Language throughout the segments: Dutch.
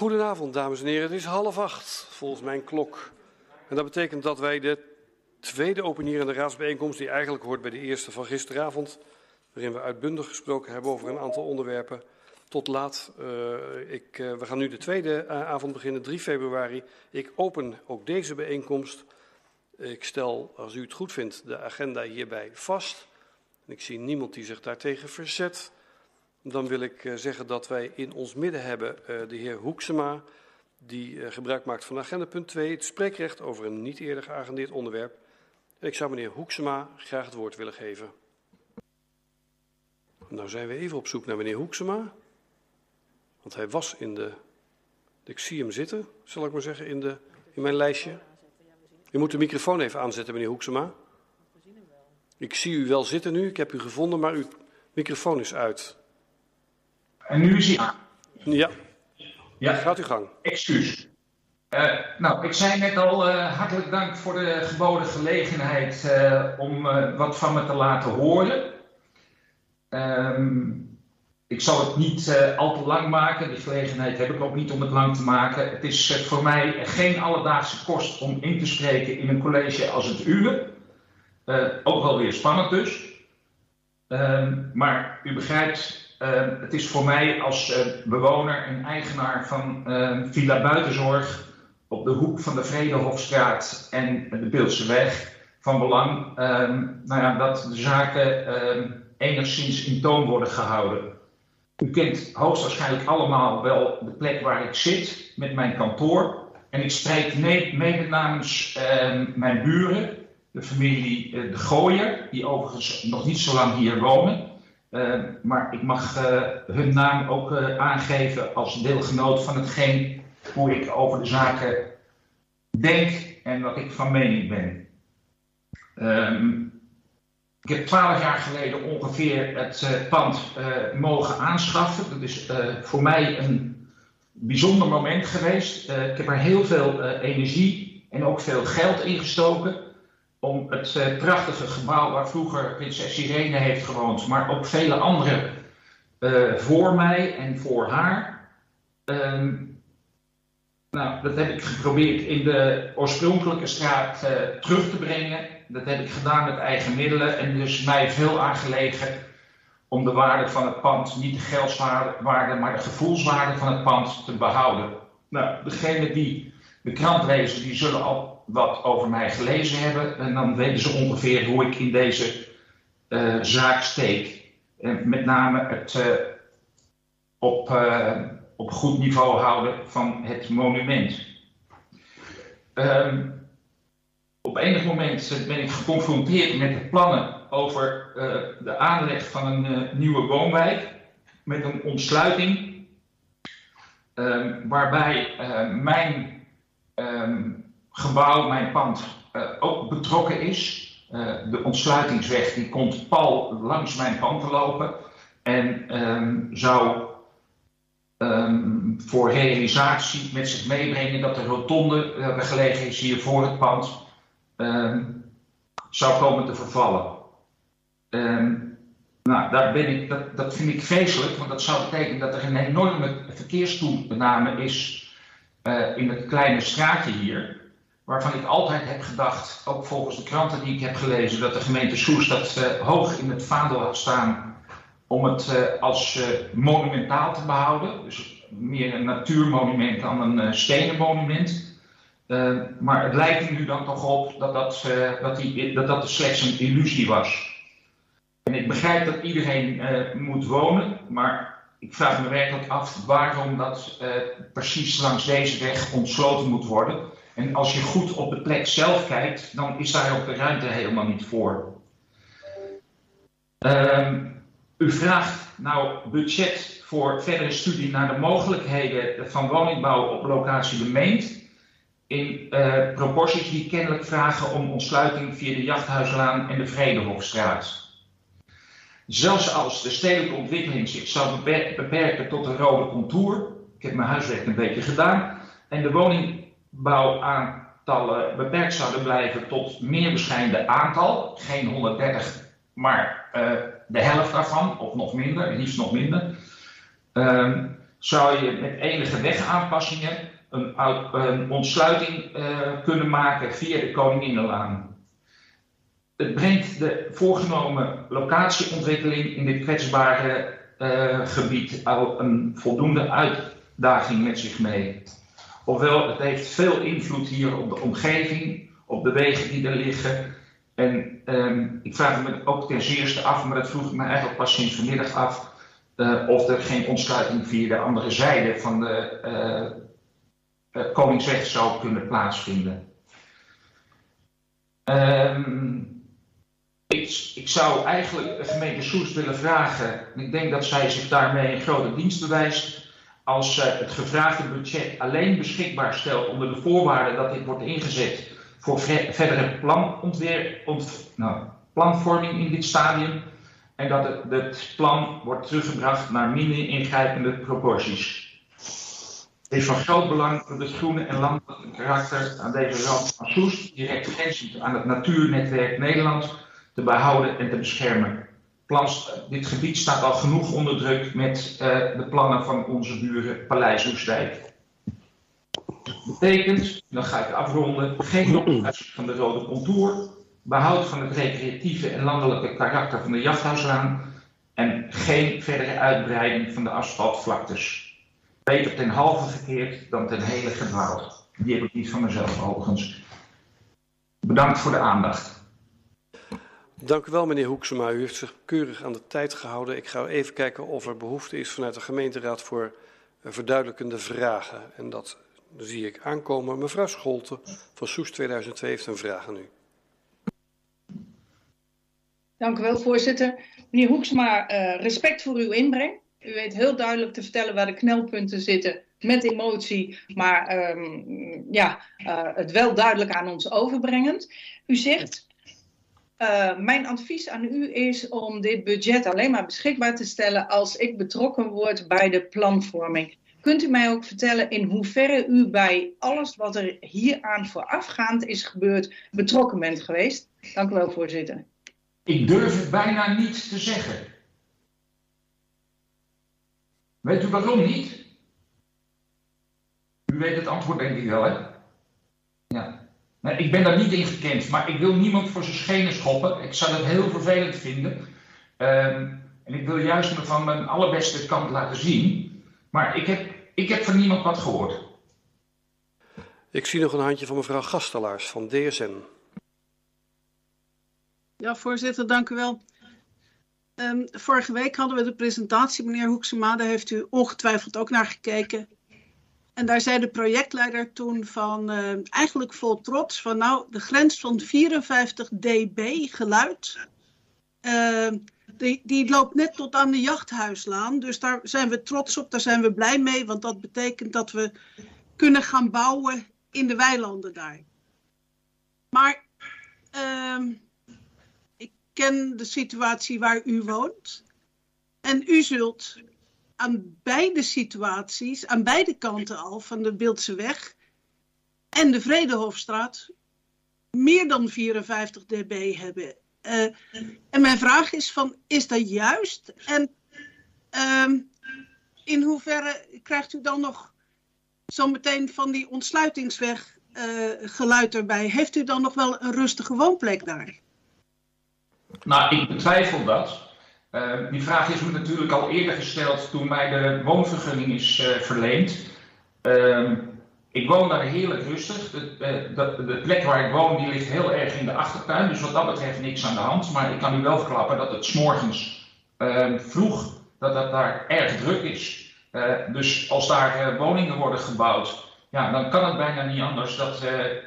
Goedenavond, dames en heren. Het is half acht, volgens mijn klok. En dat betekent dat wij de tweede openierende raadsbijeenkomst, die eigenlijk hoort bij de eerste van gisteravond, waarin we uitbundig gesproken hebben over een aantal onderwerpen, tot laat. Uh, ik, uh, we gaan nu de tweede uh, avond beginnen, 3 februari. Ik open ook deze bijeenkomst. Ik stel, als u het goed vindt, de agenda hierbij vast. Ik zie niemand die zich daartegen verzet. Dan wil ik uh, zeggen dat wij in ons midden hebben uh, de heer Hoeksema, die uh, gebruik maakt van agenda punt 2, het spreekrecht over een niet eerder geagendeerd onderwerp. En ik zou meneer Hoeksema graag het woord willen geven. Nou zijn we even op zoek naar meneer Hoeksema. Want hij was in de. Ik zie hem zitten, zal ik maar zeggen, in, de, in mijn lijstje. U moet de microfoon even aanzetten, meneer Hoeksema. Ik zie u wel zitten nu, ik heb u gevonden, maar uw microfoon is uit. En nu is hij aan. Ja. ja. Gaat uw gang. Excuus. Uh, nou, ik zei net al, uh, hartelijk dank voor de geboden gelegenheid uh, om wat van me te laten horen. Um, ik zal het niet al te lang maken, die gelegenheid heb ik ook niet om het lang te maken. Het is voor mij geen alledaagse kost om in te spreken in een college als het uwe. ook wel weer spannend dus. Um, maar u begrijpt, uh, het is voor mij als uh, bewoner en eigenaar van uh, Villa Buitenzorg op de hoek van de Vredehofstraat en de Beeldseweg van belang nou ja, dat de zaken enigszins in toon worden gehouden. U kent hoogstwaarschijnlijk allemaal wel de plek waar ik zit met mijn kantoor. En ik spreek mede namens mijn buren, de familie De Gooier, die overigens nog niet zo lang hier wonen. Uh, maar ik mag uh, hun naam ook uh, aangeven als deelgenoot van hetgeen hoe ik over de zaken denk en wat ik van mening ben. Um, ik heb twaalf jaar geleden ongeveer het pand mogen aanschaffen. Dat is voor mij een bijzonder moment geweest. ik heb er heel veel energie en ook veel geld in gestoken om het uh, prachtige gebouw waar vroeger prinses Irene heeft gewoond, maar ook vele anderen uh, voor mij en voor haar. Um, nou, dat heb ik geprobeerd in de oorspronkelijke straat uh, terug te brengen. Dat heb ik gedaan met eigen middelen en dus mij veel aangelegen om de waarde van het pand, niet de geldswaarde, maar de gevoelswaarde van het pand te behouden. Nou, degene die de krant lezen, die zullen al wat over mij gelezen hebben. En dan weten ze ongeveer hoe ik in deze uh, zaak steek. En met name het uh, op, uh, op goed niveau houden van het monument. Um, op enig moment ben ik geconfronteerd met de plannen over de aanleg van een nieuwe woonwijk. Met een ontsluiting. Um, waarbij mijn um, gebouw, mijn pand, uh, ook betrokken is. Uh, de ontsluitingsweg die komt pal langs mijn pand te lopen en um, zou um, voor realisatie met zich meebrengen dat de rotonde uh, gelegen is hier voor het pand um, zou komen te vervallen. nou, daar ben ik, dat, dat vind ik vreselijk, want dat zou betekenen dat er een enorme verkeerstoename is in het kleine straatje hier waarvan ik altijd heb gedacht, ook volgens de kranten die ik heb gelezen, dat de gemeente Soes dat uh, hoog in het vaandel had staan om het uh, als uh, monumentaal te behouden. Dus meer een natuurmonument dan een stenen monument. maar het lijkt er nu dan toch op dat dat, dat, die, dat dat slechts een illusie was. En ik begrijp dat iedereen moet wonen, maar ik vraag me werkelijk af waarom dat precies langs deze weg ontsloten moet worden. En als je goed op de plek zelf kijkt, dan is daar ook de ruimte helemaal niet voor. Um, u vraagt nou budget voor verdere studie naar de mogelijkheden van woningbouw op locatie de Meent. In uh, proporties die kennelijk vragen om ontsluiting via de Jachthuislaan en de Vredehofstraat. Zelfs als de stedelijke ontwikkeling zich zou beperken tot een rode contour, ik heb mijn huiswerk een beetje gedaan, en de woning bouwaantallen beperkt zouden blijven tot meer bescheiden aantal. Geen 130, maar uh, de helft daarvan, of nog minder, liefst nog minder. Um, zou je met enige wegaanpassingen een, een ontsluiting kunnen maken via de Koninginnenlaan. Het brengt de voorgenomen locatieontwikkeling in dit kwetsbare gebied al een voldoende uitdaging met zich mee. Ofwel, het heeft veel invloed hier op de omgeving, op de wegen die er liggen. En um, ik vraag me ook ten zeerste af, maar dat vroeg ik me eigenlijk pas sinds vanmiddag af, uh, of er geen ontsluiting via de andere zijde van de uh, Koningsweg zou kunnen plaatsvinden. Um, ik, ik, zou eigenlijk de gemeente Soest willen vragen, en ik denk dat zij zich daarmee een grote dienst bewijst, als uh, het gevraagde budget alleen beschikbaar stelt onder de voorwaarde dat dit wordt ingezet voor verdere planontwer, ont, nou, planvorming in dit stadium en dat het, het, plan wordt teruggebracht naar minder ingrijpende proporties. Het is van groot belang dat het groene en landelijke karakter aan deze rand van Soest direct grenzend aan het natuurnetwerk Nederland te behouden en te beschermen dit gebied staat al genoeg onder druk met uh, de plannen van onze buren Paleis Oestdijk. Dat betekent, dan ga ik afronden, geen oplossing van de rode contour, behoud van het recreatieve en landelijke karakter van de jachthuislaan en geen verdere uitbreiding van de asfaltvlaktes. Beter ten halve gekeerd dan ten hele gedwaald. Die heb ik niet van mezelf overigens. Bedankt voor de aandacht. Dank u wel, meneer Hoeksema. U heeft zich keurig aan de tijd gehouden. Ik ga even kijken of er behoefte is vanuit de gemeenteraad voor verduidelijkende vragen. En dat zie ik aankomen. Mevrouw Scholte van Soes 2002 heeft een vraag aan u. Dank u wel, voorzitter. Meneer Hoeksema, uh, respect voor uw inbreng. U weet heel duidelijk te vertellen waar de knelpunten zitten met emotie, maar um, ja, uh, het wel duidelijk aan ons overbrengend. U zegt uh, mijn advies aan u is om dit budget alleen maar beschikbaar te stellen als ik betrokken word bij de planvorming. Kunt u mij ook vertellen in hoeverre u bij alles wat er hieraan voorafgaand is gebeurd betrokken bent geweest? Dank u wel, voorzitter. Ik durf het bijna niet te zeggen. Weet u waarom niet? U weet het antwoord denk ik wel, hè? Ja. Nee, ik ben daar niet in gekend, maar ik wil niemand voor zijn schenen schoppen. Ik zou dat heel vervelend vinden. Um, en ik wil juist me van mijn allerbeste kant laten zien. Maar ik heb, ik heb van niemand wat gehoord. Ik zie nog een handje van mevrouw Gastelaars van DSN. Ja, voorzitter, dank u wel. Um, vorige week hadden we de presentatie, meneer Hoeksema, daar heeft u ongetwijfeld ook naar gekeken. En daar zei de projectleider toen van uh, eigenlijk vol trots van nou de grens van 54 dB geluid. Uh, die, die loopt net tot aan de jachthuislaan. Dus daar zijn we trots op, daar zijn we blij mee. Want dat betekent dat we kunnen gaan bouwen in de weilanden daar. Maar uh, ik ken de situatie waar u woont. En u zult aan beide situaties, aan beide kanten al van de Beeldse weg en de Vredehofstraat meer dan 54 dB hebben. Uh, en mijn vraag is van, is dat juist? En uh, in hoeverre krijgt u dan nog zometeen van die ontsluitingsweg uh, geluid erbij? Heeft u dan nog wel een rustige woonplek daar? Nou, ik betwijfel dat. Uh, die vraag is me natuurlijk al eerder gesteld toen mij de woonvergunning is uh, verleend. Uh, ik woon daar heerlijk rustig. De, de, de, plek waar ik woon die ligt heel erg in de achtertuin. Dus wat dat betreft niks aan de hand. Maar ik kan u wel verklappen dat het s'morgens ehm, vroeg dat het daar erg druk is. Uh, dus als daar woningen worden gebouwd, ja, dan kan het bijna niet anders dat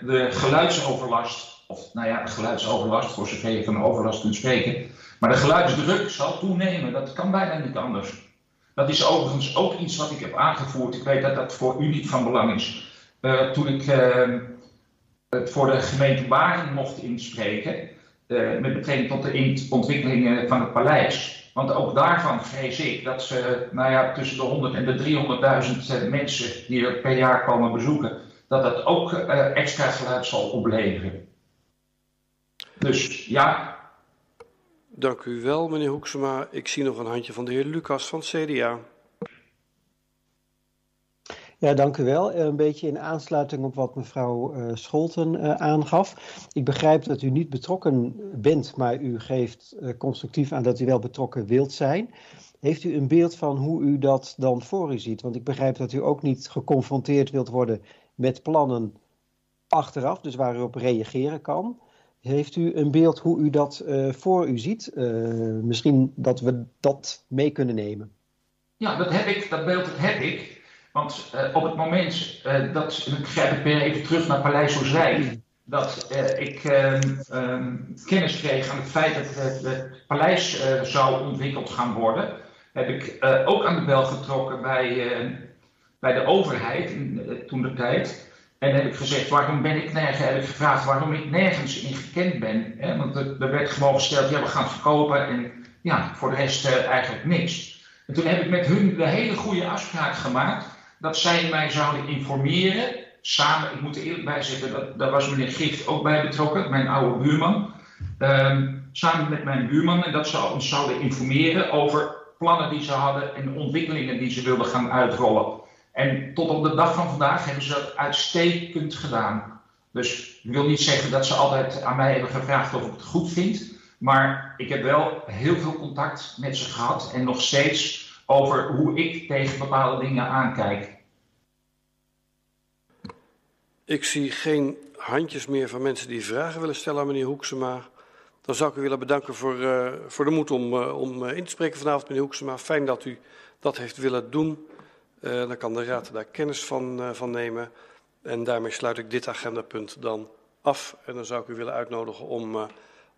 de geluidsoverlast, of nou ja, geluidsoverlast, voor zover je van overlast kunt spreken, maar de geluidsdruk zal toenemen, dat kan bijna niet anders. Dat is overigens ook iets wat ik heb aangevoerd. Ik weet dat dat voor u niet van belang is. Uh, toen ik uh, het voor de gemeente Baren mocht inspreken, uh, met betrekking tot de ontwikkelingen van het paleis. Want ook daarvan vrees ik dat ze, nou ja, tussen de 100 en de 300.000 mensen die er per jaar komen bezoeken, dat dat ook extra geluid zal opleveren. Dus ja, Dank u wel, meneer Hoeksema. Ik zie nog een handje van de heer Lucas van CDA. Ja, dank u wel. Een beetje in aansluiting op wat mevrouw uh, Scholten uh, aangaf. Ik begrijp dat u niet betrokken bent, maar u geeft constructief aan dat u wel betrokken wilt zijn. Heeft u een beeld van hoe u dat dan voor u ziet? Want ik begrijp dat u ook niet geconfronteerd wilt worden met plannen achteraf, dus waar u op reageren kan. Heeft u een beeld hoe u dat voor u ziet? misschien dat we dat mee kunnen nemen. Ja, dat heb ik, dat beeld heb ik. Want uh, op het moment dat, ik even terug naar Paleis Ooswijk, dat ik um, kennis kreeg aan het feit dat het, het paleis zou ontwikkeld gaan worden, heb ik ook aan de bel getrokken bij, bij de overheid in, toen de tijd. En heb ik gezegd, waarom ben ik nergens, heb ik gevraagd waarom ik nergens in gekend ben. Hè? Want er, er werd gewoon gesteld, ja we gaan verkopen en ja, voor de rest eigenlijk niks. En toen heb ik met hun de hele goede afspraak gemaakt dat zij mij zouden informeren. Samen, ik moet er eerlijk bij zeggen, dat, daar was meneer Gift ook bij betrokken, mijn oude buurman. Um, samen met mijn buurman. En dat ze ons zouden informeren over plannen die ze hadden en ontwikkelingen die ze wilden gaan uitrollen. En tot op de dag van vandaag hebben ze dat uitstekend gedaan. Dus ik wil niet zeggen dat ze altijd aan mij hebben gevraagd of ik het goed vind. Maar ik heb wel heel veel contact met ze gehad en nog steeds over hoe ik tegen bepaalde dingen aankijk. Ik zie geen handjes meer van mensen die vragen willen stellen aan meneer Hoeksema. Dan zou ik u willen bedanken voor, uh, voor de moed om, uh, om uh, in te spreken vanavond, meneer Hoeksema. Fijn dat u dat heeft willen doen. Dan kan de Raad daar kennis van, van nemen. En daarmee sluit ik dit agendapunt dan af. En dan zou ik u willen uitnodigen om,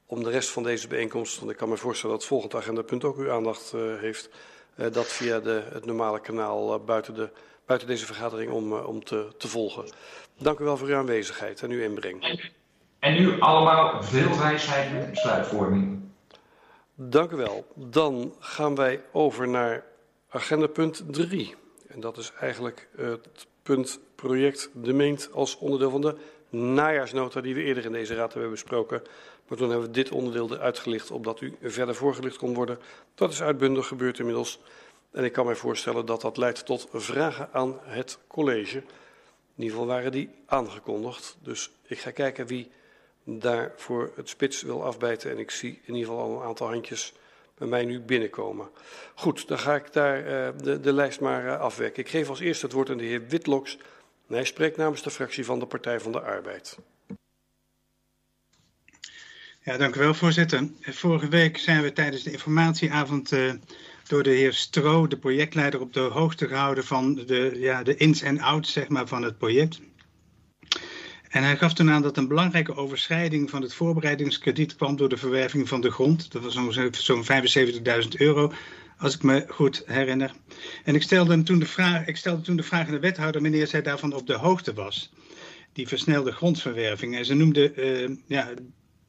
om de rest van deze bijeenkomst, want ik kan me voorstellen dat het volgende agendapunt ook uw aandacht heeft, dat via de, het normale kanaal buiten, de, buiten deze vergadering om, om te, te volgen. Dank u wel voor uw aanwezigheid en uw inbreng. En u allemaal veel wijsheid met besluitvorming. Dank u wel. Dan gaan wij over naar agenda punt 3. En dat is eigenlijk het punt project De Meent als onderdeel van de najaarsnota die we eerder in deze raad hebben besproken. Maar toen hebben we dit onderdeel eruit gelicht, opdat u verder voorgelicht kon worden. Dat is uitbundig gebeurd inmiddels. En ik kan mij voorstellen dat dat leidt tot vragen aan het college. In ieder geval waren die aangekondigd. Dus ik ga kijken wie daar voor het spits wil afbijten. En ik zie in ieder geval al een aantal handjes bij mij nu binnenkomen. Goed, dan ga ik daar uh, de, de, lijst maar uh, afwerken. Ik geef als eerste het woord aan de heer Witloks. Hij spreekt namens de fractie van de Partij van de Arbeid. Ja, dank u wel, voorzitter. Vorige week zijn we tijdens de informatieavond uh, door de heer Stro, de projectleider, op de hoogte gehouden van de, ja, de ins en outs zeg maar, van het project. En hij gaf toen aan dat een belangrijke overschrijding van het voorbereidingskrediet kwam door de verwerving van de grond. Dat was zo'n zo 75.000 euro, als ik me goed herinner. En ik stelde, toen de vraag, ik stelde toen de vraag aan de wethouder wanneer zij daarvan op de hoogte was. Die versnelde grondverwerving. En ze noemde uh, ja,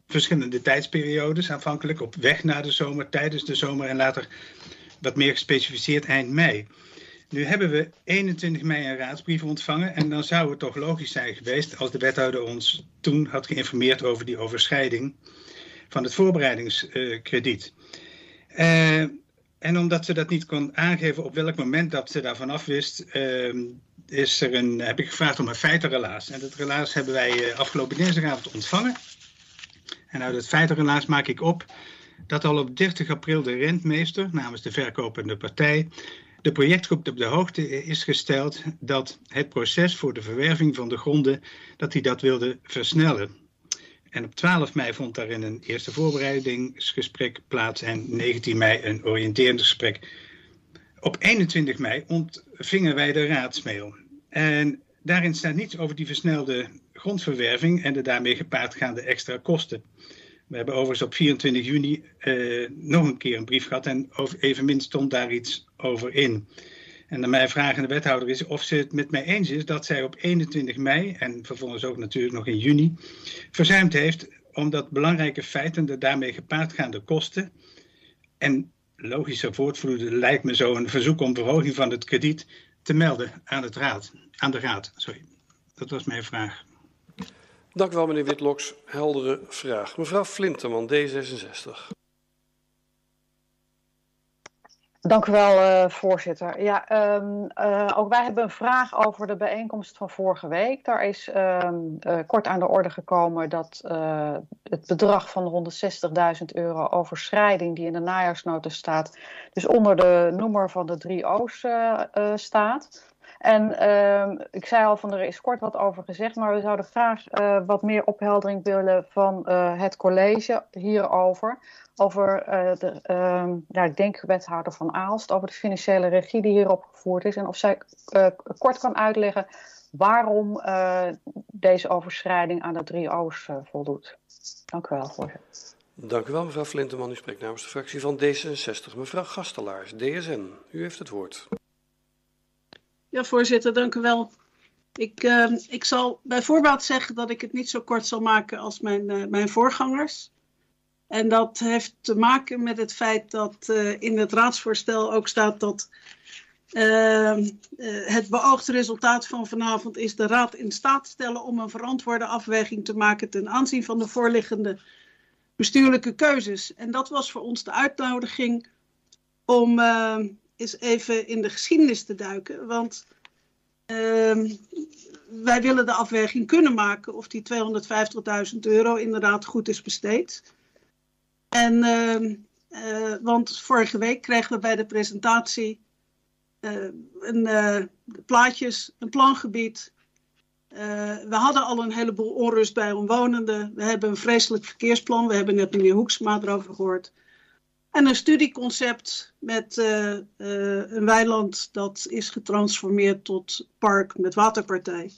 verschillende tijdsperiodes, aanvankelijk op weg naar de zomer, tijdens de zomer en later wat meer gespecificeerd eind mei. Nu hebben we 21 mei een raadsbrief ontvangen en dan zou het toch logisch zijn geweest als de wethouder ons toen had geïnformeerd over die overschrijding van het voorbereidingskrediet. Uh, en omdat ze dat niet kon aangeven op welk moment dat ze daarvan af wist, uh, is er een, heb ik gevraagd om een feitenrelaas. En dat relaas hebben wij uh, afgelopen dinsdagavond ontvangen. En uit het feitenrelaas maak ik op dat al op 30 april de rentmeester namens de verkopende partij de projectgroep op de hoogte is gesteld dat het proces voor de verwerving van de gronden, dat hij dat wilde versnellen. En op 12 mei vond daarin een eerste voorbereidingsgesprek plaats en 19 mei een oriënterend gesprek. Op 21 mei ontvingen wij de raadsmail. En daarin staat niets over die versnelde grondverwerving en de daarmee gepaardgaande extra kosten. We hebben overigens op 24 juni uh, nog een keer een brief gehad en over, evenmin stond daar iets over in. En mijn vraag aan de wethouder is of ze het met mij eens is dat zij op 21 mei en vervolgens ook natuurlijk nog in juni verzuimd heeft om dat belangrijke feit en de daarmee gepaardgaande kosten en logische voortvloeden lijkt me zo een verzoek om verhoging van het krediet te melden aan, het raad, aan de raad. Sorry. Dat was mijn vraag. Dank u wel, meneer Witloks. Heldere vraag. Mevrouw Flinteman, D66. Dank u wel, uh, voorzitter. Ja, um, uh, ook wij hebben een vraag over de bijeenkomst van vorige week. Daar is um, uh, kort aan de orde gekomen dat het bedrag van 160.000 euro overschrijding die in de najaarsnota staat, dus onder de noemer van de drie O's staat. En um, ik zei al van er is kort wat over gezegd, maar we zouden graag wat meer opheldering willen van het college hierover over uh, de, uh, ja, ik denk wethouder van Aalst, over de financiële regie die hierop gevoerd is. En of zij kort kan uitleggen waarom deze overschrijding aan de drie O's voldoet. Dank u wel, voorzitter. Dank u wel, mevrouw Flinteman. U spreekt namens de fractie van D66. Mevrouw Gastelaars, DSN, u heeft het woord. Ja, voorzitter, dank u wel. Ik, ik zal bij voorbaat zeggen dat ik het niet zo kort zal maken als mijn, mijn voorgangers. En dat heeft te maken met het feit dat uh, in het raadsvoorstel ook staat dat uh, uh, het beoogde resultaat van vanavond is de raad in staat stellen om een verantwoorde afweging te maken ten aanzien van de voorliggende bestuurlijke keuzes. En dat was voor ons de uitnodiging om eens even in de geschiedenis te duiken. Want ehm, wij willen de afweging kunnen maken of die 250.000 euro inderdaad goed is besteed. En, uh, uh, want vorige week kregen we bij de presentatie uh, een, plaatjes, een plangebied. we hadden al een heleboel onrust bij omwonenden. We hebben een vreselijk verkeersplan. We hebben net meneer Hoeksma erover gehoord. En een studieconcept met een weiland dat is getransformeerd tot park met waterpartij.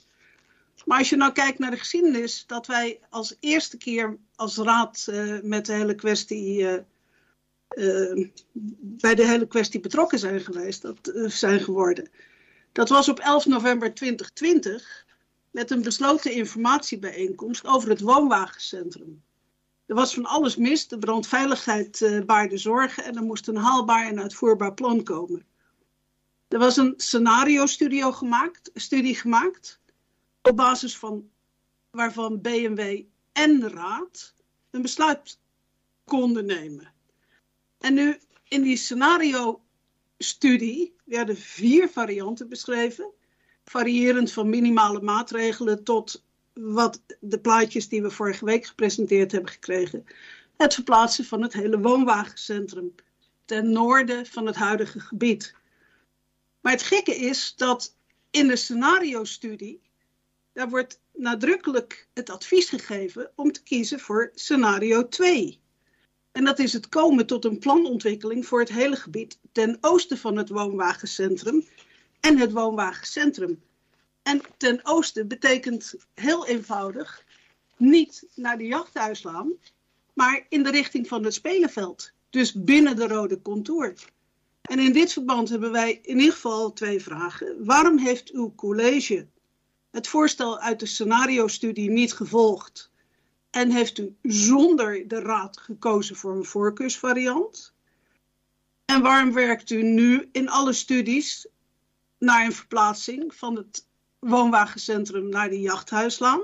Maar als je nou kijkt naar de geschiedenis, dat wij als eerste keer als raad uh, met de hele kwestie, bij de hele kwestie betrokken zijn geweest, dat zijn geworden. Dat was op 11 november 2020 met een besloten informatiebijeenkomst over het woonwagencentrum. Er was van alles mis, de brandveiligheid baarde zorgen en er moest een haalbaar en uitvoerbaar plan komen. Er was een scenario-studie gemaakt, studie gemaakt op basis van waarvan BMW en raad een besluit konden nemen. En nu in die scenario-studie werden vier varianten beschreven, variërend van minimale maatregelen tot wat de plaatjes die we vorige week gepresenteerd hebben gekregen. Het verplaatsen van het hele woonwagencentrum ten noorden van het huidige gebied. Maar het gekke is dat in de scenario-studie daar wordt nadrukkelijk het advies gegeven om te kiezen voor scenario 2. En dat is het komen tot een planontwikkeling voor het hele gebied ten oosten van het woonwagencentrum en het woonwagencentrum. En ten oosten betekent heel eenvoudig niet naar de jachthuislaan, maar in de richting van het spelenveld. Dus binnen de rode contour. En in dit verband hebben wij in ieder geval twee vragen. Waarom heeft uw college het voorstel uit de scenario-studie niet gevolgd en heeft u zonder de raad gekozen voor een voorkeursvariant? En waarom werkt u nu in alle studies naar een verplaatsing van het woonwagencentrum naar de jachthuislaan?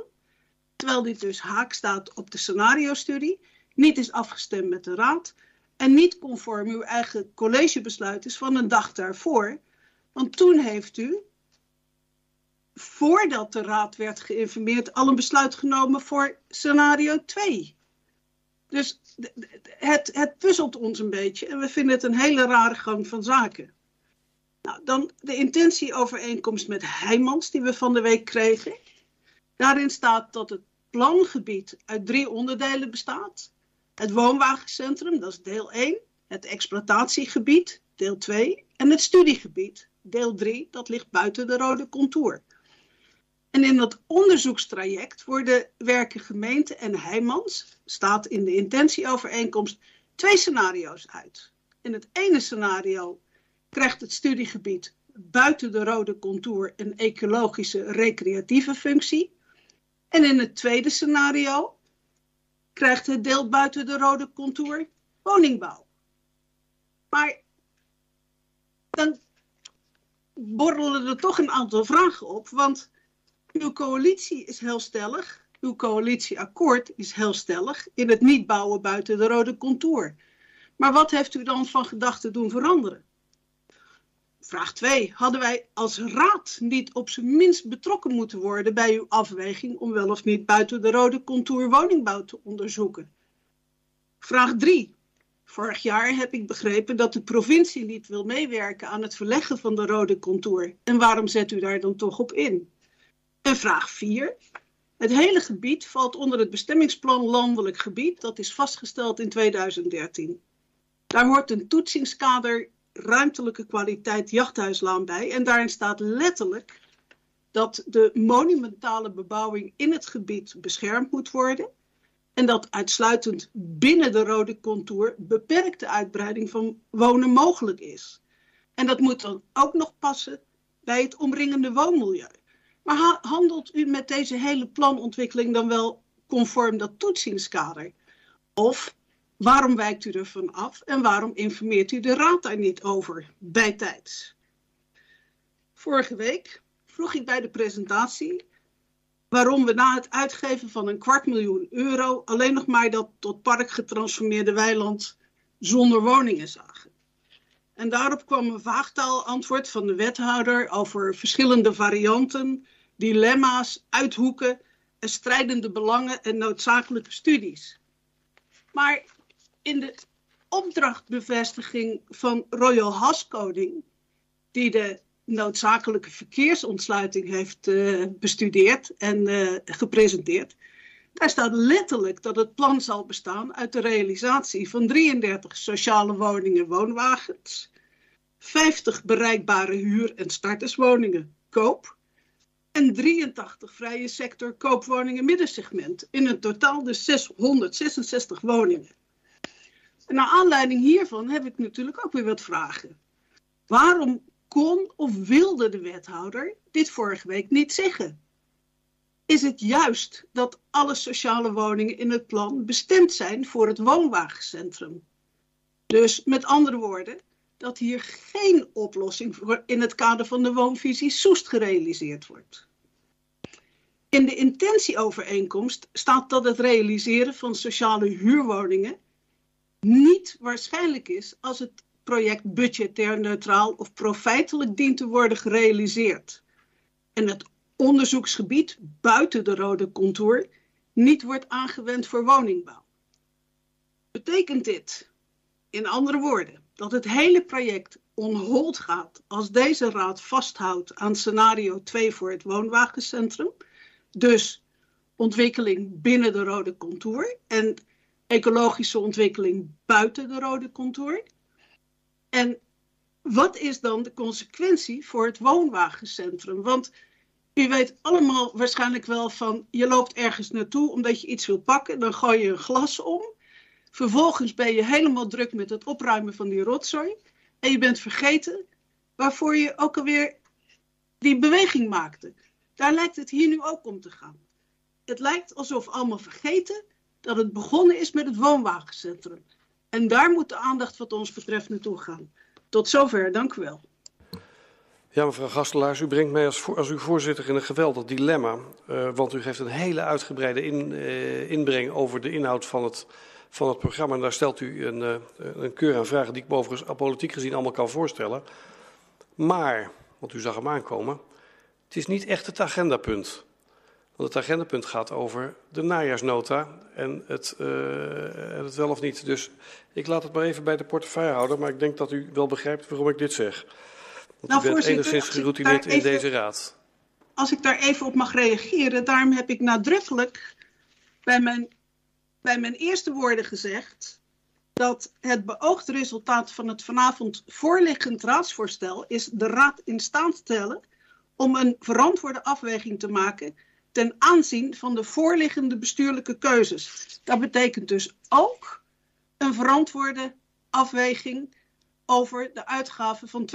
Terwijl dit dus haak staat op de scenario-studie, niet is afgestemd met de raad en niet conform uw eigen collegebesluit is van een dag daarvoor. Want toen heeft u voordat de raad werd geïnformeerd, al een besluit genomen voor scenario 2. Dus het, het puzzelt ons een beetje en we vinden het een hele rare gang van zaken. Nou, dan de intentieovereenkomst met Heijmans die we van de week kregen. Daarin staat dat het plangebied uit drie onderdelen bestaat. Het woonwagencentrum, dat is deel 1. Het exploitatiegebied, deel 2. En het studiegebied, deel 3, dat ligt buiten de rode contour. En in dat onderzoekstraject worden werken gemeente en Heijmans, staat in de intentieovereenkomst, twee scenario's uit. In het ene scenario krijgt het studiegebied buiten de rode contour een ecologische recreatieve functie. En in het tweede scenario krijgt het deel buiten de rode contour woningbouw. Maar dan borrelen er toch een aantal vragen op, want uw coalitie is heel stellig. Uw coalitieakkoord is heel stellig in het niet bouwen buiten de rode contour. Maar wat heeft u dan van gedachten doen veranderen? Vraag 2. Hadden wij als raad niet op zijn minst betrokken moeten worden bij uw afweging om wel of niet buiten de rode contour woningbouw te onderzoeken? Vraag 3. Vorig jaar heb ik begrepen dat de provincie niet wil meewerken aan het verleggen van de rode contour. En waarom zet u daar dan toch op in? En vraag 4. Het hele gebied valt onder het bestemmingsplan landelijk gebied, dat is vastgesteld in 2013. Daar hoort een toetsingskader ruimtelijke kwaliteit jachthuislaan bij. En daarin staat letterlijk dat de monumentale bebouwing in het gebied beschermd moet worden. En dat uitsluitend binnen de rode contour beperkte uitbreiding van wonen mogelijk is. En dat moet dan ook nog passen bij het omringende woonmilieu. Maar handelt u met deze hele planontwikkeling dan wel conform dat toetsingskader? Of waarom wijkt u ervan af en waarom informeert u de raad daar niet over bijtijds? Vorige week vroeg ik bij de presentatie waarom we na het uitgeven van een kwart miljoen euro alleen nog maar dat tot park getransformeerde weiland zonder woningen zagen. En daarop kwam een vaagtaal antwoord van de wethouder over verschillende varianten dilemma's, uithoeken en strijdende belangen en noodzakelijke studies. Maar in de opdrachtbevestiging van Royal Haskoning, die de noodzakelijke verkeersontsluiting heeft uh, bestudeerd en uh, gepresenteerd, daar staat letterlijk dat het plan zal bestaan uit de realisatie van 33 sociale woningen woonwagens, 50 bereikbare huur- en starterswoningen koop en 83 vrije sector koopwoningen middensegment. In een totaal dus 666 woningen. En naar aanleiding hiervan heb ik natuurlijk ook weer wat vragen. Waarom kon of wilde de wethouder dit vorige week niet zeggen? Is het juist dat alle sociale woningen in het plan bestemd zijn voor het woonwagencentrum? Dus met andere woorden, dat hier geen oplossing voor in het kader van de woonvisie Soest gerealiseerd wordt. In de intentieovereenkomst staat dat het realiseren van sociale huurwoningen niet waarschijnlijk is als het project budgetair neutraal of profijtelijk dient te worden gerealiseerd. En het onderzoeksgebied buiten de rode contour niet wordt aangewend voor woningbouw. Betekent dit, in andere woorden, dat het hele project onhold gaat als deze raad vasthoudt aan scenario 2 voor het woonwagencentrum, dus ontwikkeling binnen de rode contour en ecologische ontwikkeling buiten de rode contour. En wat is dan de consequentie voor het woonwagencentrum? Want u weet allemaal waarschijnlijk wel van je loopt ergens naartoe omdat je iets wil pakken, dan gooi je een glas om. Vervolgens ben je helemaal druk met het opruimen van die rotzooi en je bent vergeten waarvoor je ook alweer die beweging maakte. Daar lijkt het hier nu ook om te gaan. Het lijkt alsof allemaal vergeten dat het begonnen is met het woonwagencentrum. En daar moet de aandacht wat ons betreft naartoe gaan. Tot zover, dank u wel. Ja, mevrouw Gastelaars, u brengt mij als, voor, als uw voorzitter in een geweldig dilemma. Uh, want u geeft een hele uitgebreide in, uh, inbreng over de inhoud van het, van het programma. En daar stelt u een, uh, een keur aan vragen die ik me overigens politiek gezien allemaal kan voorstellen. Maar, want u zag hem aankomen, het is niet echt het agendapunt. Want het agendapunt gaat over de najaarsnota en het, uh, het wel of niet. Dus ik laat het maar even bij de portefeuille houden, maar ik denk dat u wel begrijpt waarom ik dit zeg. Want nou, u bent enigszins geroutineerd in deze raad. Als ik daar even op mag reageren, daarom heb ik nadrukkelijk bij mijn, bij mijn eerste woorden gezegd dat het beoogde resultaat van het vanavond voorliggend raadsvoorstel is de raad in staat stellen om een verantwoorde afweging te maken ten aanzien van de voorliggende bestuurlijke keuzes. Dat betekent dus ook een verantwoorde afweging over de uitgaven van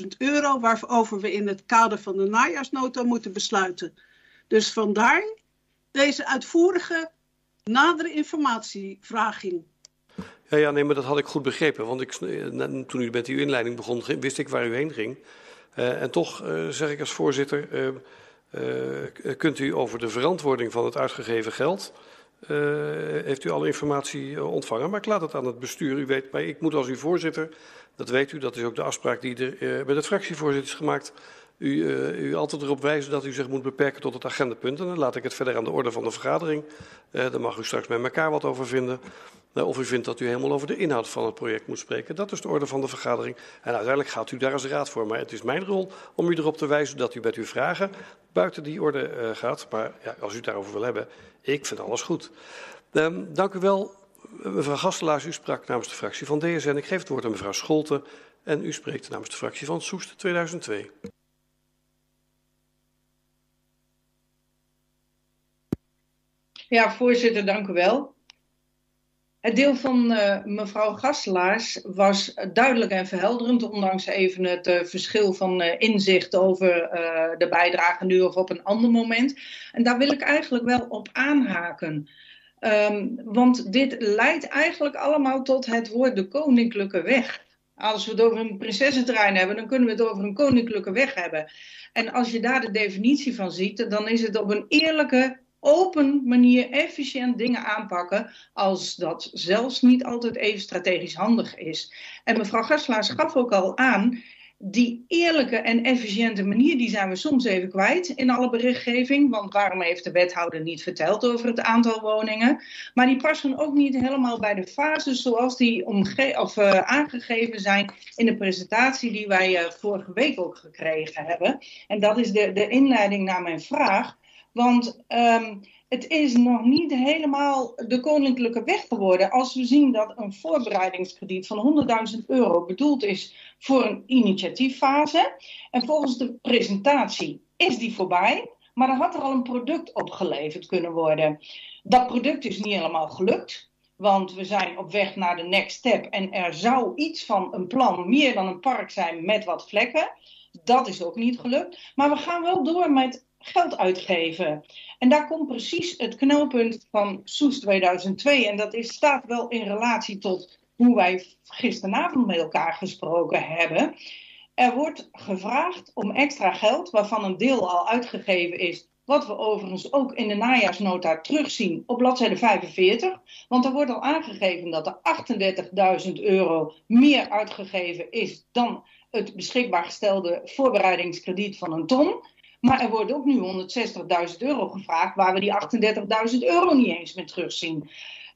250.000 euro, waarover we in het kader van de najaarsnota moeten besluiten. Dus vandaar deze uitvoerige nadere informatievraging. Ja, ja, nee, maar dat had ik goed begrepen. Want ik, toen u met uw inleiding begon, wist ik waar u heen ging. Uh, en toch uh, zeg ik als voorzitter, kunt u over de verantwoording van het uitgegeven geld. Uh, heeft u alle informatie ontvangen, maar ik laat het aan het bestuur. U weet, maar ik moet als uw voorzitter Dat weet u, dat is ook de afspraak die er uh, bij de fractievoorzitter is gemaakt. U, uh, u altijd erop wijzen dat u zich moet beperken tot het agendapunt. En dan laat ik het verder aan de orde van de vergadering. Uh, daar mag u straks met elkaar wat over vinden. Uh, of u vindt dat u helemaal over de inhoud van het project moet spreken. Dat is de orde van de vergadering. En uiteindelijk gaat u daar als raad voor. Maar het is mijn rol om u erop te wijzen dat u met uw vragen buiten die orde uh, gaat. Maar ja, als u daarover wil hebben, ik vind alles goed. Um, dank u wel, mevrouw Gastelaars. U sprak namens de fractie van DSN. Ik geef het woord aan mevrouw Scholten. En u spreekt namens de fractie van Soest 2002. Ja, voorzitter, dank u wel. Het deel van uh, mevrouw Gastelaars was duidelijk en verhelderend, ondanks even het uh, verschil van uh, inzicht over de bijdrage nu of op een ander moment. En daar wil ik eigenlijk wel op aanhaken. Um, want dit leidt eigenlijk allemaal tot het woord de koninklijke weg. Als we het over een prinsessenterrein hebben, dan kunnen we het over een koninklijke weg hebben. En als je daar de definitie van ziet, dan is het op een eerlijke, open manier efficiënt dingen aanpakken, als dat zelfs niet altijd even strategisch handig is. En mevrouw Gaslaars gaf ook al aan, die eerlijke en efficiënte manier, die zijn we soms even kwijt in alle berichtgeving. Want waarom heeft de wethouder niet verteld over het aantal woningen? Maar die passen ook niet helemaal bij de fases zoals die of, uh, aangegeven zijn in de presentatie die wij uh, vorige week ook gekregen hebben. En dat is de, de inleiding naar mijn vraag. Want um, het is nog niet helemaal de koninklijke weg geworden. Als we zien dat een voorbereidingskrediet van 100.000 euro bedoeld is voor een initiatieffase. En volgens de presentatie is die voorbij. Maar er had er al een product opgeleverd kunnen worden. Dat product is niet helemaal gelukt. Want we zijn op weg naar de next step. En er zou iets van een plan meer dan een park zijn met wat vlekken. Dat is ook niet gelukt. Maar we gaan wel door met geld uitgeven. En daar komt precies het knelpunt van Soes 2002. En dat is, staat wel in relatie tot hoe wij gisteravond met elkaar gesproken hebben. Er wordt gevraagd om extra geld, waarvan een deel al uitgegeven is. Wat we overigens ook in de najaarsnota terugzien op bladzijde 45. Want er wordt al aangegeven dat er 38.000 euro meer uitgegeven is dan het beschikbaar gestelde voorbereidingskrediet van een ton. Maar er wordt ook nu 160.000 euro gevraagd, waar we die 38.000 euro niet eens meer terugzien.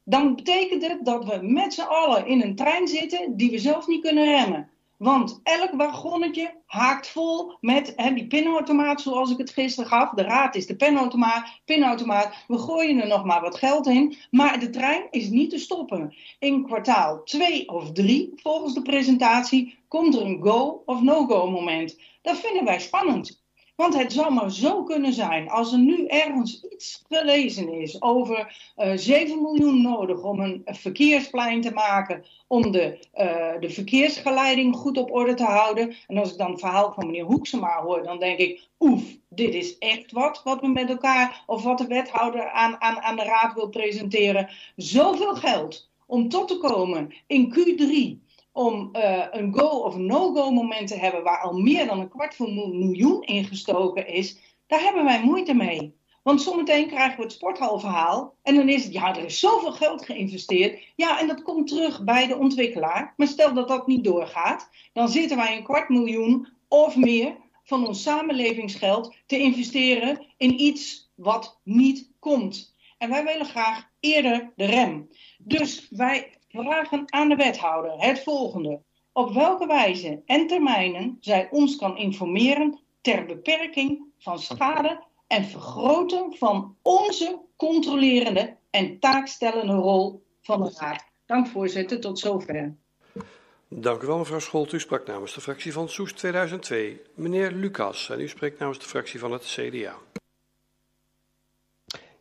Dan betekent het dat we met z'n allen in een trein zitten die we zelf niet kunnen remmen. Want elk wagonnetje haakt vol met hè, die pinautomaat, zoals ik het gisteren gaf. De raad is de pinautomaat, pinautomaat. We gooien er nog maar wat geld in. Maar de trein is niet te stoppen. In kwartaal 2 of 3, volgens de presentatie, komt er een go- of no-go moment. Dat vinden wij spannend. Want het zou maar zo kunnen zijn, als er nu ergens iets gelezen is over uh, eh, 7 miljoen nodig om een verkeersplein te maken, om de, uh, de verkeersgeleiding goed op orde te houden. En als ik dan het verhaal van meneer Hoeksema hoor, dan denk ik, oef, dit is echt wat, wat we met elkaar, of wat de wethouder aan, aan, aan de raad wil presenteren. Zoveel geld om tot te komen in Q3 om uh, een go- of no-go moment te hebben waar al meer dan een kwart van een miljoen ingestoken is, daar hebben wij moeite mee. Want zometeen krijgen we het sporthalverhaal en dan is het, ja, er is zoveel geld geïnvesteerd. Ja, en dat komt terug bij de ontwikkelaar. Maar stel dat dat niet doorgaat, dan zitten wij een kwart miljoen of meer van ons samenlevingsgeld te investeren in iets wat niet komt. En wij willen graag eerder de rem. Dus wij vragen aan de wethouder het volgende. Op welke wijze en termijnen zij ons kan informeren ter beperking van schade en vergroten van onze controlerende en taakstellende rol van de Raad. Dank voorzitter, tot zover. Dank u wel mevrouw Scholt. U sprak namens de fractie van Soes 2002. Meneer Lucas, en u spreekt namens de fractie van het CDA.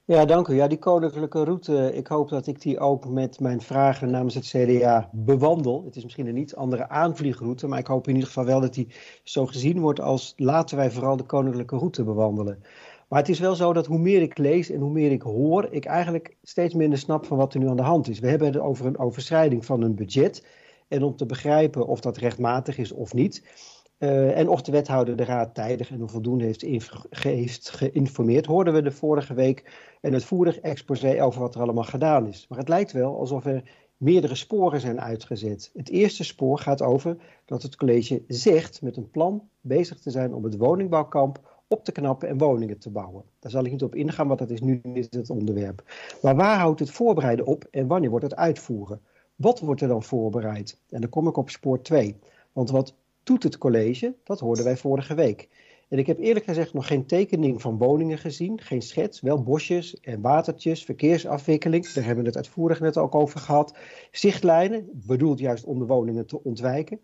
Ja, dank u. Ja, die koninklijke route, ik hoop dat ik die ook met mijn vragen namens het CDA bewandel. Het is misschien een iets andere aanvliegroute, maar ik hoop in ieder geval wel dat die zo gezien wordt als laten wij vooral de koninklijke route bewandelen. Maar het is wel zo dat hoe meer ik lees en hoe meer ik hoor, ik eigenlijk steeds minder snap van wat er nu aan de hand is. We hebben het over een overschrijding van een budget. En om te begrijpen of dat rechtmatig is of niet, uh, en of de wethouder de raad tijdig en voldoende heeft, heeft geïnformeerd, hoorden we de vorige week een uitvoerig exposé over wat er allemaal gedaan is. Maar het lijkt wel alsof er meerdere sporen zijn uitgezet. Het eerste spoor gaat over dat het college zegt met een plan bezig te zijn om het woningbouwkamp op te knappen en woningen te bouwen. Daar zal ik niet op ingaan, want dat is nu niet het onderwerp. Maar waar houdt het voorbereiden op en wanneer wordt het uitvoeren? Wat wordt er dan voorbereid? En dan kom ik op spoor 2. Want wat doet het college? Dat hoorden wij vorige week. En ik heb eerlijk gezegd nog geen tekening van woningen gezien, geen schets, wel bosjes en watertjes, verkeersafwikkeling, daar hebben we het uitvoerig net ook over gehad, zichtlijnen, bedoeld juist om de woningen te ontwijken.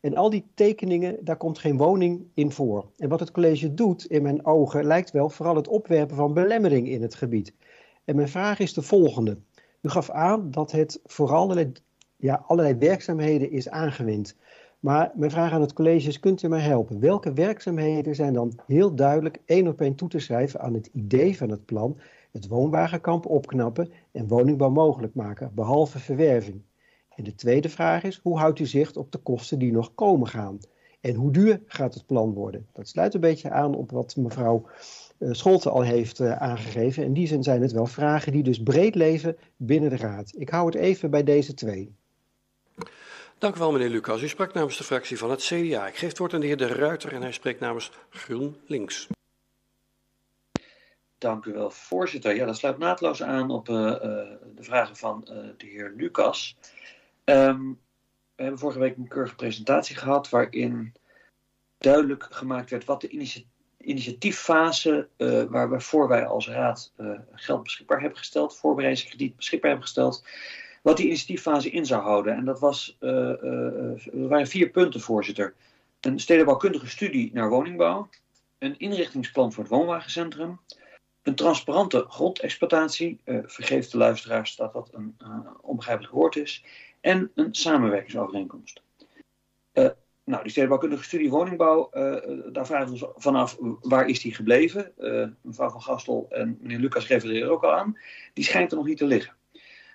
En al die tekeningen, daar komt geen woning in voor. En wat het college doet, in mijn ogen, lijkt wel vooral het opwerpen van belemmering in het gebied. En mijn vraag is de volgende. U gaf aan dat het voor allerlei, ja, allerlei werkzaamheden is aangewend. Maar mijn vraag aan het college is, kunt u mij helpen? Welke werkzaamheden zijn dan heel duidelijk één op één toe te schrijven aan het idee van het plan, het woonwagenkamp opknappen en woningbouw mogelijk maken, behalve verwerving? En de tweede vraag is, hoe houdt u zicht op de kosten die nog komen gaan? En hoe duur gaat het plan worden? Dat sluit een beetje aan op wat mevrouw uh, Scholte al heeft uh, aangegeven. In die zin zijn het wel vragen die dus breed leven binnen de Raad. Ik hou het even bij deze twee. Dank u wel, meneer Lucas. U sprak namens de fractie van het CDA. Ik geef het woord aan de heer De Ruiter en hij spreekt namens GroenLinks. Dank u wel, voorzitter. Ja, dat sluit naadloos aan op uh, de vragen van de heer Lucas. Um, we hebben vorige week een keurige presentatie gehad waarin duidelijk gemaakt werd wat de initiatief initiatieffase waar, waarvoor wij als raad geld beschikbaar hebben gesteld, voorbereidingskrediet beschikbaar hebben gesteld, wat die initiatieffase in zou houden. En dat was, uh, waren vier punten, voorzitter. Een stedenbouwkundige studie naar woningbouw, een inrichtingsplan voor het woonwagencentrum, een transparante grondexploitatie, vergeef de luisteraars dat dat een onbegrijpelijk woord is, en een samenwerkingsovereenkomst. Uh, nou, die stedenbouwkundige studie woningbouw, uh, daar vragen we ons vanaf waar is die gebleven. Uh, mevrouw van Gastel en meneer Lucas refereren er ook al aan. Die schijnt er nog niet te liggen.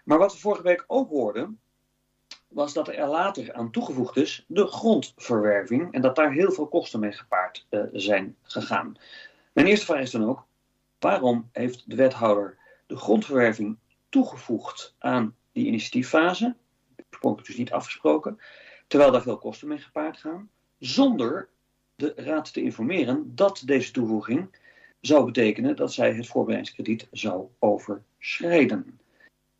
Maar wat we vorige week ook hoorden, was dat er later aan toegevoegd is de grondverwerving. En dat daar heel veel kosten mee gepaard zijn gegaan. Mijn eerste vraag is dan ook, waarom heeft de wethouder de grondverwerving toegevoegd aan die initiatieffase? oorspronkelijk dus niet afgesproken, terwijl daar veel kosten mee gepaard gaan, zonder de raad te informeren dat deze toevoeging zou betekenen dat zij het voorbereidingskrediet zou overschrijden.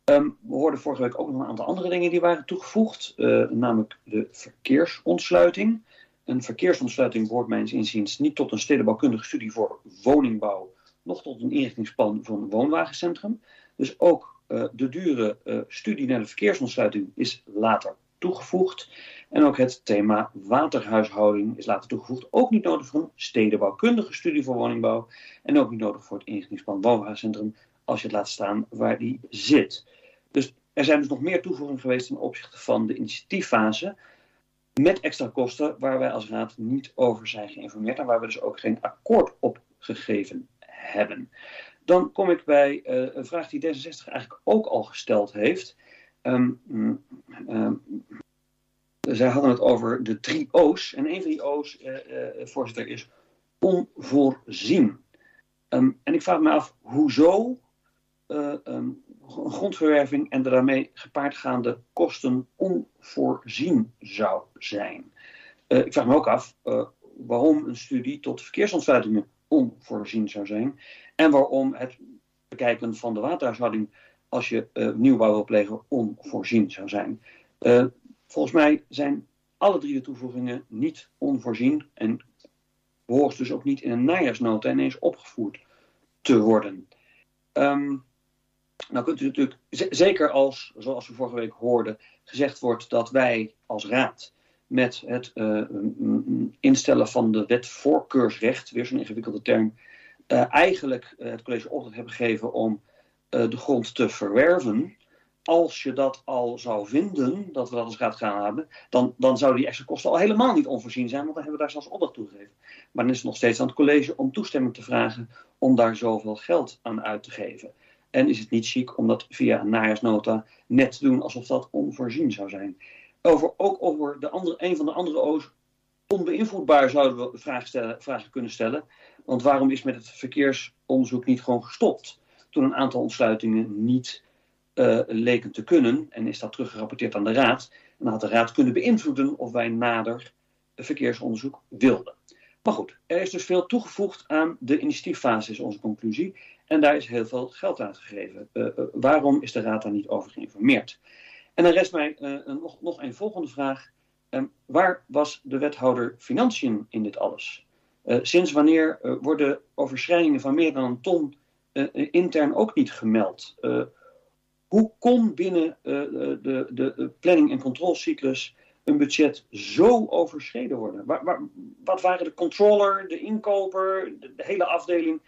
Um, we hoorden vorige week ook nog een aantal andere dingen die waren toegevoegd, uh, namelijk de verkeersontsluiting. Een verkeersontsluiting behoort mijns inziens niet tot een stedenbouwkundige studie voor woningbouw, nog tot een inrichtingsplan voor een woonwagencentrum. Dus ook uh, de dure uh, studie naar de verkeersontsluiting is later toegevoegd. En ook het thema waterhuishouding is later toegevoegd. Ook niet nodig voor een stedenbouwkundige studie voor woningbouw. En ook niet nodig voor het inrichtingsplan woonwagencentrum, als je het laat staan waar die zit. Dus er zijn dus nog meer toevoegingen geweest ten opzichte van de initiatieffase. Met extra kosten waar wij als raad niet over zijn geïnformeerd. En waar we dus ook geen akkoord op gegeven hebben. Dan kom ik bij uh, een vraag die D66 eigenlijk ook al gesteld heeft. Um, um, zij hadden het over de drie O's. En een van die O's, uh, uh, voorzitter, is onvoorzien. Um, en ik vraag me af, hoezo grondverwerving en de daarmee gepaardgaande kosten onvoorzien zou zijn? ik vraag me ook af waarom een studie tot verkeersontsluitingen onvoorzien zou zijn. En waarom het bekijken van de waterhuishouding als je nieuwbouw wil plegen onvoorzien zou zijn. Volgens mij zijn alle drie de toevoegingen niet onvoorzien en behoort dus ook niet in een najaarsnota ineens opgevoerd te worden. Um, nou kunt u natuurlijk, zeker als, zoals we vorige week hoorden, gezegd wordt dat wij als raad met het uh, instellen van de wet voorkeursrecht, weer zo'n ingewikkelde term, uh, eigenlijk uh, het college opdracht hebben gegeven om de grond te verwerven. Als je dat al zou vinden, dat we dat als raad gaan hebben, dan, dan zouden die extra kosten al helemaal niet onvoorzien zijn, want dan hebben we daar zelfs opdracht toe gegeven. Maar dan is het nog steeds aan het college om toestemming te vragen om daar zoveel geld aan uit te geven. En is het niet chic om dat via een najaarsnota net te doen alsof dat onvoorzien zou zijn. Over, ook over de andere, een van de andere O's onbeïnvloedbaar zouden we vragen, stellen, vragen kunnen stellen. Want waarom is met het verkeersonderzoek niet gewoon gestopt? Toen een aantal ontsluitingen niet uh, leken te kunnen. En is dat teruggerapporteerd aan de Raad. En had de Raad kunnen beïnvloeden of wij nader verkeersonderzoek wilden. Maar goed, er is dus veel toegevoegd aan de initiatieffase, is onze conclusie. En daar is heel veel geld uitgegeven. Uh, uh, waarom is de Raad daar niet over geïnformeerd? En dan rest mij uh, nog, nog een volgende vraag. Um, waar was de wethouder Financiën in dit alles? sinds wanneer worden overschrijdingen van meer dan een ton intern ook niet gemeld? hoe kon binnen de, de, de planning- en controlecyclus een budget zo overschreden worden? Waar, wat waren de controller, de inkoper, de, hele afdeling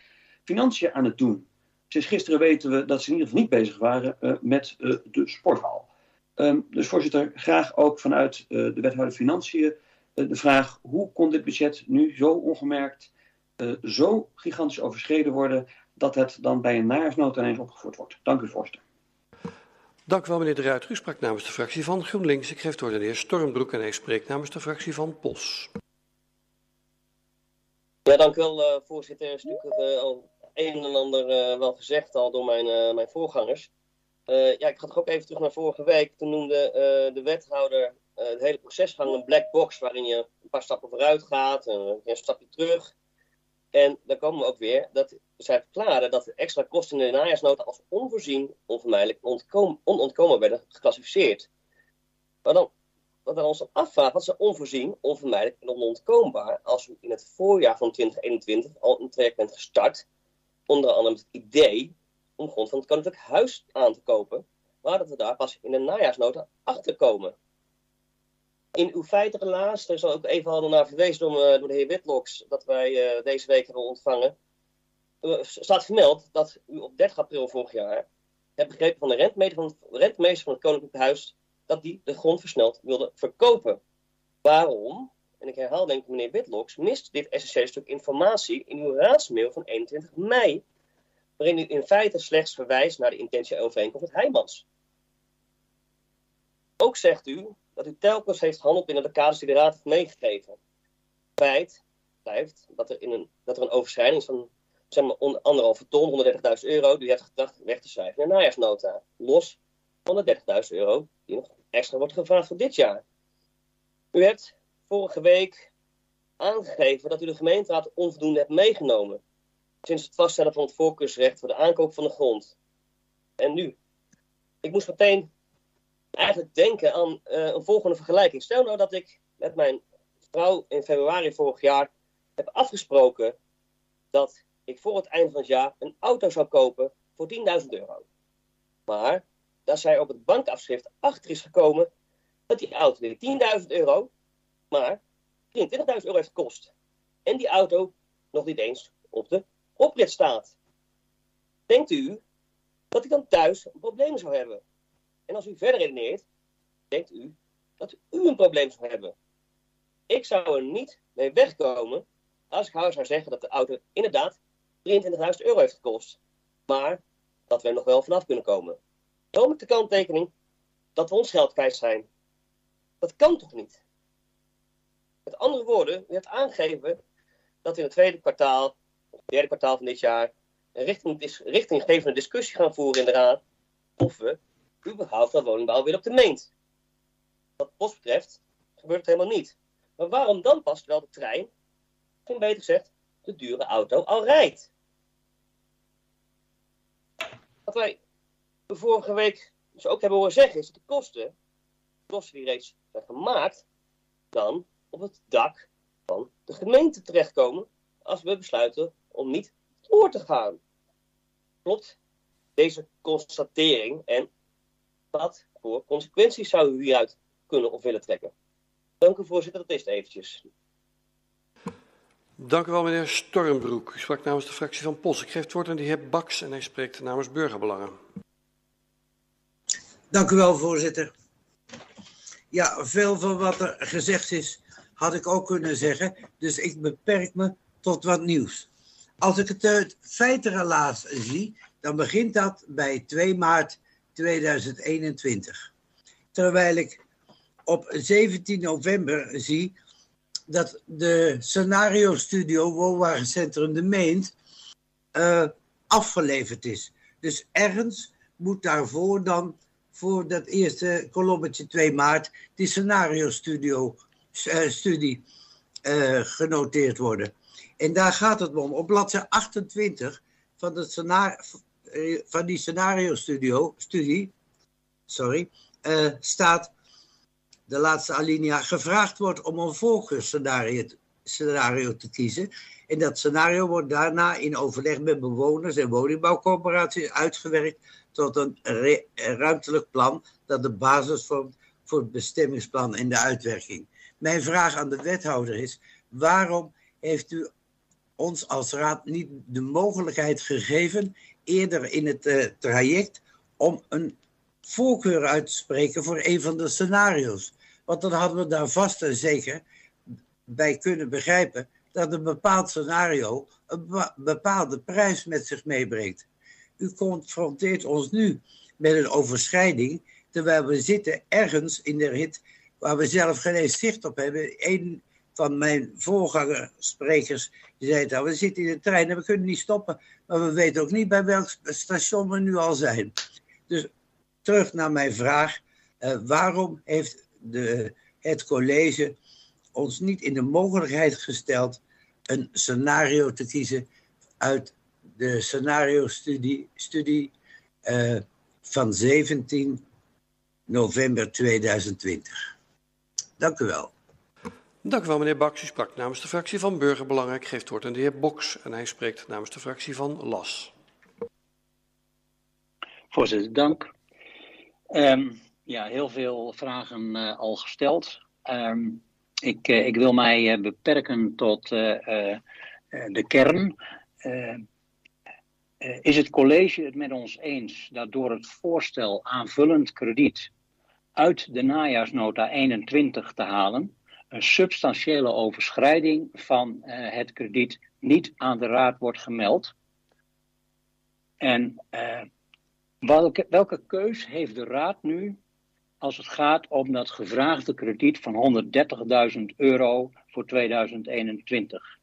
financiën aan het doen? Sinds gisteren weten we dat ze in ieder geval niet bezig waren uh, met uh, de sporthal. Um, dus voorzitter, graag ook vanuit uh, de wethouder Financiën de vraag: hoe kon dit budget nu zo ongemerkt, zo gigantisch overschreden worden, dat het dan bij een najaarsnota ineens opgevoerd wordt? Dank u, voorzitter. Dank u wel, meneer De Ruiter. U sprak namens de fractie van GroenLinks. Ik geef het woord aan de heer Stormbroek en hij spreekt namens de fractie van POS. Ja, dank u wel, uh, voorzitter. Er is natuurlijk uh, al een en ander uh, wel gezegd al door mijn, mijn voorgangers. ja, ik ga toch ook even terug naar vorige week. Toen noemde de wethouder het hele procesgang een black box waarin je een paar stappen vooruit gaat en een stapje terug. En dan komen we ook weer dat zij verklaren dat de extra kosten in de najaarsnota als onvoorzien, onvermijdelijk, ontkom, onontkomen werden geclassificeerd. Maar dan, wat we ons dan afvragen, wat is onvoorzien, onvermijdelijk en onontkoombaar als u in het voorjaar van 2021 al een traject bent gestart, onder andere het idee om grond van het koninklijk huis aan te kopen, maar dat we daar pas in de najaarsnota achter komen in uw feitenrelaas, daar is ook even al naar verwezen door, uh, door de heer Witloks, dat wij uh, deze week hebben ontvangen, uh, staat vermeld dat u op 30 april vorig jaar hebt begrepen van de rentmeester van het, rentmeester van het Koninklijk Huis dat die de grond versneld wilde verkopen. Waarom? En ik herhaal denk ik meneer Witloks, mist dit essentiële stuk informatie in uw raadsmail van 21 mei, waarin u in feite slechts verwijst naar de intentie overeenkomst met Heijmans. Ook zegt u dat u telkens heeft gehandeld binnen de kaders die de Raad heeft meegegeven. Feit blijft dat er, in een, dat er een overschrijding is van zeg maar, on, anderhalve ton, 130.000 euro, die u heeft gedacht weg te schrijven in de najaarsnota. Los van de 30.000 euro die nog extra wordt gevraagd voor dit jaar. U hebt vorige week aangegeven dat u de gemeenteraad onvoldoende hebt meegenomen. Sinds het vaststellen van het voorkeursrecht voor de aankoop van de grond. En nu? Ik moest meteen eigenlijk denken aan uh, een volgende vergelijking. Stel nou dat ik met mijn vrouw in februari vorig jaar heb afgesproken dat ik voor het eind van het jaar een auto zou kopen voor 10.000 euro. Maar dat zij op het bankafschrift achter is gekomen dat die auto niet 10.000 euro, maar 23.000 euro heeft gekost. En die auto nog niet eens op de oprit staat. Denkt u dat ik dan thuis een probleem zou hebben? En als u verder redeneert, denkt u dat u een probleem zou hebben. Ik zou er niet mee wegkomen als ik zou zeggen dat de auto inderdaad 23.000 euro heeft gekost. Maar dat we er nog wel vanaf kunnen komen. Dan met de kanttekening dat we ons geld kwijt zijn. Dat kan toch niet? Met andere woorden, u hebt aangegeven dat we in het tweede kwartaal, of het derde kwartaal van dit jaar, een richting, richtinggevende discussie gaan voeren in de Raad. Of we überhaupt dat woningbouw weer op de meent. Wat post betreft gebeurt het helemaal niet. Maar waarom dan pas terwijl de trein, of beter gezegd, de dure auto al rijdt? Wat wij vorige week dus ook hebben horen zeggen, is dat de kosten, de kosten die reeds zijn gemaakt, dan op het dak van de gemeente terechtkomen als we besluiten om niet door te gaan. Klopt deze constatering en wat voor consequenties zou u hieruit kunnen of willen trekken? Dank u voorzitter, dat is het eventjes. Dank u wel meneer Stormbroek. U sprak namens de fractie van POS. Ik geef het woord aan de heer Baks en hij spreekt namens Burgerbelangen. Dank u wel voorzitter. Ja, veel van wat er gezegd is had ik ook kunnen zeggen, dus ik beperk me tot wat nieuws. Als ik het uit feitenrelaas zie, dan begint dat bij 2 maart 2021. Terwijl ik op 17 november zie dat de scenario studio Woonwagencentrum De Meent uh, afgeleverd is. Dus ergens moet daarvoor dan, voor dat eerste kolommetje 2 maart, die scenario-studio studie uh, genoteerd worden. En daar gaat het om. Op bladzijde 28 van, de scenario, van die scenario-studio, studie, sorry, staat de laatste alinea, gevraagd wordt om een voorkeursscenario scenario te kiezen. En dat scenario wordt daarna in overleg met bewoners en woningbouwcorporaties uitgewerkt tot een ruimtelijk plan dat de basis vormt voor het bestemmingsplan en de uitwerking. Mijn vraag aan de wethouder is: waarom heeft u ons als raad niet de mogelijkheid gegeven, eerder in het uh, traject, om een voorkeur uit te spreken voor een van de scenario's? Want dan hadden we daar vast en zeker bij kunnen begrijpen dat een bepaald scenario een bepaalde prijs met zich meebrengt. U confronteert ons nu met een overschrijding, terwijl we zitten ergens in de rit waar we zelf geen zicht op hebben. Een van mijn voorgangersprekers zei dat we zitten in de trein en we kunnen niet stoppen, maar we weten ook niet bij welk station we nu al zijn. Dus terug naar mijn vraag, uh, waarom heeft de, het college ons niet in de mogelijkheid gesteld een scenario te kiezen uit de scenario-studie studie, uh, van 17 november 2020. Dank u wel. Dank u wel, meneer Baks. U sprak namens de fractie van Burgerbelangen. Ik geef het woord aan de heer Boks en hij spreekt namens de fractie van LAS. Voorzitter, dank. Um, ja, heel veel vragen uh, al gesteld. Um, ik, uh, ik, wil mij uh, beperken tot de kern. is het college het met ons eens dat door het voorstel aanvullend krediet uit de najaarsnota 21 te halen, een substantiële overschrijding van uh, het krediet niet aan de raad wordt gemeld. En uh, welke, welke keus heeft de raad nu als het gaat om dat gevraagde krediet van 130.000 euro voor 2021?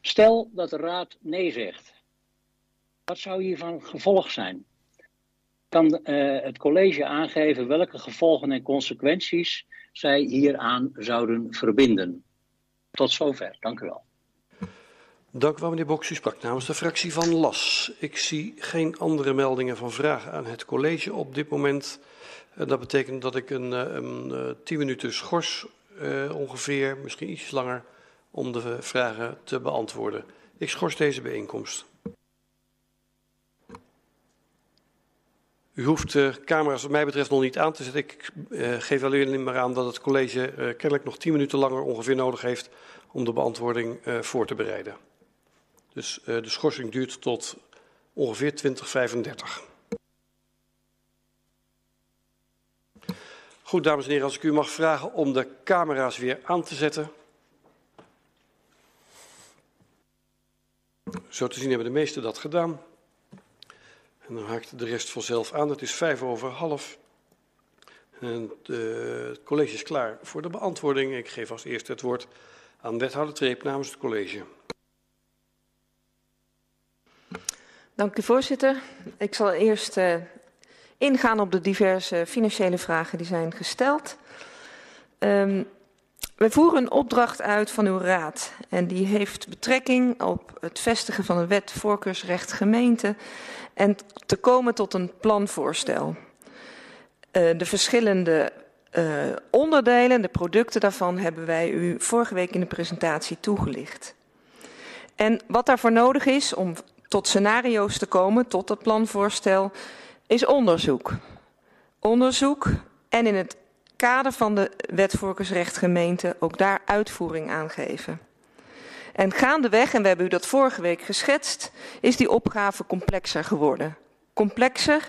Stel dat de raad nee zegt. Wat zou hiervan gevolg zijn? Kan uh, het college aangeven welke gevolgen en consequenties zij hieraan zouden verbinden. Tot zover, dank u wel. Dank u wel, meneer Boks. U sprak namens de fractie van LAS. Ik zie geen andere meldingen van vragen aan het college op dit moment. Dat betekent dat ik een, een, een tien minuten schors ongeveer, misschien iets langer, om de vragen te beantwoorden. Ik schors deze bijeenkomst. U hoeft de camera's wat mij betreft nog niet aan te zetten. Ik uh, geef alleen maar aan dat het college uh, kennelijk nog 10 minuten langer ongeveer nodig heeft om de beantwoording uh, voor te bereiden. Dus de schorsing duurt tot ongeveer 2035. Goed, dames en heren, als ik u mag vragen om de camera's weer aan te zetten. Zo te zien hebben de meesten dat gedaan. En dan haakt de rest vanzelf aan. Het is vijf over half. En de, het college is klaar voor de beantwoording. Ik geef als eerste het woord aan wethouder Treep namens het college. Dank u voorzitter. Ik zal eerst uh, ingaan op de diverse financiële vragen die zijn gesteld. Um, wij voeren een opdracht uit van uw raad en die heeft betrekking op het vestigen van een wet voorkeursrecht gemeente en te komen tot een planvoorstel. Uh, de verschillende uh, onderdelen, de producten daarvan, hebben wij u vorige week in de presentatie toegelicht. En wat daarvoor nodig is om tot scenario's te komen, tot dat planvoorstel, is onderzoek. Onderzoek en in het kader van de wet voorkeursrecht gemeente ook daar uitvoering aan geven. En gaandeweg, en we hebben u dat vorige week geschetst, is die opgave complexer geworden. Complexer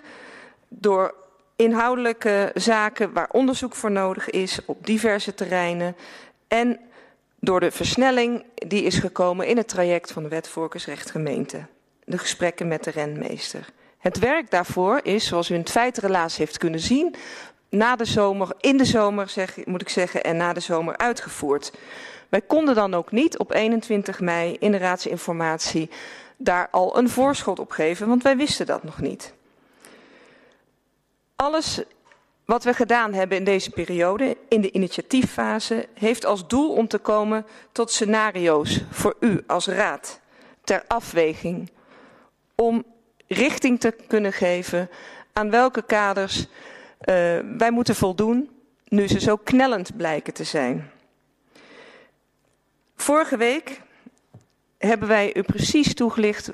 door inhoudelijke zaken waar onderzoek voor nodig is op diverse terreinen en door de versnelling die is gekomen in het traject van de wet voorkeursrecht gemeente. De gesprekken met de renmeester. Het werk daarvoor is, zoals u in het feitrelaas heeft kunnen zien, na de zomer, in de zomer zeg, moet ik zeggen, en na de zomer uitgevoerd. Wij konden dan ook niet op 21 mei in de raadsinformatie daar al een voorschot op geven, want wij wisten dat nog niet. Alles wat we gedaan hebben in deze periode, in de initiatieffase, heeft als doel om te komen tot scenario's voor u als raad ter afweging. Om richting te kunnen geven aan welke kaders wij moeten voldoen, nu ze zo knellend blijken te zijn. Vorige week hebben wij u precies toegelicht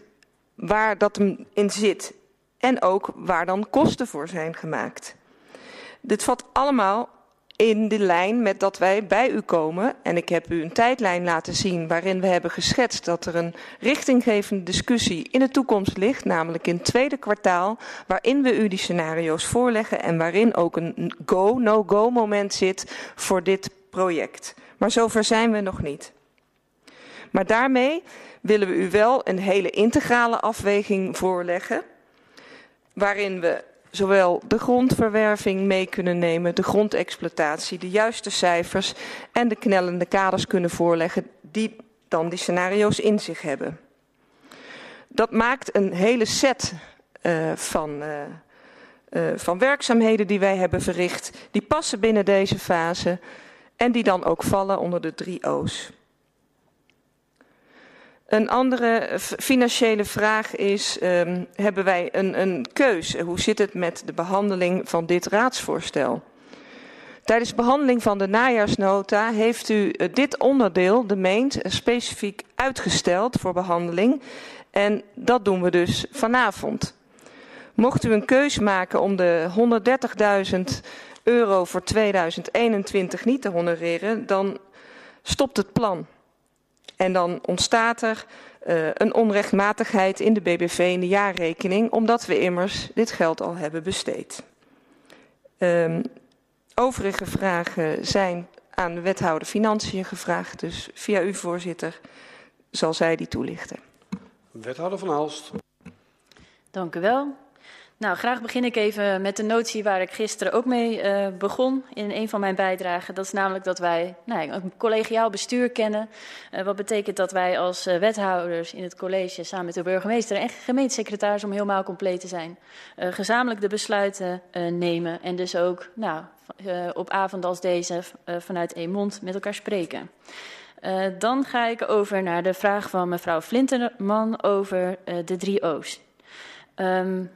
waar dat in zit en ook waar dan kosten voor zijn gemaakt. Dit valt allemaal in de lijn met dat wij bij u komen. En ik heb u een tijdlijn laten zien waarin we hebben geschetst dat er een richtinggevende discussie in de toekomst ligt, namelijk in het tweede kwartaal, waarin we u die scenario's voorleggen en waarin ook een go, no-go moment zit voor dit project. Maar zover zijn we nog niet. Maar daarmee willen we u wel een hele integrale afweging voorleggen, waarin we zowel de grondverwerving mee kunnen nemen, de grondexploitatie, de juiste cijfers en de knellende kaders kunnen voorleggen die dan die scenario's in zich hebben. Dat maakt een hele set uh, van, uh, uh, van werkzaamheden die wij hebben verricht, die passen binnen deze fase en die dan ook vallen onder de drie O's. Een andere financiële vraag is, um, hebben wij een, een keus? Hoe zit het met de behandeling van dit raadsvoorstel? Tijdens de behandeling van de najaarsnota heeft u dit onderdeel, de meent, specifiek uitgesteld voor behandeling. En dat doen we dus vanavond. Mocht u een keus maken om de 130.000 euro voor 2021 niet te honoreren, dan stopt het plan. En dan ontstaat er uh, een onrechtmatigheid in de BBV in de jaarrekening, omdat we immers dit geld al hebben besteed. Um, overige vragen zijn aan de wethouder Financiën gevraagd, dus via u voorzitter zal zij die toelichten. Wethouder van Aalst. Dank u wel. Nou, graag begin ik even met de notie waar ik gisteren ook mee uh, begon in een van mijn bijdragen. Dat is namelijk dat wij nou, een collegiaal bestuur kennen. Uh, wat betekent dat wij als uh, wethouders in het college samen met de burgemeester en gemeentesecretaris om helemaal compleet te zijn, gezamenlijk de besluiten nemen en dus ook nou, op avonden als deze vanuit één mond met elkaar spreken. dan ga ik over naar de vraag van mevrouw Flinterman over de drie O's. Um,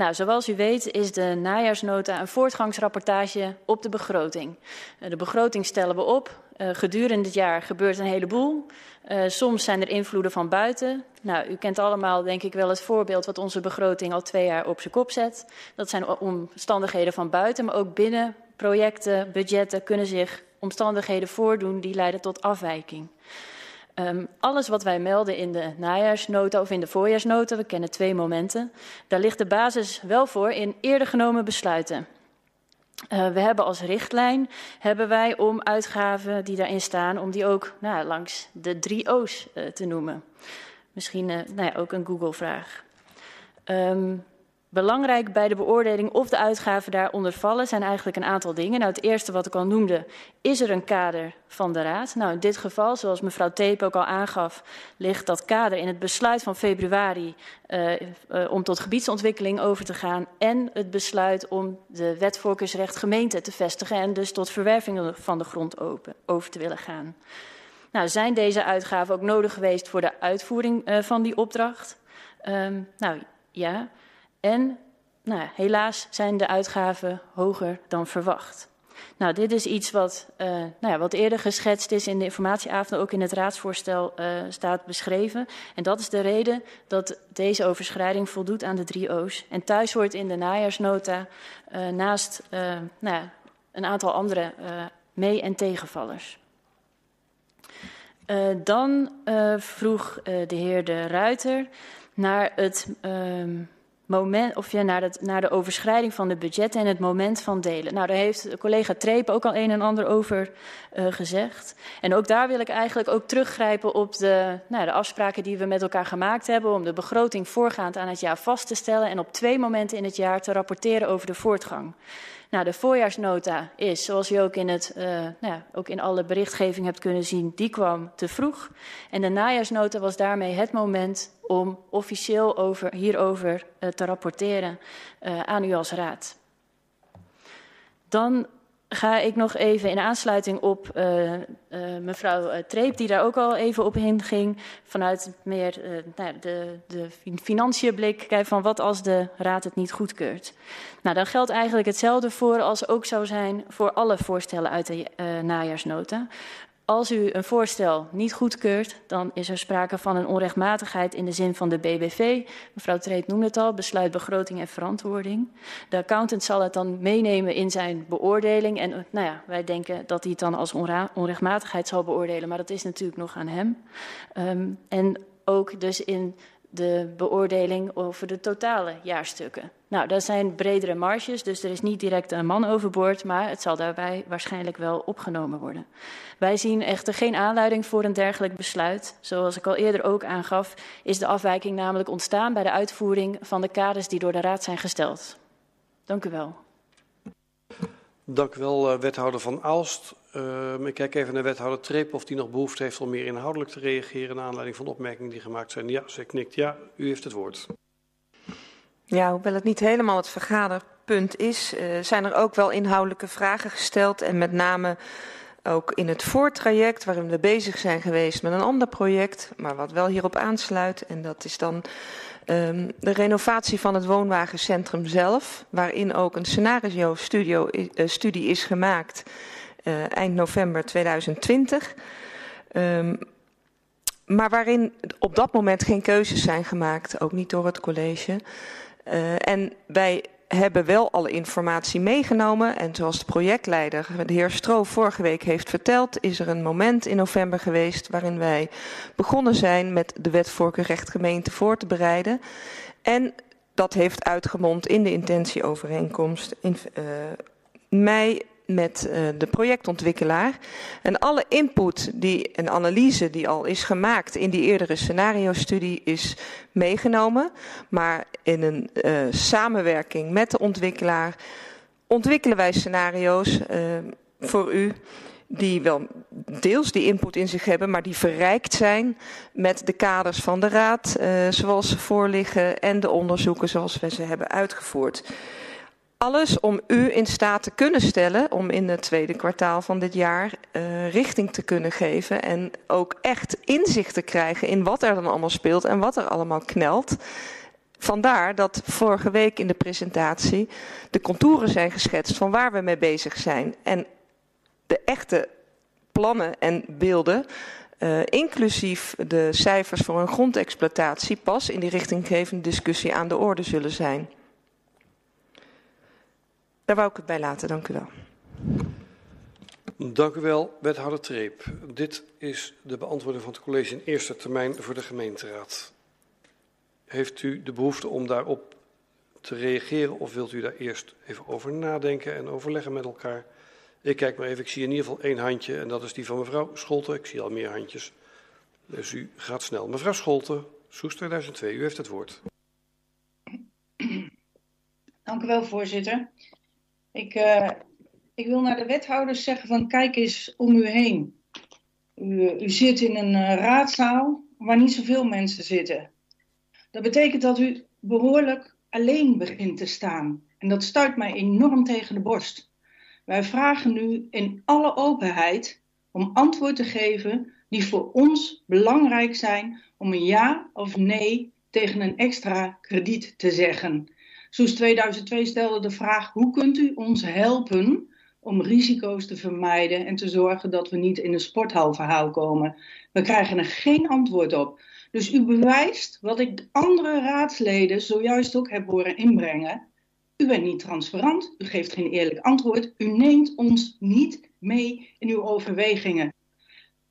nou, zoals u weet is de najaarsnota een voortgangsrapportage op de begroting. De begroting stellen we op. Uh, gedurende het jaar gebeurt een heleboel. Uh, soms zijn er invloeden van buiten. Nou, u kent allemaal denk ik wel het voorbeeld wat onze begroting al twee jaar op zijn kop zet. Dat zijn omstandigheden van buiten, maar ook binnen projecten, budgetten kunnen zich omstandigheden voordoen die leiden tot afwijking. Um, alles wat wij melden in de najaarsnota of in de voorjaarsnota, we kennen twee momenten, daar ligt de basis wel voor in eerder genomen besluiten. Uh, we hebben als richtlijn hebben wij om uitgaven die daarin staan, om die ook nou, langs de drie O's uh, te noemen. Misschien uh, nou ja, ook een Google-vraag. Um, Belangrijk bij de beoordeling of de uitgaven daaronder vallen zijn eigenlijk een aantal dingen. Nou, het eerste wat ik al noemde, is er een kader van de Raad? Nou, in dit geval, zoals mevrouw Teep ook al aangaf, ligt dat kader in het besluit van februari uh, uh, om tot gebiedsontwikkeling over te gaan en het besluit om de wet voorkeursrecht gemeente te vestigen en dus tot verwerving van de grond open, over te willen gaan. Nou, zijn deze uitgaven ook nodig geweest voor de uitvoering uh, van die opdracht? Um, nou, ja. En nou, helaas zijn de uitgaven hoger dan verwacht. Nou, dit is iets wat, uh, nou ja, wat eerder geschetst is in de informatieavond, ook in het raadsvoorstel uh, staat beschreven. En dat is de reden dat deze overschrijding voldoet aan de drie O's. En thuis hoort in de najaarsnota uh, naast nou ja, een aantal andere mee- en tegenvallers. dan vroeg de heer De Ruiter naar het ehm, moment, of naar, het, naar de overschrijding van de budgetten en het moment van delen. Nou, daar heeft collega Treep ook al een en ander over uh, gezegd. En ook daar wil ik eigenlijk ook teruggrijpen op de, nou, de afspraken die we met elkaar gemaakt hebben om de begroting voorgaand aan het jaar vast te stellen en op twee momenten in het jaar te rapporteren over de voortgang. Nou, de voorjaarsnota is, zoals u ook in, het, uh, nou ja, ook in alle berichtgeving hebt kunnen zien, die kwam te vroeg. En de najaarsnota was daarmee het moment om officieel over, hierover uh, te rapporteren uh, aan u als raad. Dan ga ik nog even in aansluiting op uh, uh, mevrouw uh, Treep, die daar ook al even op inging, vanuit meer nou, de, de financiën blik, kijk van wat als de raad het niet goedkeurt. Nou, dan geldt eigenlijk hetzelfde voor als ook zou zijn voor alle voorstellen uit de najaarsnota. Als u een voorstel niet goedkeurt, dan is er sprake van een onrechtmatigheid in de zin van de BBV. Mevrouw Treet noemde het al, besluit begroting en verantwoording. De accountant zal het dan meenemen in zijn beoordeling. En nou ja, wij denken dat hij het dan als onrechtmatigheid zal beoordelen, maar dat is natuurlijk nog aan hem. Um, en ook dus in de beoordeling over de totale jaarstukken. Nou, dat zijn bredere marges, dus er is niet direct een man overboord, maar het zal daarbij waarschijnlijk wel opgenomen worden. Wij zien echter geen aanleiding voor een dergelijk besluit. Zoals ik al eerder ook aangaf, is de afwijking namelijk ontstaan bij de uitvoering van de kaders die door de Raad zijn gesteld. Dank u wel. Dank u wel, wethouder Van Aalst. Uh, ik kijk even naar wethouder Treep of die nog behoefte heeft om meer inhoudelijk te reageren naar aanleiding van de opmerkingen die gemaakt zijn. Ja, ze knikt ja, u heeft het woord. Ja, hoewel het niet helemaal het vergaderpunt is, uh, zijn er ook wel inhoudelijke vragen gesteld. En met name ook in het voortraject waarin we bezig zijn geweest met een ander project, maar wat wel hierop aansluit. En dat is dan um, de renovatie van het woonwagencentrum zelf, waarin ook een scenario-studie is gemaakt uh, eind november 2020. Um, maar waarin op dat moment geen keuzes zijn gemaakt, ook niet door het college. Uh, en wij hebben wel alle informatie meegenomen. En zoals de projectleider, de heer Stro, vorige week heeft verteld, is er een moment in november geweest waarin wij begonnen zijn met de wet voorkeurrecht gemeente voor te bereiden. En dat heeft uitgemond in de intentieovereenkomst in uh, mei met uh, de projectontwikkelaar. En alle input die, en analyse die al is gemaakt in die eerdere scenario-studie is meegenomen. Maar in een uh, samenwerking met de ontwikkelaar ontwikkelen wij scenario's uh, voor u die wel deels die input in zich hebben, maar die verrijkt zijn met de kaders van de raad, zoals ze voorliggen, en de onderzoeken zoals we ze hebben uitgevoerd. Alles om u in staat te kunnen stellen om in het tweede kwartaal van dit jaar uh, richting te kunnen geven en ook echt inzicht te krijgen in wat er dan allemaal speelt en wat er allemaal knelt. Vandaar dat vorige week in de presentatie de contouren zijn geschetst van waar we mee bezig zijn. En de echte plannen en beelden, uh, inclusief de cijfers voor een grondexploitatie, pas in die richtinggevende discussie aan de orde zullen zijn. Daar wou ik het bij laten, dank u wel. Dank u wel, wethouder Treep. Dit is de beantwoording van het college in eerste termijn voor de gemeenteraad. Heeft u de behoefte om daarop te reageren of wilt u daar eerst even over nadenken en overleggen met elkaar? Ik kijk maar even, ik zie in ieder geval één handje en dat is die van mevrouw Scholten. Ik zie al meer handjes, dus u gaat snel. Mevrouw Scholten, Soes 2002, u heeft het woord. Dank u wel, voorzitter. Ik, uh, ik wil naar de wethouders zeggen van kijk eens om u heen. U, u zit in een uh, raadzaal waar niet zoveel mensen zitten. Dat betekent dat u behoorlijk alleen begint te staan. En dat stuit mij enorm tegen de borst. Wij vragen nu in alle openheid om antwoord te geven die voor ons belangrijk zijn om een ja of nee tegen een extra krediet te zeggen. Soes 2002 stelde de vraag: hoe kunt u ons helpen om risico's te vermijden en te zorgen dat we niet in een sporthalverhaal komen? We krijgen er geen antwoord op. Dus u bewijst wat ik de andere raadsleden zojuist ook heb horen inbrengen. U bent niet transparant, u geeft geen eerlijk antwoord, u neemt ons niet mee in uw overwegingen.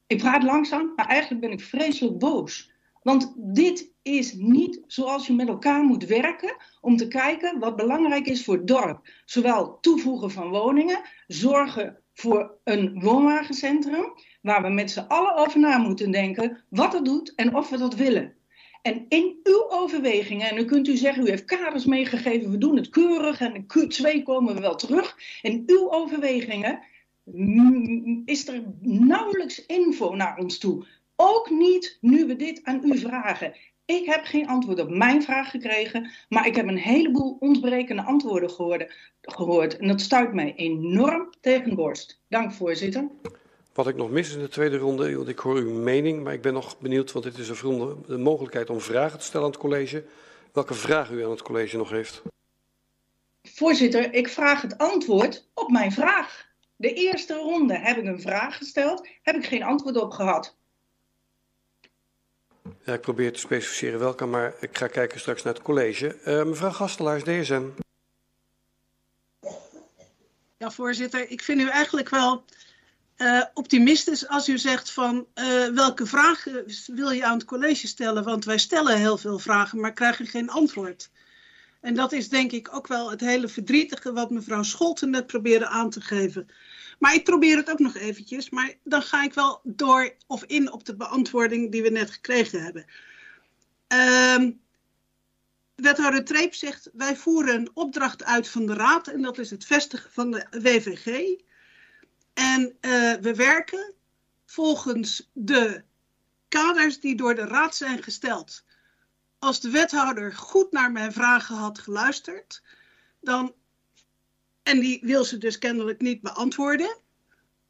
Ik praat langzaam, maar eigenlijk ben ik vreselijk boos. Want dit is niet zoals je met elkaar moet werken om te kijken wat belangrijk is voor het dorp. Zowel toevoegen van woningen, zorgen voor een woonwagencentrum, waar we met z'n allen over na moeten denken wat het doet en of we dat willen. En in uw overwegingen, en u kunt u zeggen, u heeft kaders meegegeven, we doen het keurig en in Q2 komen we wel terug. In uw overwegingen is er nauwelijks info naar ons toe. Ook niet nu we dit aan u vragen. Ik heb geen antwoord op mijn vraag gekregen, maar ik heb een heleboel ontbrekende antwoorden gehoord. gehoord en dat stuit mij enorm tegen de borst. Dank, voorzitter. Wat ik nog mis in de tweede ronde, want ik hoor uw mening, maar ik ben nog benieuwd, want dit is een ronde, de mogelijkheid om vragen te stellen aan het college. Welke vraag u aan het college nog heeft? Voorzitter, ik vraag het antwoord op mijn vraag. De eerste ronde heb ik een vraag gesteld, heb ik geen antwoord op gehad. Ik probeer te specificeren welke, maar ik ga kijken straks naar het college. Uh, mevrouw Gastelaars, DSN. Ja, voorzitter, ik vind u eigenlijk wel uh, optimistisch als u zegt van uh, welke vragen wil je aan het college stellen? Want wij stellen heel veel vragen, maar krijgen geen antwoord. En dat is denk ik ook wel het hele verdrietige wat mevrouw Scholten net probeerde aan te geven. Maar ik probeer het ook nog eventjes, maar dan ga ik wel door of in op de beantwoording die we net gekregen hebben. Uh, wethouder Treep zegt, wij voeren een opdracht uit van de raad en dat is het vestigen van de WVG. En uh, we werken volgens de kaders die door de raad zijn gesteld. Als de wethouder goed naar mijn vragen had geluisterd, dan, en die wil ze dus kennelijk niet beantwoorden,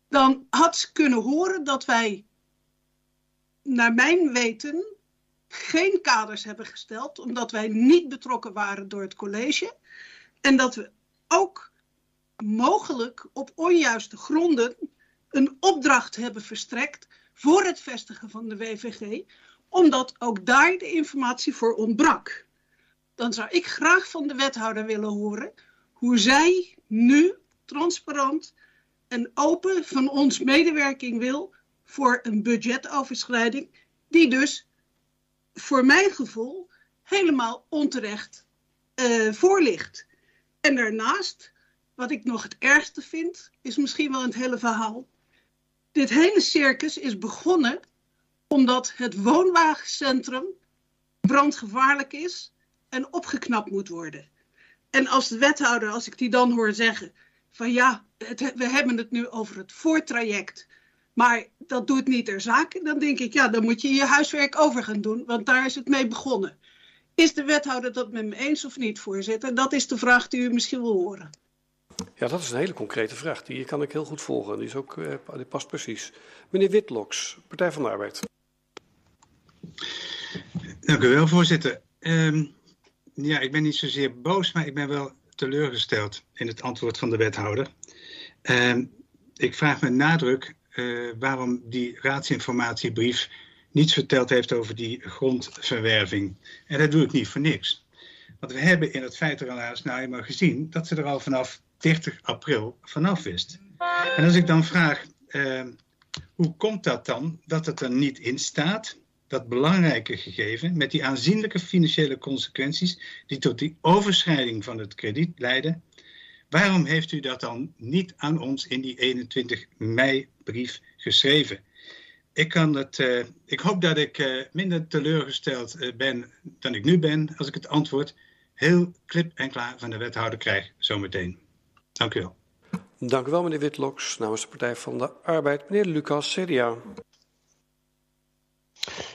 dan had ze kunnen horen dat wij, naar mijn weten, geen kaders hebben gesteld, omdat wij niet betrokken waren door het college. En dat we ook mogelijk op onjuiste gronden een opdracht hebben verstrekt voor het vestigen van de WVG, omdat ook daar de informatie voor ontbrak. Dan zou ik graag van de wethouder willen horen hoe zij nu transparant en open van ons medewerking wil voor een budgetoverschrijding, die dus voor mijn gevoel helemaal onterecht uh, voor ligt. En daarnaast wat ik nog het ergste vind, is misschien wel het hele verhaal. Dit hele circus is begonnen omdat het woonwagencentrum brandgevaarlijk is en opgeknapt moet worden. En als de wethouder, als ik die dan hoor zeggen van ja, het, we hebben het nu over het voortraject, maar dat doet niet ter zake, dan denk ik ja, dan moet je je huiswerk over gaan doen, want daar is het mee begonnen. Is de wethouder dat met me eens of niet, voorzitter? Dat is de vraag die u misschien wil horen. Ja, dat is een hele concrete vraag. Die kan ik heel goed volgen. Die, is ook, uh, die past precies. Meneer Witloks, Partij van de Arbeid. Dank u wel, voorzitter. Um, ja, ik ben niet zozeer boos, maar ik ben wel teleurgesteld in het antwoord van de wethouder. Um, ik vraag met nadruk uh, waarom die raadsinformatiebrief niets verteld heeft over die grondverwerving. En dat doe ik niet voor niks. Want we hebben in het feitenrelaas nou eenmaal gezien dat ze er al vanaf 30 april vanaf wist. En als ik dan vraag, uh, hoe komt dat dan dat het er niet in staat, dat belangrijke gegeven, met die aanzienlijke financiële consequenties die tot die overschrijding van het krediet leiden, waarom heeft u dat dan niet aan ons in die 21 mei brief geschreven? Ik, kan het, uh, ik hoop dat ik uh, minder teleurgesteld uh, ben dan ik nu ben als ik het antwoord heel klip en klaar van de wethouder krijg zometeen. Dank u wel. Dank u wel, meneer Witloks. Namens de Partij van de Arbeid, meneer Lucas, CDA.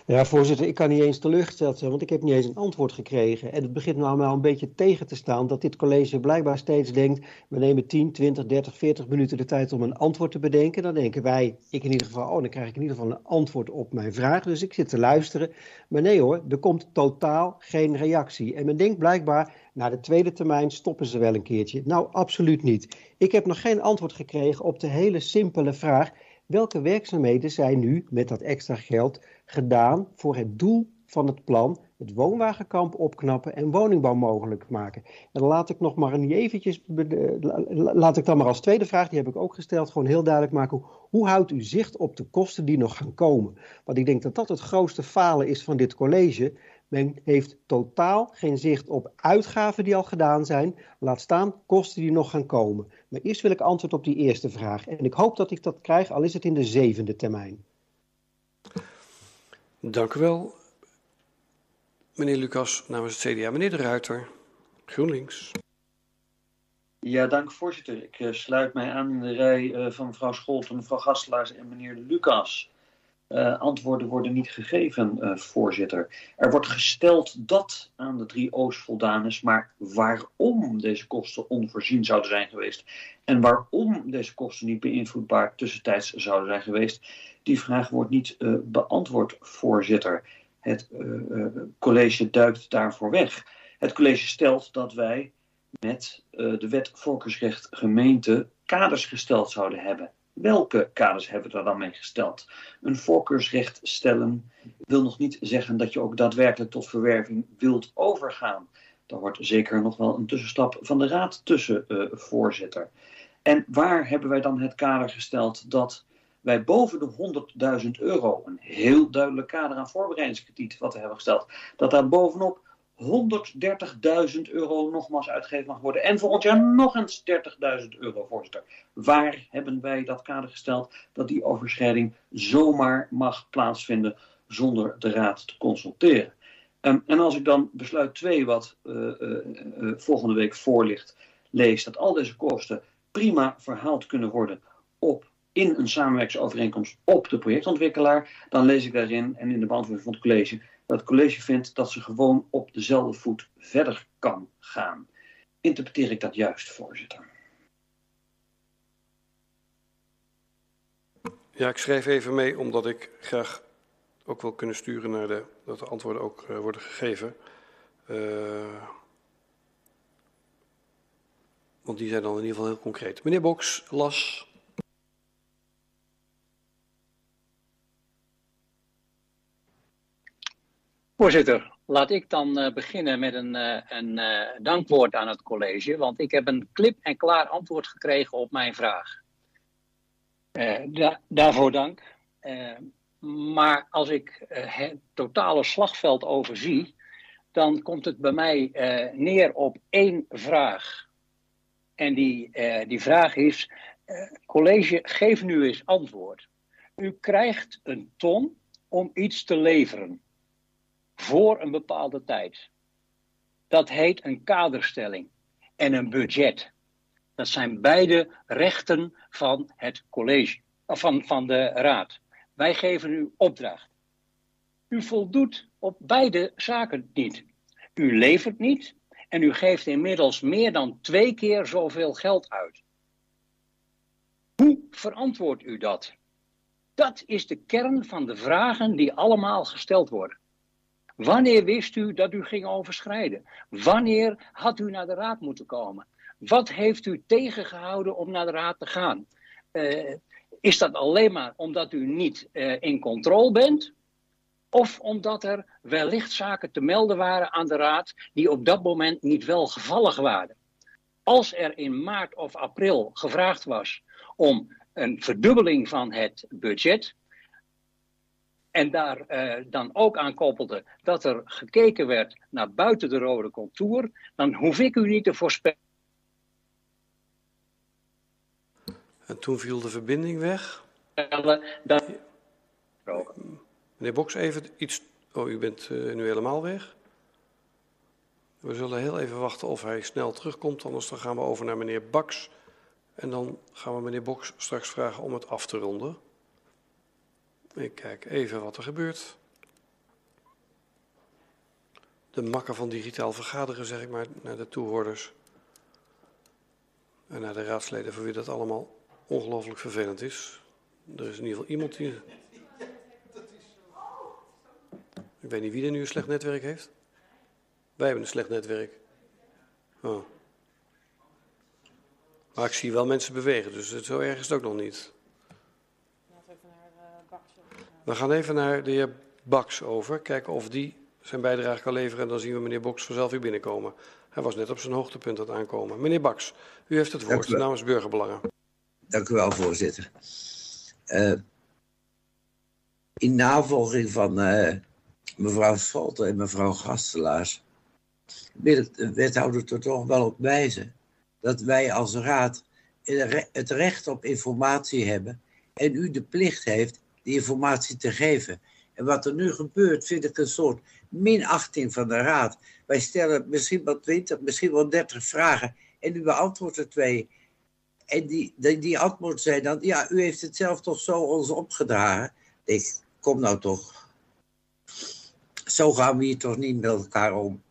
Ja, voorzitter, ik kan niet eens teleurgesteld zijn, want ik heb niet eens een antwoord gekregen. En het begint nou maar een beetje tegen te staan dat dit college blijkbaar steeds denkt, we nemen 10, 20, 30, 40 minuten de tijd om een antwoord te bedenken. Dan denken wij, ik in ieder geval, oh, dan krijg ik in ieder geval een antwoord op mijn vraag. Dus ik zit te luisteren. Maar nee hoor, er komt totaal geen reactie. En men denkt blijkbaar, na de tweede termijn stoppen ze wel een keertje. Nou, absoluut niet. Ik heb nog geen antwoord gekregen op de hele simpele vraag, welke werkzaamheden zijn nu met dat extra geld gedaan voor het doel van het plan, het woonwagenkamp opknappen en woningbouw mogelijk maken. En laat ik nog maar niet eventjes, laat ik dan maar als tweede vraag, die heb ik ook gesteld, gewoon heel duidelijk maken. Hoe, hoe houdt u zicht op de kosten die nog gaan komen? Want ik denk dat dat het grootste falen is van dit college. Men heeft totaal geen zicht op uitgaven die al gedaan zijn, laat staan kosten die nog gaan komen. Maar eerst wil ik antwoord op die eerste vraag. En ik hoop dat ik dat krijg, al is het in de zevende termijn. Dank u wel, meneer Lucas, namens het CDA. Meneer De Ruiter, GroenLinks. Ja, dank voorzitter. Ik uh, sluit mij aan in de rij uh, van mevrouw Scholten, mevrouw Gastelaars en meneer Lucas. Uh, antwoorden worden niet gegeven, uh, voorzitter. Er wordt gesteld dat aan de drie is, maar waarom deze kosten onvoorzien zouden zijn geweest en waarom deze kosten niet beïnvloedbaar tussentijds zouden zijn geweest, die vraag wordt niet uh, beantwoord, voorzitter. Het college duikt daarvoor weg. Het college stelt dat wij met de wet volkersrecht gemeente kaders gesteld zouden hebben. Welke kaders hebben we er dan mee gesteld? Een voorkeursrecht stellen wil nog niet zeggen dat je ook daadwerkelijk tot verwerving wilt overgaan. Daar wordt zeker nog wel een tussenstap van de raad tussen, uh, voorzitter. En waar hebben wij dan het kader gesteld dat wij boven de 100.000 euro, een heel duidelijk kader aan voorbereidingskrediet wat we hebben gesteld, dat daar bovenop 130.000 euro nogmaals uitgegeven mag worden. En volgend jaar nog eens 30.000 euro, voorzitter. Waar hebben wij dat kader gesteld dat die overschrijding zomaar mag plaatsvinden zonder de raad te consulteren? Um, en als ik dan besluit 2, wat uh, uh, uh, volgende week voorligt, lees dat al deze kosten prima verhaald kunnen worden op in een samenwerkingsovereenkomst op de projectontwikkelaar, dan lees ik daarin en in de beantwoording van het college dat het college vindt dat ze gewoon op dezelfde voet verder kan gaan. Interpreteer ik dat juist, voorzitter? Ja, ik schrijf even mee omdat ik graag ook wil kunnen sturen naar de, dat de antwoorden ook uh, worden gegeven. Uh, want die zijn dan in ieder geval heel concreet. Meneer Boks, las. Voorzitter, laat ik dan uh, beginnen met een, uh, een uh, dankwoord aan het college, want ik heb een klip en klaar antwoord gekregen op mijn vraag. Da daarvoor dank. maar als ik het totale slagveld overzie, dan komt het bij mij neer op één vraag. En die, die vraag is, college, geef nu eens antwoord. U krijgt een ton om iets te leveren voor een bepaalde tijd. Dat heet een kaderstelling en een budget. Dat zijn beide rechten van het college, van, van de raad. Wij geven u opdracht. U voldoet op beide zaken niet. U levert niet en u geeft inmiddels meer dan twee keer zoveel geld uit. Hoe verantwoordt u dat? Dat is de kern van de vragen die allemaal gesteld worden. Wanneer wist u dat u ging overschrijden? Wanneer had u naar de raad moeten komen? Wat heeft u tegengehouden om naar de raad te gaan? Uh, is dat alleen maar omdat u niet uh, in controle bent? Of omdat er wellicht zaken te melden waren aan de raad die op dat moment niet wel gevallig waren? Als er in maart of april gevraagd was om een verdubbeling van het budget, en daar uh, dan ook aan koppelde dat er gekeken werd naar buiten de rode contour, dan hoef ik u niet te voorspellen. En toen viel de verbinding weg. Dat... Meneer Boks, even iets. Oh, u bent uh, nu helemaal weg. We zullen heel even wachten of hij snel terugkomt, anders dan gaan we over naar meneer Baks. En dan gaan we meneer Boks straks vragen om het af te ronden. Ik kijk even wat er gebeurt. De makker van digitaal vergaderen, zeg ik maar, naar de toehoorders. En naar de raadsleden voor wie dat allemaal ongelooflijk vervelend is. Er is in ieder geval iemand die. Ik weet niet wie er nu een slecht netwerk heeft. Wij hebben een slecht netwerk. Oh. Maar ik zie wel mensen bewegen, dus zo erg is het ook nog niet. We gaan even naar de heer Baks over, kijken of die zijn bijdrage kan leveren. En dan zien we meneer Boks vanzelf weer binnenkomen. Hij was net op zijn hoogtepunt aan het aankomen. Meneer Baks, u heeft het woord namens Burgerbelangen. Dank u wel, voorzitter. Uh, in navolging van uh, mevrouw Scholten en mevrouw Gastelaars wil ik de wethouder er toch wel op wijzen dat wij als raad het recht op informatie hebben en u de plicht heeft die informatie te geven. En wat er nu gebeurt, vind ik een soort minachting van de raad. Wij stellen misschien wel 20, misschien wel 30 vragen en u beantwoordt er twee. En die, die, die antwoorden zijn dan, ja, u heeft het zelf toch zo ons opgedragen. Ik, kom nou toch. Zo gaan we hier toch niet met elkaar om.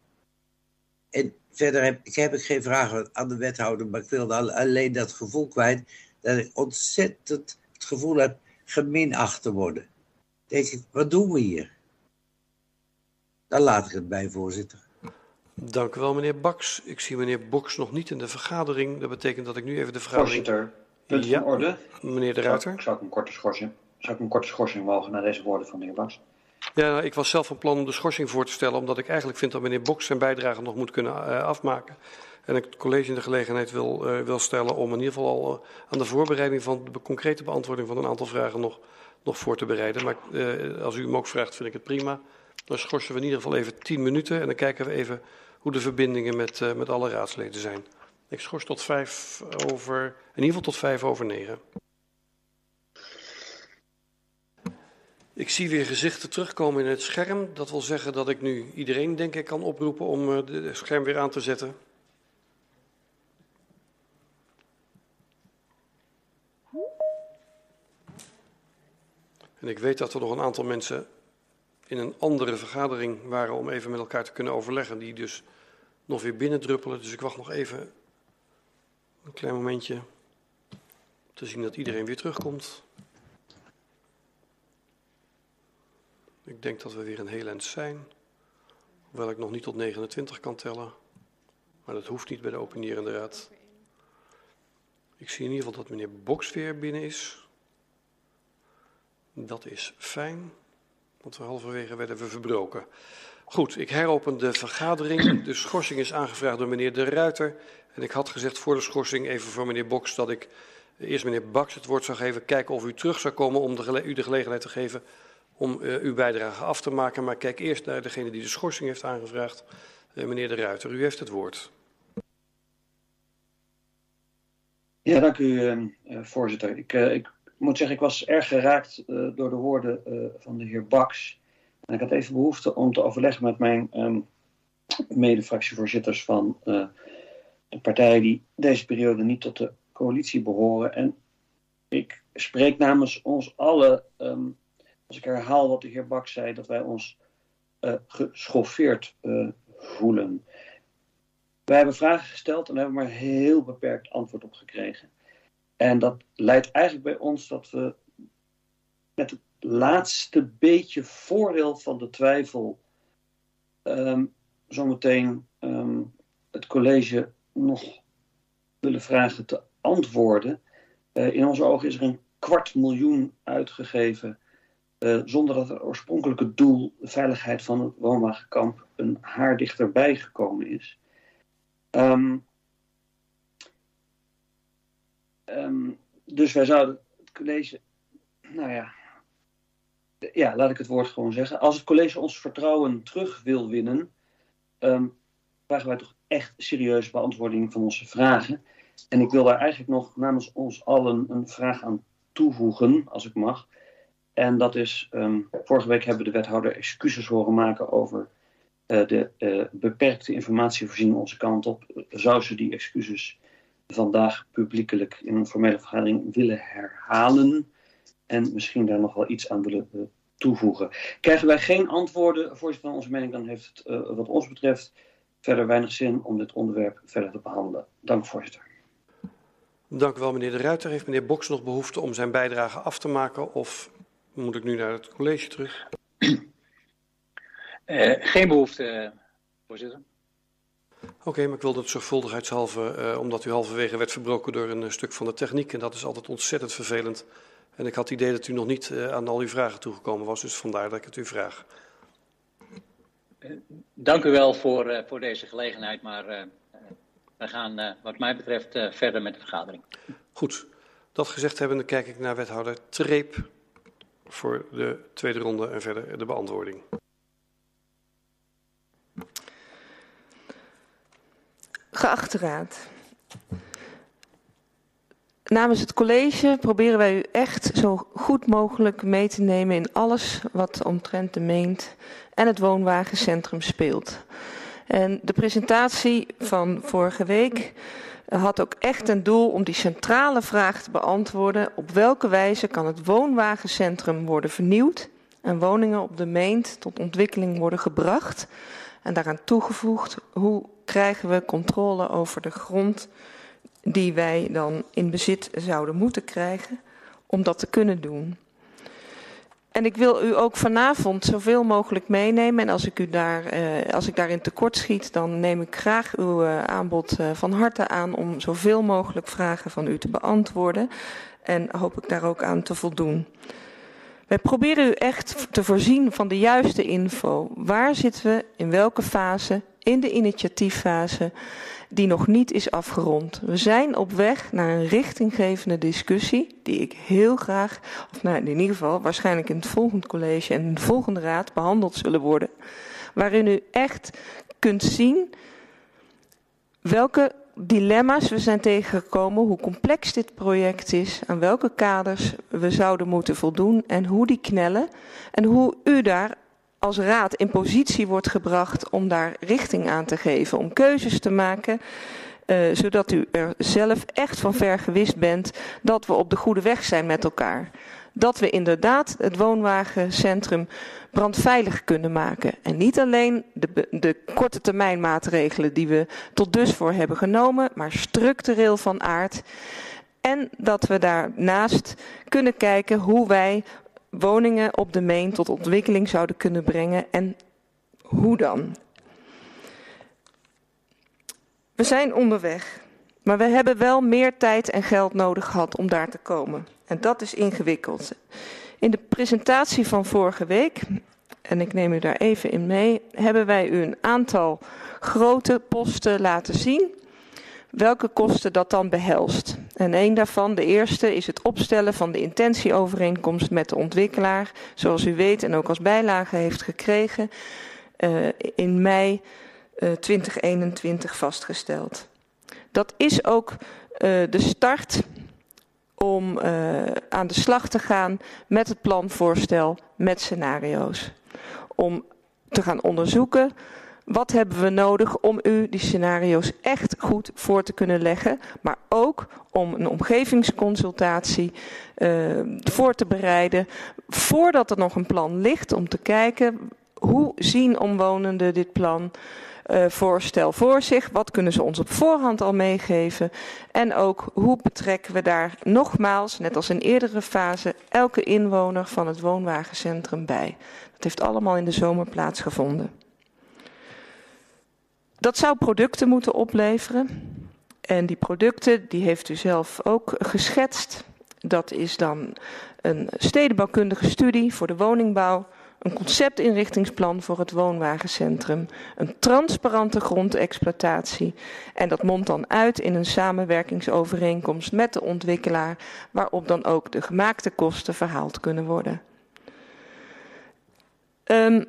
En verder heb, ik, heb ik geen vragen aan de wethouder, maar ik wilde alleen dat gevoel kwijt dat ik ontzettend het gevoel heb geminacht te worden. Denk ik, wat doen we hier? Daar laat ik het bij, voorzitter. Dank u wel, meneer Baks. Ik zie meneer Boks nog niet in de vergadering. Dat betekent dat ik nu even de vergadering... Voorzitter, punt Ja, van orde. Meneer de Ruiter. Zou ik een korte schorsing, zou ik een korte schorsing mogen naar deze woorden van de heer Baks? Ja, nou, ik was zelf van plan om de schorsing voor te stellen, omdat ik eigenlijk vind dat meneer Boks zijn bijdrage nog moet kunnen eh, afmaken. En ik het college in de gelegenheid wil, eh, wil stellen om in ieder geval al eh, aan de voorbereiding van de concrete beantwoording van een aantal vragen nog, nog voor te bereiden. Maar als u hem ook vraagt, vind ik het prima. Dan schorsen we in ieder geval even tien minuten en dan kijken we even hoe de verbindingen met, met alle raadsleden zijn. Ik schors tot vijf over, in ieder geval tot vijf over negen. Ik zie weer gezichten terugkomen in het scherm. Dat wil zeggen dat ik nu iedereen, denk ik, kan oproepen om eh, het scherm weer aan te zetten. En ik weet dat er nog een aantal mensen in een andere vergadering waren om even met elkaar te kunnen overleggen, die dus nog weer binnendruppelen. Dus ik wacht nog even een klein momentje om te zien dat iedereen weer terugkomt. Ik denk dat we weer een heel eind zijn. Hoewel ik nog niet tot 29 kan tellen. Maar dat hoeft niet bij de opinierende raad. Ik zie in ieder geval dat meneer Boks weer binnen is. Dat is fijn. Want we halverwege werden we verbroken. Goed, ik heropen de vergadering. De schorsing is aangevraagd door meneer De Ruiter. En ik had gezegd voor de schorsing even voor meneer Boks dat ik eerst meneer Baks het woord zou geven. Kijken of u terug zou komen om de u de gelegenheid te geven om eh, uw bijdrage af te maken. Maar kijk eerst naar degene die de schorsing heeft aangevraagd. Eh, meneer De Ruiter, u heeft het woord. Ja, dank u, eh, voorzitter. Ik, ik moet zeggen, ik was erg geraakt door de woorden van de heer Baks. En ik had even behoefte om te overleggen met mijn ehm mede-fractievoorzitters van de partijen die deze periode niet tot de coalitie behoren. En ik spreek namens ons allen, ehm, als ik herhaal wat de heer Baks zei, dat wij ons eh, geschoffeerd eh, voelen. Wij hebben vragen gesteld en hebben maar heel beperkt antwoord op gekregen. En dat leidt eigenlijk bij ons dat we met het laatste beetje voordeel van de twijfel ehm, zometeen ehm, het college nog willen vragen te antwoorden. Eh, in onze ogen is er een kwart miljoen uitgegeven eh, zonder dat het oorspronkelijke doel, de veiligheid van het woonwagenkamp, een haar dichterbij gekomen is. Ehm, ehm, dus wij zouden het college, nou ja, ja, laat ik het woord gewoon zeggen. Als het college ons vertrouwen terug wil winnen, ehm, vragen wij toch echt serieuze beantwoording van onze vragen. En ik wil daar eigenlijk nog namens ons allen een vraag aan toevoegen, als ik mag. En dat is, ehm, vorige week hebben we de wethouder excuses horen maken over eh, de eh, beperkte informatievoorziening onze kant op. Zou ze die excuses vandaag publiekelijk in een formele vergadering willen herhalen? En misschien daar nog wel iets aan willen eh, toevoegen. Krijgen wij geen antwoorden, voorzitter onze mening, dan heeft het wat ons betreft verder weinig zin om dit onderwerp verder te behandelen. Dank voorzitter. Dank u wel, meneer De Ruiter. Heeft meneer Boks nog behoefte om zijn bijdrage af te maken? Of moet ik nu naar het college terug? Eh, geen behoefte, eh, voorzitter. Oké, maar ik wilde het zorgvuldigheidshalve, eh, omdat u halverwege werd verbroken door een stuk van de techniek. En dat is altijd ontzettend vervelend. En ik had het idee dat u nog niet aan al uw vragen toegekomen was. Dus vandaar dat ik het u vraag. Dank u wel voor, voor deze gelegenheid, maar we gaan wat mij betreft verder met de vergadering. Goed, dat gezegd hebbende kijk ik naar wethouder Treep voor de tweede ronde en verder de beantwoording. Geachte raad. Namens het college proberen wij u echt zo goed mogelijk mee te nemen in alles wat omtrent de Meent en het woonwagencentrum speelt. En de presentatie van vorige week had ook echt een doel om die centrale vraag te beantwoorden. Op welke wijze kan het woonwagencentrum worden vernieuwd en woningen op de meent tot ontwikkeling worden gebracht. En daaraan toegevoegd, hoe krijgen we controle over de grond die wij dan in bezit zouden moeten krijgen om dat te kunnen doen. En ik wil u ook vanavond zoveel mogelijk meenemen. En als ik, u daar, eh, als ik daarin tekort schiet, dan neem ik graag uw eh, aanbod eh, van harte aan om zoveel mogelijk vragen van u te beantwoorden. En hoop ik daar ook aan te voldoen. Wij proberen u echt te voorzien van de juiste info. Waar zitten we, in welke fase, in de initiatieffase, die nog niet is afgerond. We zijn op weg naar een richtinggevende discussie, die ik heel graag, of nou, in ieder geval waarschijnlijk in het volgende college en in de volgende raad behandeld zullen worden. Waarin u echt kunt zien welke dilemma's we zijn tegengekomen, hoe complex dit project is, aan welke kaders we zouden moeten voldoen en hoe die knellen en hoe u daar als raad in positie wordt gebracht om daar richting aan te geven, om keuzes te maken, uh, zodat u er zelf echt van ver gewist bent dat we op de goede weg zijn met elkaar. Dat we inderdaad het woonwagencentrum brandveilig kunnen maken. En niet alleen de, de korte termijn maatregelen die we tot dusver hebben genomen, maar structureel van aard. En dat we daarnaast kunnen kijken hoe wij woningen op de Meen tot ontwikkeling zouden kunnen brengen en hoe dan. We zijn onderweg, maar we hebben wel meer tijd en geld nodig gehad om daar te komen. En dat is ingewikkeld. In de presentatie van vorige week, en ik neem u daar even in mee, hebben wij u een aantal grote posten laten zien welke kosten dat dan behelst. En een daarvan, de eerste, is het opstellen van de intentieovereenkomst met de ontwikkelaar, zoals u weet en ook als bijlage heeft gekregen, uh, in mei uh, eh, 2021 vastgesteld. Dat is ook uh, de start om aan de slag te gaan met het planvoorstel met scenario's. Om te gaan onderzoeken wat hebben we nodig om u die scenario's echt goed voor te kunnen leggen, maar ook om een omgevingsconsultatie uh, voor te bereiden voordat er nog een plan ligt om te kijken hoe zien omwonenden dit plan uh, voorstel voor zich, wat kunnen ze ons op voorhand al meegeven en ook hoe betrekken we daar nogmaals, net als in eerdere fase, elke inwoner van het woonwagencentrum bij. Dat heeft allemaal in de zomer plaatsgevonden. Dat zou producten moeten opleveren. En die producten, die heeft u zelf ook geschetst. Dat is dan een stedenbouwkundige studie voor de woningbouw, een conceptinrichtingsplan voor het woonwagencentrum, een transparante grondexploitatie. En dat mondt dan uit in een samenwerkingsovereenkomst met de ontwikkelaar, waarop dan ook de gemaakte kosten verhaald kunnen worden. Um,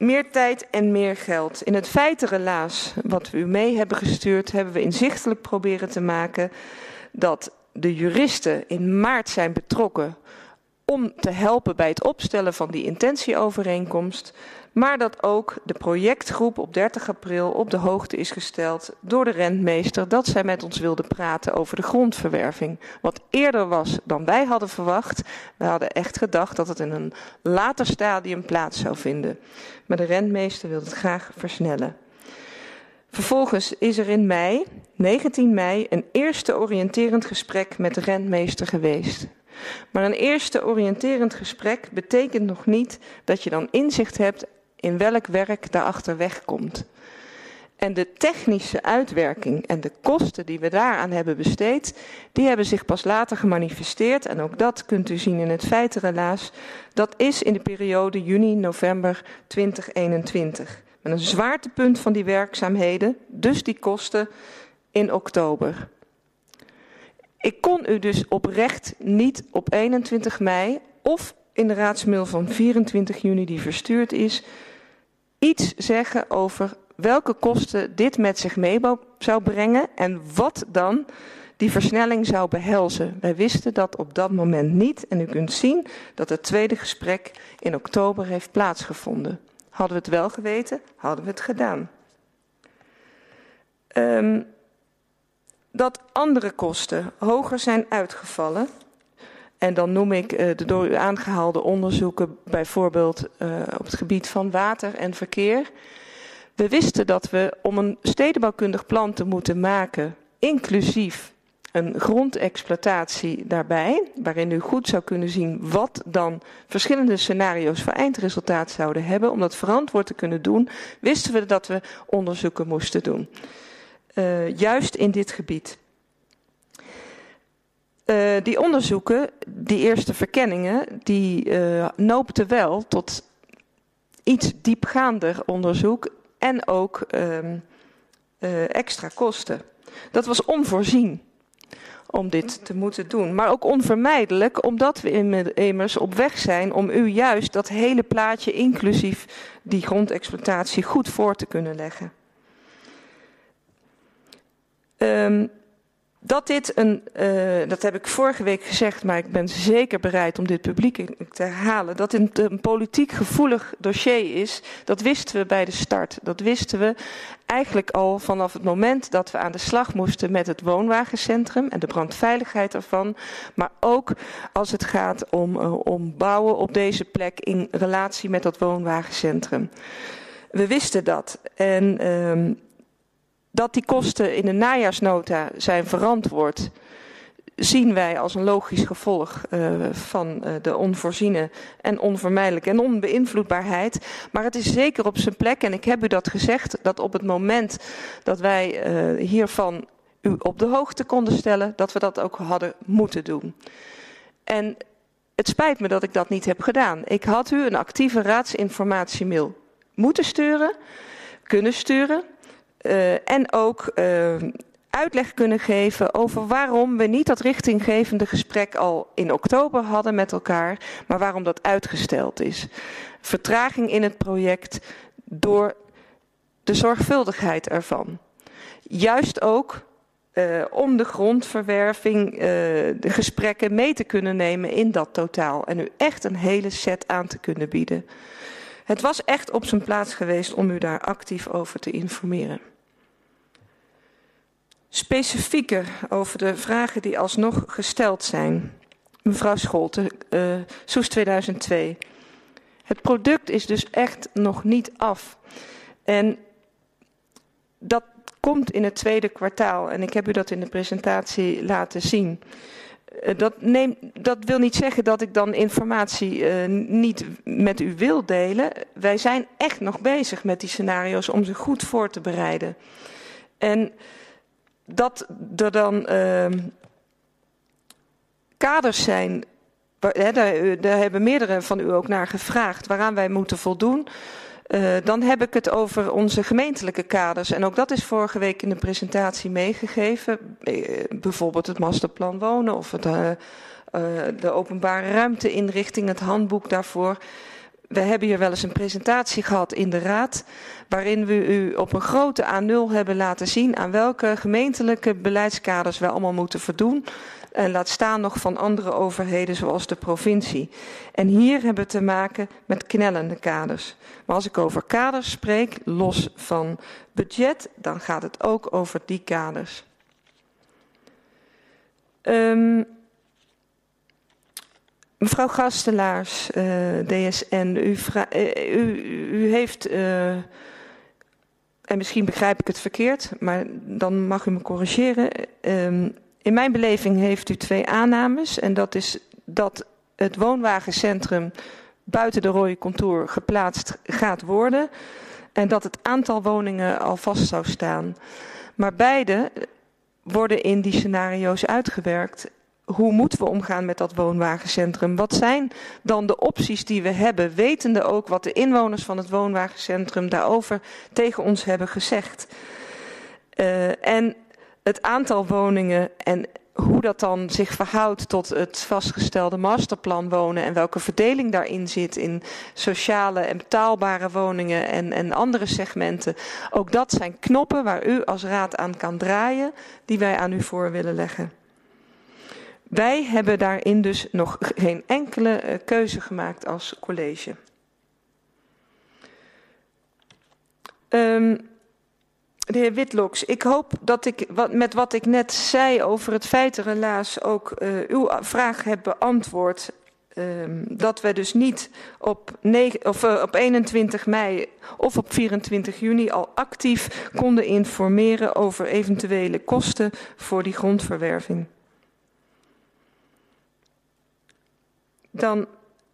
meer tijd en meer geld. In het feitenrelaas wat we u mee hebben gestuurd, hebben we inzichtelijk proberen te maken dat de juristen in maart zijn betrokken om te helpen bij het opstellen van die intentieovereenkomst. Maar dat ook de projectgroep op 30 april op de hoogte is gesteld door de rentmeester dat zij met ons wilde praten over de grondverwerving. Wat eerder was dan wij hadden verwacht. We hadden echt gedacht dat het in een later stadium plaats zou vinden. Maar de rentmeester wilde het graag versnellen. Vervolgens is er in mei, 19 mei, een eerste oriënterend gesprek met de rentmeester geweest. Maar een eerste oriënterend gesprek betekent nog niet dat je dan inzicht hebt in welk werk daarachter wegkomt. En de technische uitwerking en de kosten die we daaraan hebben besteed, die hebben zich pas later gemanifesteerd. En ook dat kunt u zien in het feitenrelaas. Dat is in de periode juni-november 2021. Met een zwaartepunt van die werkzaamheden, dus die kosten, in oktober. Ik kon u dus oprecht niet op 21 mei of in de raadsmail van 24 juni die verstuurd is, iets zeggen over welke kosten dit met zich mee zou brengen en wat dan die versnelling zou behelzen. Wij wisten dat op dat moment niet en u kunt zien dat het tweede gesprek in oktober heeft plaatsgevonden. Hadden we het wel geweten, hadden we het gedaan. Um, dat andere kosten hoger zijn uitgevallen En dan noem ik uh, de door u aangehaalde onderzoeken, bijvoorbeeld uh, op het gebied van water en verkeer. We wisten dat we om een stedenbouwkundig plan te moeten maken, inclusief een grondexploitatie daarbij, waarin u goed zou kunnen zien wat dan verschillende scenario's voor eindresultaat zouden hebben. Om dat verantwoord te kunnen doen, wisten we dat we onderzoeken moesten doen. Uh, juist in dit gebied. Uh, die onderzoeken, die eerste verkenningen, die uh, noopten wel tot iets diepgaander onderzoek en ook extra kosten. Dat was onvoorzien om dit te moeten doen. Maar ook onvermijdelijk, omdat we immers op weg zijn om u juist dat hele plaatje, inclusief die grondexploitatie, goed voor te kunnen leggen. Um, dat dit een, uh, dat heb ik vorige week gezegd, maar ik ben zeker bereid om dit publiek te herhalen. Dat dit een politiek gevoelig dossier is, dat wisten we bij de start. Dat wisten we eigenlijk al vanaf het moment dat we aan de slag moesten met het woonwagencentrum en de brandveiligheid ervan. Maar ook als het gaat om, uh, bouwen op deze plek in relatie met dat woonwagencentrum. We wisten dat. En uh, dat die kosten in de najaarsnota zijn verantwoord, zien wij als een logisch gevolg uh, van uh, de onvoorziene en onvermijdelijke en onbeïnvloedbaarheid. Maar het is zeker op zijn plek, en ik heb u dat gezegd, dat op het moment dat wij uh, hiervan u op de hoogte konden stellen, dat we dat ook hadden moeten doen. En het spijt me dat ik dat niet heb gedaan. Ik had u een actieve raadsinformatiemail moeten sturen, kunnen sturen. Uh, en ook uh, uitleg kunnen geven over waarom we niet dat richtinggevende gesprek al in oktober hadden met elkaar, maar waarom dat uitgesteld is. Vertraging in het project door de zorgvuldigheid ervan. Juist ook uh, om de grondverwerving, de gesprekken mee te kunnen nemen in dat totaal en u echt een hele set aan te kunnen bieden. Het was echt op zijn plaats geweest om u daar actief over te informeren. Specifieker over de vragen die alsnog gesteld zijn. Mevrouw Scholten, uh, Soes 2002. Het product is dus echt nog niet af. En dat komt in het tweede kwartaal. En ik heb u dat in de presentatie laten zien. Uh, dat, neem, dat, wil niet zeggen dat ik dan informatie uh, niet met u wil delen. Wij zijn echt nog bezig met die scenario's om ze goed voor te bereiden. En dat er dan uh, kaders zijn, daar, daar, hebben meerdere van u ook naar gevraagd, waaraan wij moeten voldoen. Uh, dan heb ik het over onze gemeentelijke kaders. En ook dat is vorige week in de presentatie meegegeven. Uh, bijvoorbeeld het masterplan wonen of het, de openbare ruimteinrichting, het handboek daarvoor. We hebben hier wel eens een presentatie gehad in de Raad, waarin we u op een grote A0 hebben laten zien aan welke gemeentelijke beleidskaders we allemaal moeten voldoen. En laat staan nog van andere overheden zoals de provincie. En hier hebben we te maken met knellende kaders. Maar als ik over kaders spreek, los van budget, dan gaat het ook over die kaders. Um, Mevrouw Gastelaars, uh, DSN, u, uh, u, u heeft, uh, en misschien begrijp ik het verkeerd, maar dan mag u me corrigeren. Um, in mijn beleving heeft u twee aannames en dat is dat het woonwagencentrum buiten de rode contour geplaatst gaat worden en dat het aantal woningen al vast zou staan. Maar beide worden in die scenario's uitgewerkt hoe moeten we omgaan met dat woonwagencentrum? Wat zijn dan de opties die we hebben, wetende ook wat de inwoners van het woonwagencentrum daarover tegen ons hebben gezegd? Uh, en het aantal woningen en hoe dat dan zich verhoudt tot het vastgestelde masterplan wonen en welke verdeling daarin zit in sociale en betaalbare woningen en, en andere segmenten. Ook dat zijn knoppen waar u als raad aan kan draaien, die wij aan u voor willen leggen. Wij hebben daarin dus nog geen enkele uh, keuze gemaakt als college. Um, de heer Witloks, ik hoop dat ik wat, met wat ik net zei over het feit helaas ook uh, uw vraag heb beantwoord. Uh, dat we dus niet op, 9, of, uh, op 21 mei of op 24 juni al actief konden informeren over eventuele kosten voor die grondverwerving. Dan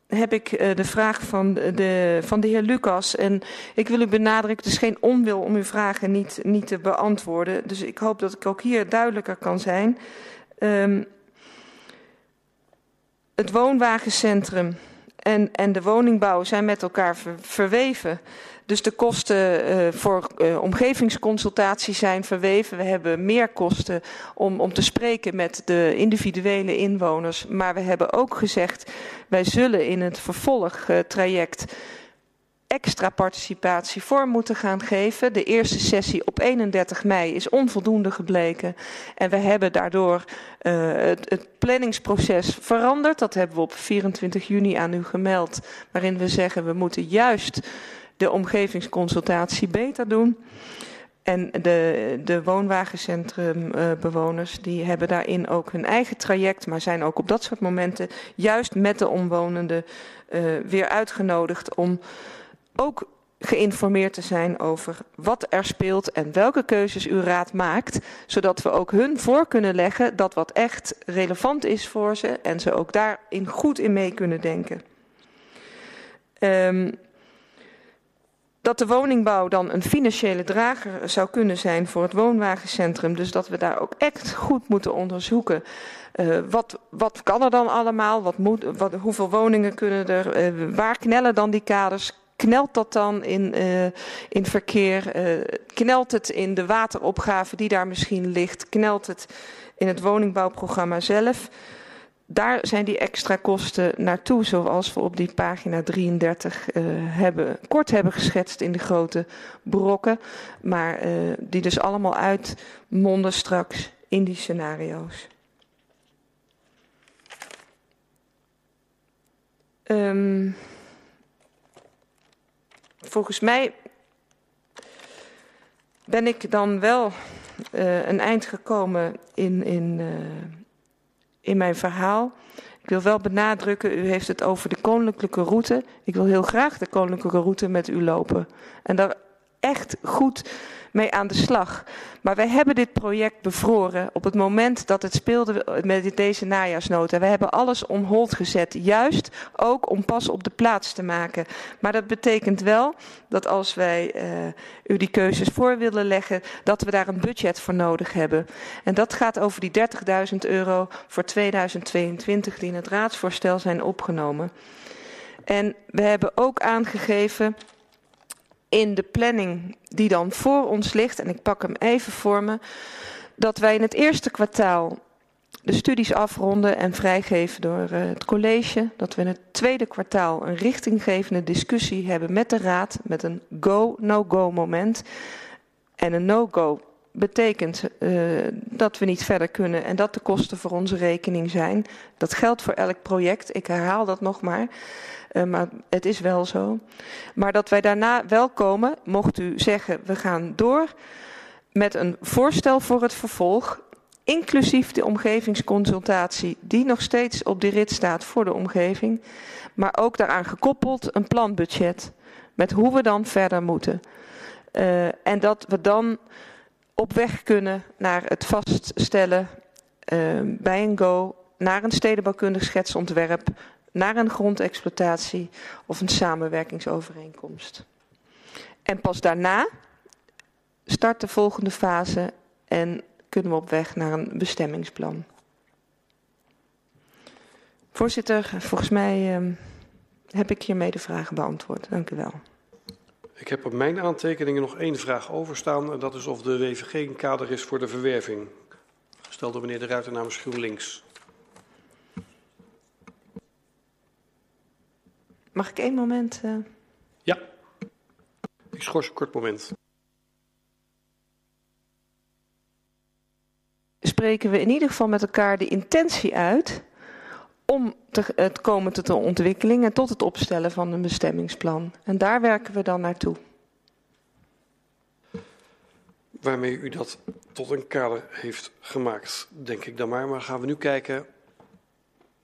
heb ik uh, de vraag van de, van de heer Lucas. En ik wil u benadrukken, het is geen onwil om uw vragen niet, niet te beantwoorden. Dus ik hoop dat ik ook hier duidelijker kan zijn. Um, het woonwagencentrum en, en de woningbouw zijn met elkaar ver, verweven. Dus de kosten uh, voor uh, omgevingsconsultatie zijn verweven. We hebben meer kosten om, om te spreken met de individuele inwoners. Maar we hebben ook gezegd, wij zullen in het vervolgtraject extra participatie vorm moeten gaan geven. De eerste sessie op 31 mei is onvoldoende gebleken. En we hebben daardoor uh, het, het planningsproces veranderd. Dat hebben we op 24 juni aan u gemeld. Waarin we zeggen we moeten juist de omgevingsconsultatie beter doen. En de, de woonwagencentrumbewoners die hebben daarin ook hun eigen traject, maar zijn ook op dat soort momenten juist met de omwonenden uh, weer uitgenodigd om ook geïnformeerd te zijn over wat er speelt en welke keuzes uw raad maakt, zodat we ook hun voor kunnen leggen dat wat echt relevant is voor ze en ze ook daarin goed in mee kunnen denken. Um, dat de woningbouw dan een financiële drager zou kunnen zijn voor het woonwagencentrum. Dus dat we daar ook echt goed moeten onderzoeken. Uh, wat, wat kan er dan allemaal? Wat moet, wat, hoeveel woningen kunnen er? Uh, waar knellen dan die kaders? Knelt dat dan in, uh, in verkeer? knelt het in de wateropgave die daar misschien ligt? Knelt het in het woningbouwprogramma zelf? Daar zijn die extra kosten naartoe, zoals we op die pagina 33 uh, hebben, kort hebben geschetst in de grote brokken. Maar uh, die dus allemaal uitmonden straks in die scenario's. Um, volgens mij ben ik dan wel uh, een eind gekomen in. in in mijn verhaal. Ik wil wel benadrukken, u heeft het over de koninklijke route. Ik wil heel graag de koninklijke route met u lopen. En daar echt goed mee aan de slag. Maar wij hebben dit project bevroren op het moment dat het speelde met deze najaarsnota. We hebben alles om hold gezet, juist ook om pas op de plaats te maken. Maar dat betekent wel dat als wij uh, u die keuzes voor willen leggen, dat we daar een budget voor nodig hebben. En dat gaat over die 30.000 euro voor 2022 die in het raadsvoorstel zijn opgenomen. En we hebben ook aangegeven in de planning die dan voor ons ligt, en ik pak hem even voor me, dat wij in het eerste kwartaal de studies afronden en vrijgeven door uh, het college. Dat we in het tweede kwartaal een richtinggevende discussie hebben met de raad, met een go-no-go moment. En een no-go betekent uh, dat we niet verder kunnen en dat de kosten voor onze rekening zijn. Dat geldt voor elk project, ik herhaal dat nog maar. Uh, maar het is wel zo. Maar dat wij daarna wel komen, mocht u zeggen, we gaan door met een voorstel voor het vervolg, inclusief de omgevingsconsultatie, die nog steeds op de rit staat voor de omgeving, maar ook daaraan gekoppeld een planbudget met hoe we dan verder moeten. Uh, en dat we dan op weg kunnen naar het vaststellen uh, bij een go naar een stedenbouwkundig schetsontwerp naar een grondexploitatie of een samenwerkingsovereenkomst. En pas daarna start de volgende fase en kunnen we op weg naar een bestemmingsplan. Voorzitter, volgens mij uh, heb ik hiermee de vragen beantwoord. Dank u wel. Ik heb op mijn aantekeningen nog één vraag overstaan. En dat is of de WVG een kader is voor de verwerving. Gesteld door meneer De Ruiter namens GroenLinks. Mag ik één moment? Uh... Ja. Ik schors een kort moment. Spreken we in ieder geval met elkaar de intentie uit om te, komen tot de ontwikkeling en tot het opstellen van een bestemmingsplan. En daar werken we dan naartoe. waarmee u dat tot een kader heeft gemaakt, denk ik dan maar. Maar gaan we nu kijken,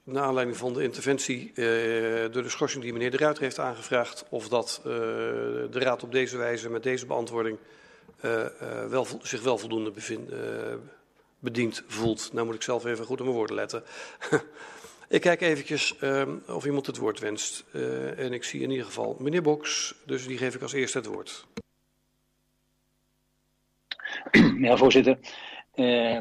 naar aanleiding van de interventie uh, door de schorsing die meneer De Ruiter heeft aangevraagd, of dat uh, de Raad op deze wijze met deze beantwoording uh, wel, zich wel voldoende bevind, bediend voelt. Nou moet ik zelf even goed op mijn woorden letten. ik kijk eventjes of iemand het woord wenst. en ik zie in ieder geval meneer Boks, dus die geef ik als eerste het woord. Ja, voorzitter. Uh,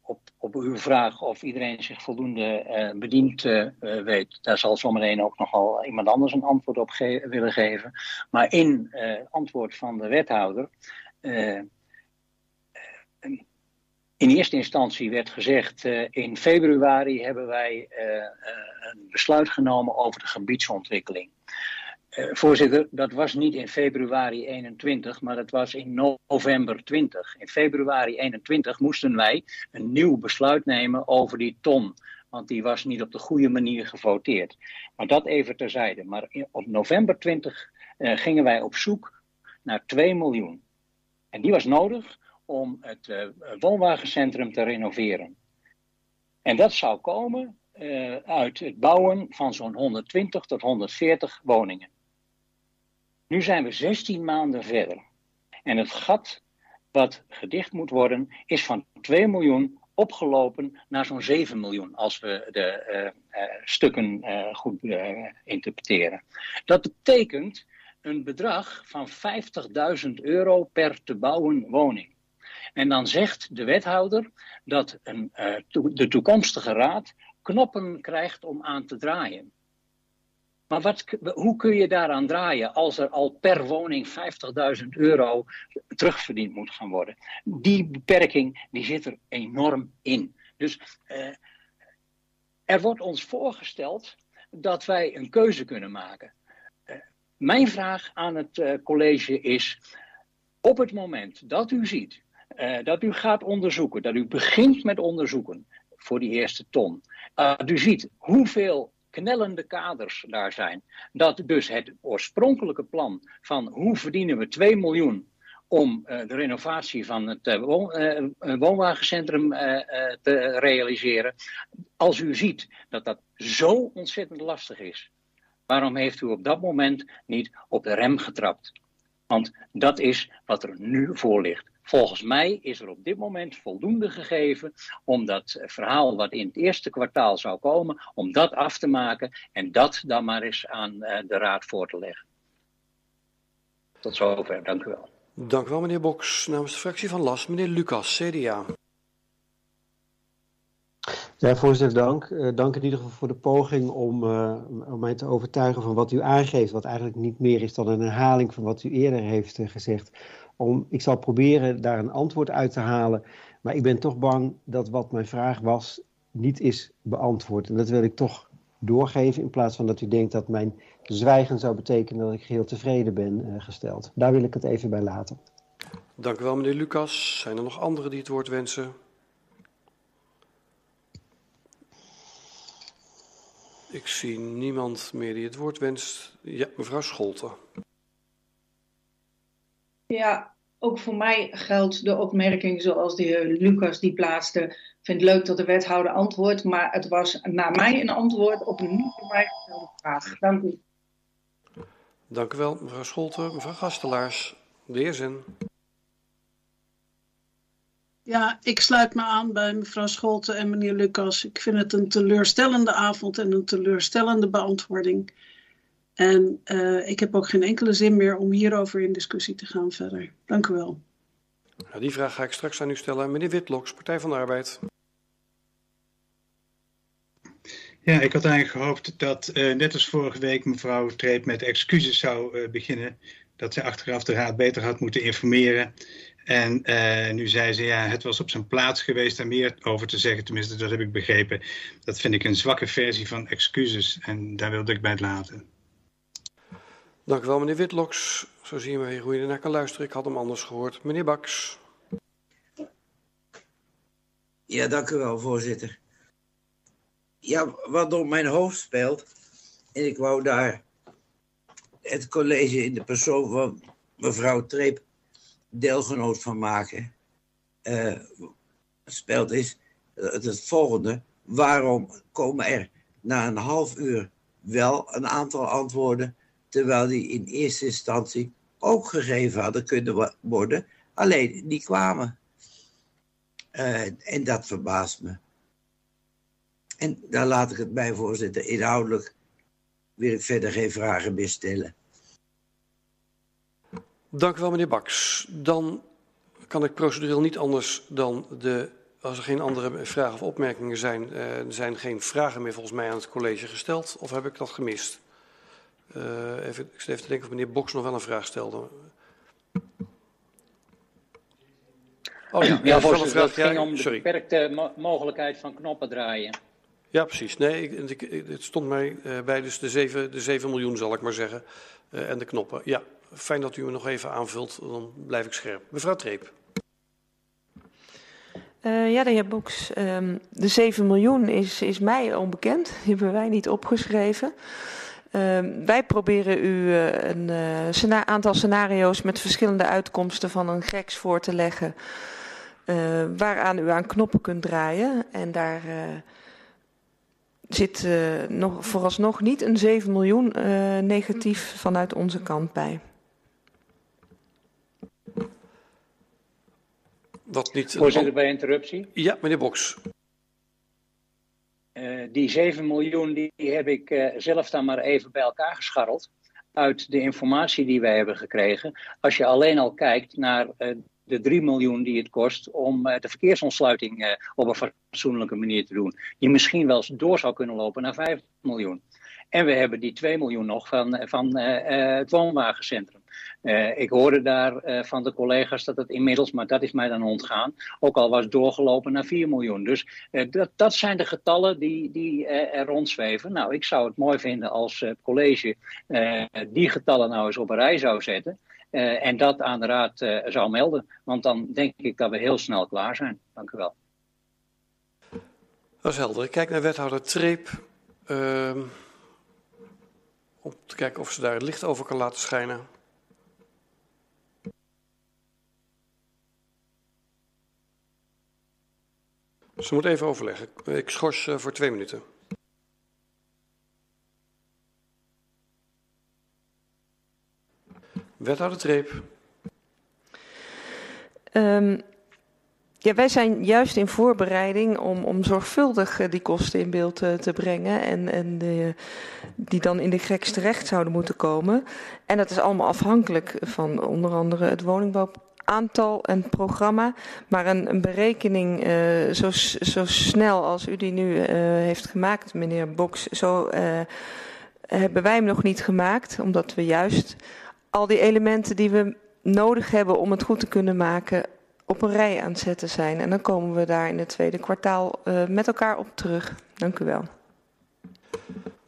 op, op uw vraag of iedereen zich voldoende uh, bediend uh, weet, daar zal zometeen ook nogal iemand anders een antwoord op willen geven. Maar in antwoord van de wethouder. In eerste instantie werd gezegd, in februari hebben wij een besluit genomen over de gebiedsontwikkeling. Uh, voorzitter, dat was niet in februari 21, maar dat was in november 20. In februari 21 moesten wij een nieuw besluit nemen over die ton. Want die was niet op de goede manier gevoteerd. Maar dat even terzijde. Maar in, op november 20 uh, gingen wij op zoek naar 2 miljoen. En die was nodig om het uh, woonwagencentrum te renoveren. En dat zou komen uh, uit het bouwen van zo'n 120 tot 140 woningen. Nu zijn we 16 maanden verder. En het gat wat gedicht moet worden is van 2 miljoen opgelopen naar zo'n 7 miljoen als we de uh, stukken goed interpreteren. Dat betekent een bedrag van 50.000 euro per te bouwen woning. En dan zegt de wethouder dat een, de toekomstige raad knoppen krijgt om aan te draaien. Maar wat, hoe kun je daaraan draaien als er al per woning 50.000 euro terugverdiend moet gaan worden? Die beperking die zit er enorm in. Dus eh, er wordt ons voorgesteld dat wij een keuze kunnen maken. Uh, mijn vraag aan het college is: op het moment dat u ziet uh, dat u gaat onderzoeken, dat u begint met onderzoeken voor die eerste ton, dat u ziet hoeveel knellende kaders daar zijn. Dat dus het oorspronkelijke plan van hoe verdienen we 2 miljoen om uh, de renovatie van het woon, woonwagencentrum te realiseren. Als u ziet dat dat zo ontzettend lastig is, waarom heeft u op dat moment niet op de rem getrapt? Want dat is wat er nu voor ligt. Volgens mij is er op dit moment voldoende gegeven om dat verhaal wat in het eerste kwartaal zou komen, om dat af te maken en dat dan maar eens aan de Raad voor te leggen. Tot zover, dank u wel. Dank u wel, meneer Boks. Namens de fractie van LAS, meneer Lucas, CDA. Ja, voorzitter, dank. Uh, dank in ieder geval voor de poging om, uh, om mij te overtuigen van wat u aangeeft, wat eigenlijk niet meer is dan een herhaling van wat u eerder heeft uh, gezegd. Om, ik zal proberen daar een antwoord uit te halen, maar ik ben toch bang dat wat mijn vraag was niet is beantwoord. En dat wil ik toch doorgeven in plaats van dat u denkt dat mijn zwijgen zou betekenen dat ik geheel tevreden ben gesteld. Daar wil ik het even bij laten. Dank u wel, meneer Lucas. Zijn er nog anderen die het woord wensen? Ik zie niemand meer die het woord wenst. Ja, mevrouw Scholten. Ja, ook voor mij geldt de opmerking zoals de heer Lucas die plaatste. Ik vind het leuk dat de wethouder antwoordt, maar het was naar mij een antwoord op een niet voor mij gestelde vraag. Dank u. Dank u wel, mevrouw Scholten. Mevrouw Gastelaars, de heer Zin. Ja, ik sluit me aan bij mevrouw Scholten en meneer Lucas. Ik vind het een teleurstellende avond en een teleurstellende beantwoording. En uh, ik heb ook geen enkele zin meer om hierover in discussie te gaan verder. Dank u wel. Nou, die vraag ga ik straks aan u stellen. Meneer Witloks, Partij van de Arbeid. Ja, ik had eigenlijk gehoopt dat, uh, net als vorige week, mevrouw Treep met excuses zou uh, beginnen. Dat zij achteraf de raad beter had moeten informeren. En uh, nu zei ze, ja, het was op zijn plaats geweest daar meer over te zeggen. Tenminste, dat heb ik begrepen. Dat vind ik een zwakke versie van excuses. En daar wilde ik bij het laten. Dank u wel, meneer Witloks. Zo zien we hoe je ernaar kan luisteren. Ik had hem anders gehoord. Meneer Baks. Ja, dank u wel, voorzitter. Ja, wat door mijn hoofd speelt... en ik wou daar het college in de persoon van mevrouw Treep deelgenoot van maken, uh, speelt is het, het volgende. Waarom komen er na een half uur wel een aantal antwoorden, terwijl die in eerste instantie ook gegeven hadden kunnen worden, alleen die kwamen. Uh, en dat verbaast me. En daar laat ik het bij, voorzitter. Inhoudelijk wil ik verder geen vragen meer stellen. Dank u wel, meneer Baks. Dan kan ik procedureel niet anders dan de. Als er geen andere vragen of opmerkingen zijn, uh, er zijn geen vragen meer volgens mij aan het college gesteld. Of heb ik dat gemist? Uh, even, ik zit even te denken of meneer Boks nog wel een vraag stelde. Oh ja, ja voorzitter, het ging om de beperkte mo mogelijkheid van knoppen draaien. Ja, precies. Nee, ik, ik, het stond mij uh, bij, dus de 7, de 7 miljoen zal ik maar zeggen. Uh, en de knoppen. Ja, fijn dat u me nog even aanvult, dan blijf ik scherp. Mevrouw Treep. Uh, ja, de heer Boeks, um, de 7 miljoen is, is mij onbekend. Die hebben wij niet opgeschreven. Uh, wij proberen u uh, een uh, aantal scenario's met verschillende uitkomsten van een GEX voor te leggen. waaraan u aan knoppen kunt draaien. En daar zit nog, vooralsnog niet een 7 miljoen negatief vanuit onze kant bij. Wat niet... Voorzitter, bij interruptie. Ja, meneer Boks. Uh, die 7 miljoen die heb ik uh, zelf dan maar even bij elkaar gescharreld. Uit de informatie die wij hebben gekregen. Als je alleen al kijkt naar uh, de 3 miljoen die het kost om de verkeersontsluiting op een fatsoenlijke manier te doen. Die misschien wel door zou kunnen lopen naar 5 miljoen. En we hebben die 2 miljoen nog van, van het woonwagencentrum. Uh, ik hoorde daar uh, van de collega's dat het inmiddels, maar dat is mij dan ontgaan, ook al was doorgelopen naar 4 miljoen. Dus uh, dat, dat zijn de getallen die, die er rondzweven. Nou, ik zou het mooi vinden als het college die getallen nou eens op een rij zou zetten. en dat aan de raad zou melden. Want dan denk ik dat we heel snel klaar zijn. Dank u wel. Dat is helder. Ik kijk naar wethouder Treep. Ehm, om te kijken of ze daar het licht over kan laten schijnen. Ze moet even overleggen. Ik schors uh, voor twee minuten. Wethouder Treep. Um, ja, wij zijn juist in voorbereiding om, om zorgvuldig uh, die kosten in beeld uh, te brengen. En, en die dan in de greks terecht zouden moeten komen. En dat is allemaal afhankelijk van onder andere het woningbouw aantal en programma, maar een, berekening uh, zo, zo, snel als u die nu uh, heeft gemaakt, meneer Boks, zo uh, hebben wij hem nog niet gemaakt, omdat we juist al die elementen die we nodig hebben om het goed te kunnen maken op een rij aan het zetten zijn. En dan komen we daar in het tweede kwartaal met elkaar op terug. Dank u wel.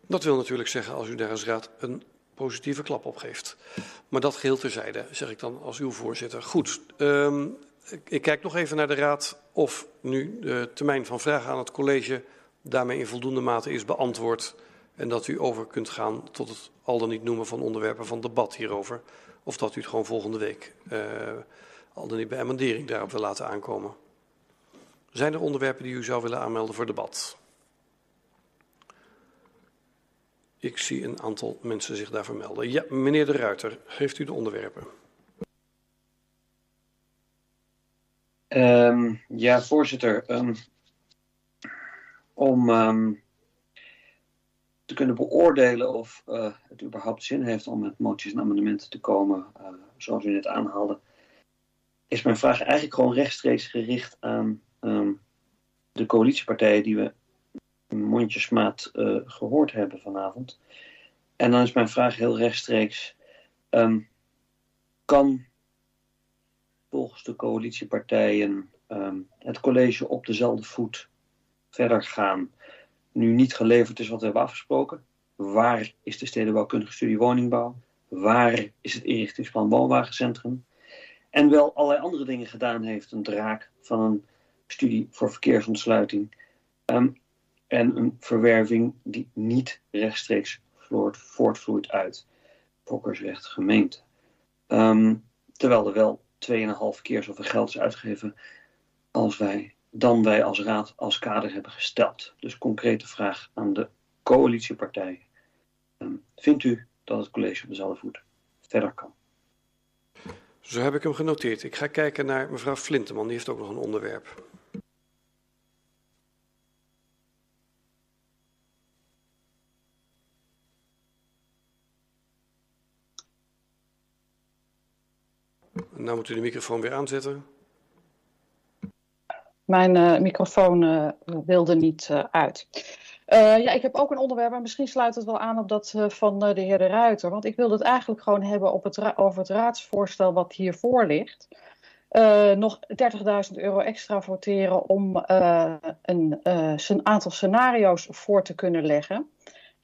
Dat wil natuurlijk zeggen, als u daar als raad een positieve klap op geeft. Maar dat geheel terzijde, zeg ik dan als uw voorzitter. Goed, um, ik, kijk nog even naar de raad of nu de termijn van vragen aan het college daarmee in voldoende mate is beantwoord. En dat u over kunt gaan tot het al dan niet noemen van onderwerpen van debat hierover. Of dat u het gewoon volgende week uh, al dan niet bij amendering daarop wil laten aankomen. Zijn er onderwerpen die u zou willen aanmelden voor debat? Ik zie een aantal mensen zich daar vermelden. Ja, meneer de Ruiter, heeft u de onderwerpen? Um, ja, voorzitter. Um, om um, te kunnen beoordelen of uh, het überhaupt zin heeft om met moties en amendementen te komen, uh, zoals u net aanhaalde, is mijn vraag eigenlijk gewoon rechtstreeks gericht aan de coalitiepartijen die we mondjesmaat uh, gehoord hebben vanavond. En dan is mijn vraag heel rechtstreeks: um, kan volgens de coalitiepartijen um, het college op dezelfde voet verder gaan? Nu niet geleverd is wat we hebben afgesproken. Waar is de stedenbouwkundige studie woningbouw? Waar is het inrichtingsplan woonwagencentrum? En wel allerlei andere dingen gedaan heeft. Een draak van een studie voor verkeersontsluiting. Um, en een verwerving die niet rechtstreeks voortvloeit uit fokkersrecht gemeente. Um, terwijl er wel 2,5 keer zoveel geld is uitgegeven als wij, dan wij als raad als kader hebben gesteld. Dus concrete vraag aan de coalitiepartijen. Ehm, vindt u dat het college op dezelfde voet verder kan? Zo heb ik hem genoteerd. Ik ga kijken naar mevrouw Flinteman, die heeft ook nog een onderwerp. Nou moet u de microfoon weer aanzetten. Mijn uh, microfoon uh, wilde niet uh, uit. ja, ik heb ook een onderwerp, maar misschien sluit het wel aan op dat van de heer De Ruiter. Want ik wilde het eigenlijk gewoon hebben op het over het raadsvoorstel wat hiervoor ligt. nog 30.000 euro extra voteren om een, een aantal scenario's voor te kunnen leggen.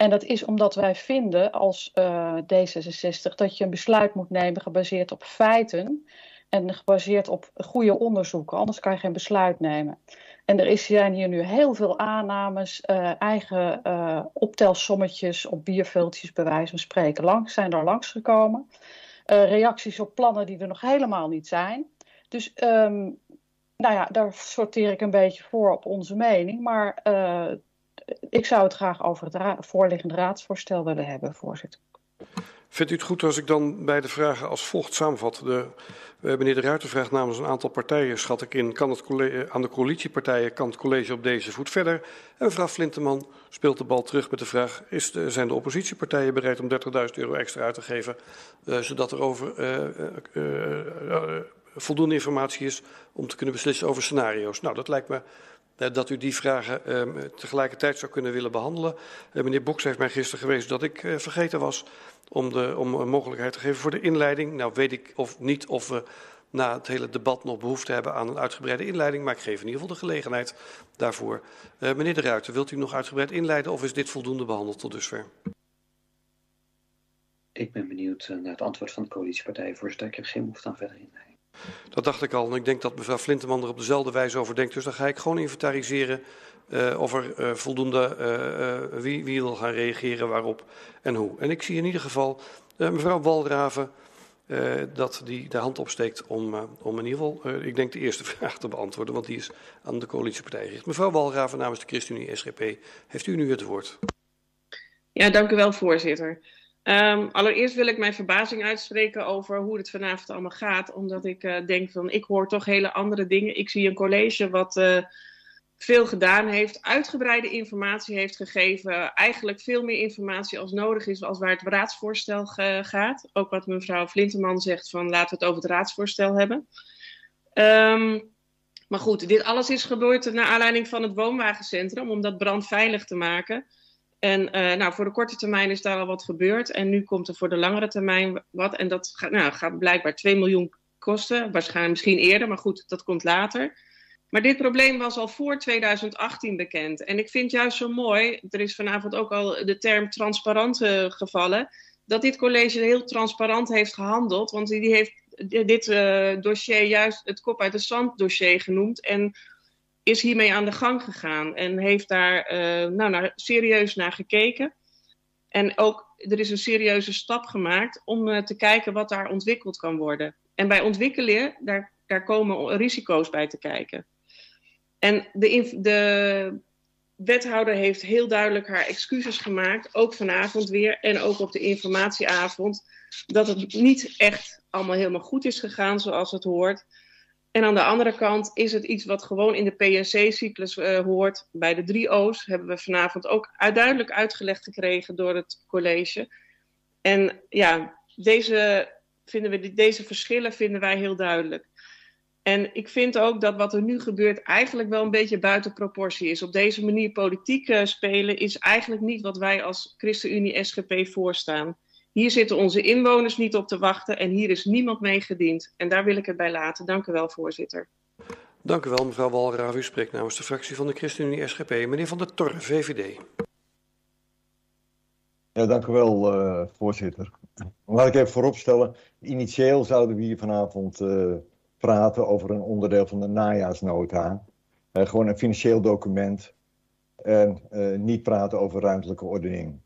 En dat is omdat wij vinden als uh, D66 dat je een besluit moet nemen gebaseerd op feiten en gebaseerd op goede onderzoeken. Anders kan je geen besluit nemen. En er is, zijn hier nu heel veel aannames, uh, eigen uh, optelsommetjes op bierveeltjes bij wijze van spreken. Langs zijn er langsgekomen. reacties op plannen die er nog helemaal niet zijn. Dus um, nou ja, daar sorteer ik een beetje voor op onze mening. Maar ik zou het graag over het ra voorliggende raadsvoorstel willen hebben, voorzitter. Vindt u het goed als ik dan bij de vragen als volgt samenvat? De, uh, meneer De Ruiter vraagt namens een aantal partijen, schat ik in, kan het college, aan de coalitiepartijen kan het college op deze voet verder? En mevrouw Flinteman speelt de bal terug met de vraag, is de, zijn de oppositiepartijen bereid om 30.000 euro extra uit te geven, uh, zodat er over voldoende informatie is om te kunnen beslissen over scenario's? Nou, dat lijkt me dat u die vragen um, tegelijkertijd zou kunnen willen behandelen. Uh, meneer Boks heeft mij gisteren gewezen dat ik uh, vergeten was om, de, om een mogelijkheid te geven voor de inleiding. Nou weet ik of niet of we na het hele debat nog behoefte hebben aan een uitgebreide inleiding, maar ik geef in ieder geval de gelegenheid daarvoor. Meneer De Ruiter, wilt u nog uitgebreid inleiden of is dit voldoende behandeld tot dusver? Ik ben benieuwd naar het antwoord van de coalitiepartij. Voorzitter, ik heb geen behoefte aan verder inleiding. Dat dacht ik al. En ik denk dat mevrouw Flinteman er op dezelfde wijze over denkt. Dus dan ga ik gewoon inventariseren uh, of er uh, voldoende, uh, wie, wie wil gaan reageren, waarop en hoe. En ik zie in ieder geval mevrouw Walraven dat die de hand opsteekt om, om in ieder geval, ik denk de eerste vraag te beantwoorden, want die is aan de coalitiepartij gericht. Mevrouw Walraven namens de ChristenUnie SGP, heeft u nu het woord. Ja, dank u wel voorzitter. Um, allereerst wil ik mijn verbazing uitspreken over hoe het vanavond allemaal gaat. Omdat ik uh, denk van, ik hoor toch hele andere dingen. Ik zie een college wat uh, veel gedaan heeft, uitgebreide informatie heeft gegeven. Eigenlijk veel meer informatie als nodig is als waar het raadsvoorstel gaat. Ook wat mevrouw Flinteman zegt van, laten we het over het raadsvoorstel hebben. Um, maar goed, dit alles is gebeurd naar aanleiding van het woonwagencentrum, om dat brandveilig te maken. En uh, nou, voor de korte termijn is daar al wat gebeurd. En nu komt er voor de langere termijn wat. En dat gaat, nou, gaat blijkbaar 2 miljoen kosten. Waarschijnlijk misschien eerder, maar goed, dat komt later. Maar dit probleem was al voor 2018 bekend. En ik vind juist zo mooi, er is vanavond ook al de term transparant gevallen, dat dit college heel transparant heeft gehandeld. Want die heeft dit uh, dossier juist het kop uit de zand dossier genoemd. En is hiermee aan de gang gegaan en heeft daar uh, nou, naar, serieus naar gekeken. En ook er is een serieuze stap gemaakt om uh, te kijken wat daar ontwikkeld kan worden. En bij ontwikkelen, daar, daar komen risico's bij te kijken. En de, de wethouder heeft heel duidelijk haar excuses gemaakt, ook vanavond weer en ook op de informatieavond, dat het niet echt allemaal helemaal goed is gegaan zoals het hoort. En aan de andere kant is het iets wat gewoon in de PNC-cyclus uh, hoort. Bij de drie O's hebben we vanavond ook duidelijk uitgelegd gekregen door het college. En ja, deze, vinden we, deze verschillen vinden wij heel duidelijk. En ik vind ook dat wat er nu gebeurt eigenlijk wel een beetje buiten proportie is. Op deze manier politiek uh, spelen is eigenlijk niet wat wij als ChristenUnie SGP voorstaan. Hier zitten onze inwoners niet op te wachten en hier is niemand mee gediend. En daar wil ik het bij laten. Dank u wel, voorzitter. Dank u wel, mevrouw Walraaf. U spreekt namens de fractie van de ChristenUnie SGP. Meneer Van der Torre, VVD. Ja, dank u wel, uh, voorzitter. Laat ik even vooropstellen. Initieel zouden we hier vanavond uh, praten over een onderdeel van de najaarsnota. Uh, gewoon een financieel document. En niet praten over ruimtelijke ordening.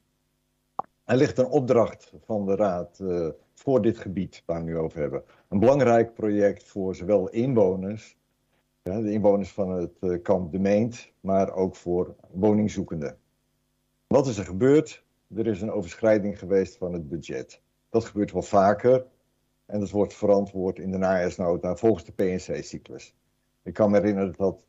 Er ligt een opdracht van de Raad uh, voor dit gebied waar we nu over hebben. Een belangrijk project voor zowel inwoners, ja, de inwoners van het uh, kamp De Meent, maar ook voor woningzoekenden. Wat is er gebeurd? Er is een overschrijding geweest van het budget. Dat gebeurt wel vaker en dat wordt verantwoord in de najaarsnota volgens de PNC-cyclus. Ik kan me herinneren dat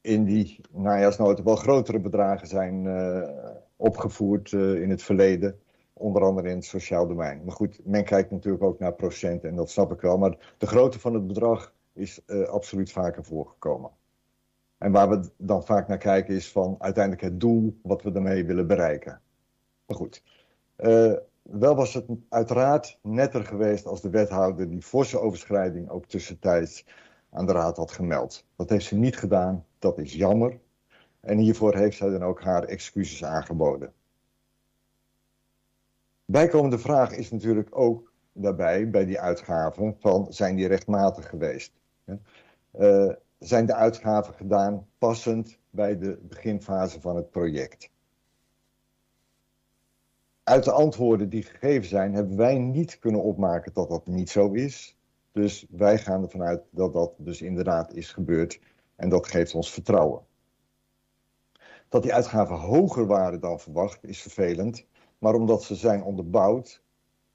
in die najaarsnota wel grotere bedragen zijn uh, opgevoerd in het verleden. Onder andere in het sociaal domein. Maar goed, men kijkt natuurlijk ook naar procent en dat snap ik wel. Maar de grootte van het bedrag is uh, absoluut vaker voorgekomen. En waar we dan vaak naar kijken is van uiteindelijk het doel wat we daarmee willen bereiken. Maar goed, uh, wel was het uiteraard netter geweest als de wethouder die forse overschrijding ook tussentijds aan de raad had gemeld. Dat heeft ze niet gedaan, dat is jammer. En hiervoor heeft zij dan ook haar excuses aangeboden. Bijkomende vraag is natuurlijk ook daarbij, bij die uitgaven, van zijn die rechtmatig geweest? Uh, zijn de uitgaven gedaan passend bij de beginfase van het project? Uit de antwoorden die gegeven zijn, hebben wij niet kunnen opmaken dat dat niet zo is. Dus wij gaan ervan uit dat dat dus inderdaad is gebeurd en dat geeft ons vertrouwen. Dat die uitgaven hoger waren dan verwacht is vervelend, maar omdat ze zijn onderbouwd,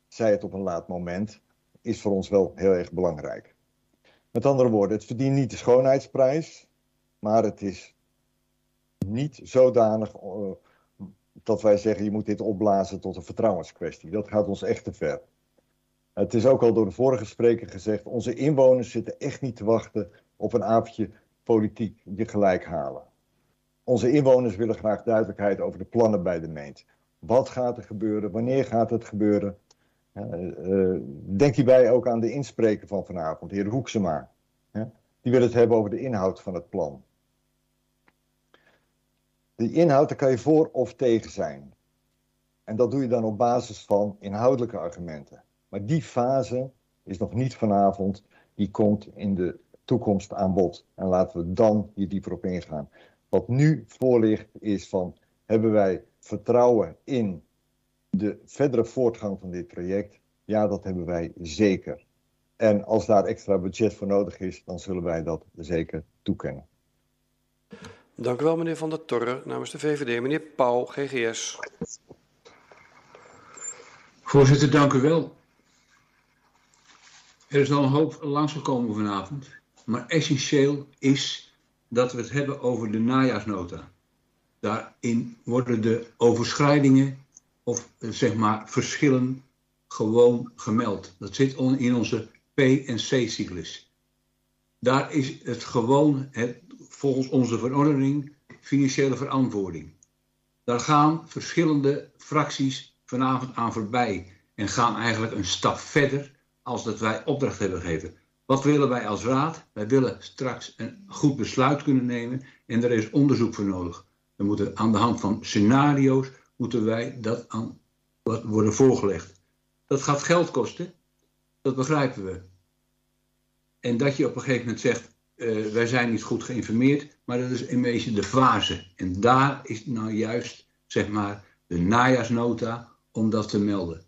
zij het op een laat moment, is voor ons wel heel erg belangrijk. Met andere woorden, het verdient niet de schoonheidsprijs, maar het is niet zodanig uh, dat wij zeggen je moet dit opblazen tot een vertrouwenskwestie. Dat gaat ons echt te ver. Het is ook al door de vorige spreker gezegd, onze inwoners zitten echt niet te wachten op een avondje politiek die gelijk halen. Onze inwoners willen graag duidelijkheid over de plannen bij de meent. Wat gaat er gebeuren? Wanneer gaat het gebeuren? Uh, uh, denk hierbij ook aan de inspreker van vanavond, de heer Hoeksema. Die wil het hebben over de inhoud van het plan. Die inhoud, daar kan je voor of tegen zijn. En dat doe je dan op basis van inhoudelijke argumenten. Maar die fase is nog niet vanavond, die komt in de toekomst aan bod. En laten we dan hier dieper op ingaan. Wat nu voor ligt is van, hebben wij vertrouwen in de verdere voortgang van dit project? Ja, dat hebben wij zeker. En als daar extra budget voor nodig is, dan zullen wij dat zeker toekennen. Dank u wel, meneer Van der Torre. Namens de VVD, meneer Pauw, GGS. Voorzitter, dank u wel. Er is al een hoop langsgekomen vanavond. Maar essentieel is dat we het hebben over de najaarsnota. Daarin worden de overschrijdingen of zeg maar verschillen gewoon gemeld. Dat zit in onze P- en C-cyclus. Daar is het gewoon het, volgens onze verordening financiële verantwoording. Daar gaan verschillende fracties vanavond aan voorbij en gaan eigenlijk een stap verder als dat wij opdracht hebben gegeven. Wat willen wij als raad? Wij willen straks een goed besluit kunnen nemen en er is onderzoek voor nodig. We moeten aan de hand van scenario's moeten wij dat aan worden voorgelegd. Dat gaat geld kosten, dat begrijpen we. En dat je op een gegeven moment zegt, uh, wij zijn niet goed geïnformeerd, maar dat is in wezen de fase. En daar is nou juist, zeg maar, de najaarsnota om dat te melden.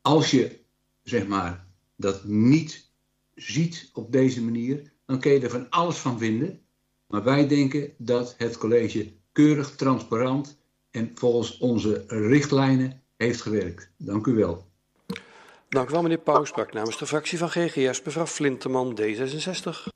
Als je, zeg maar, dat niet ziet op deze manier, dan kun je er van alles van vinden. Maar wij denken dat het college keurig, transparant en volgens onze richtlijnen heeft gewerkt. Dank u wel. Dank u wel, meneer Pauw. Sprak namens de fractie van GGS, mevrouw Flinteman, D66.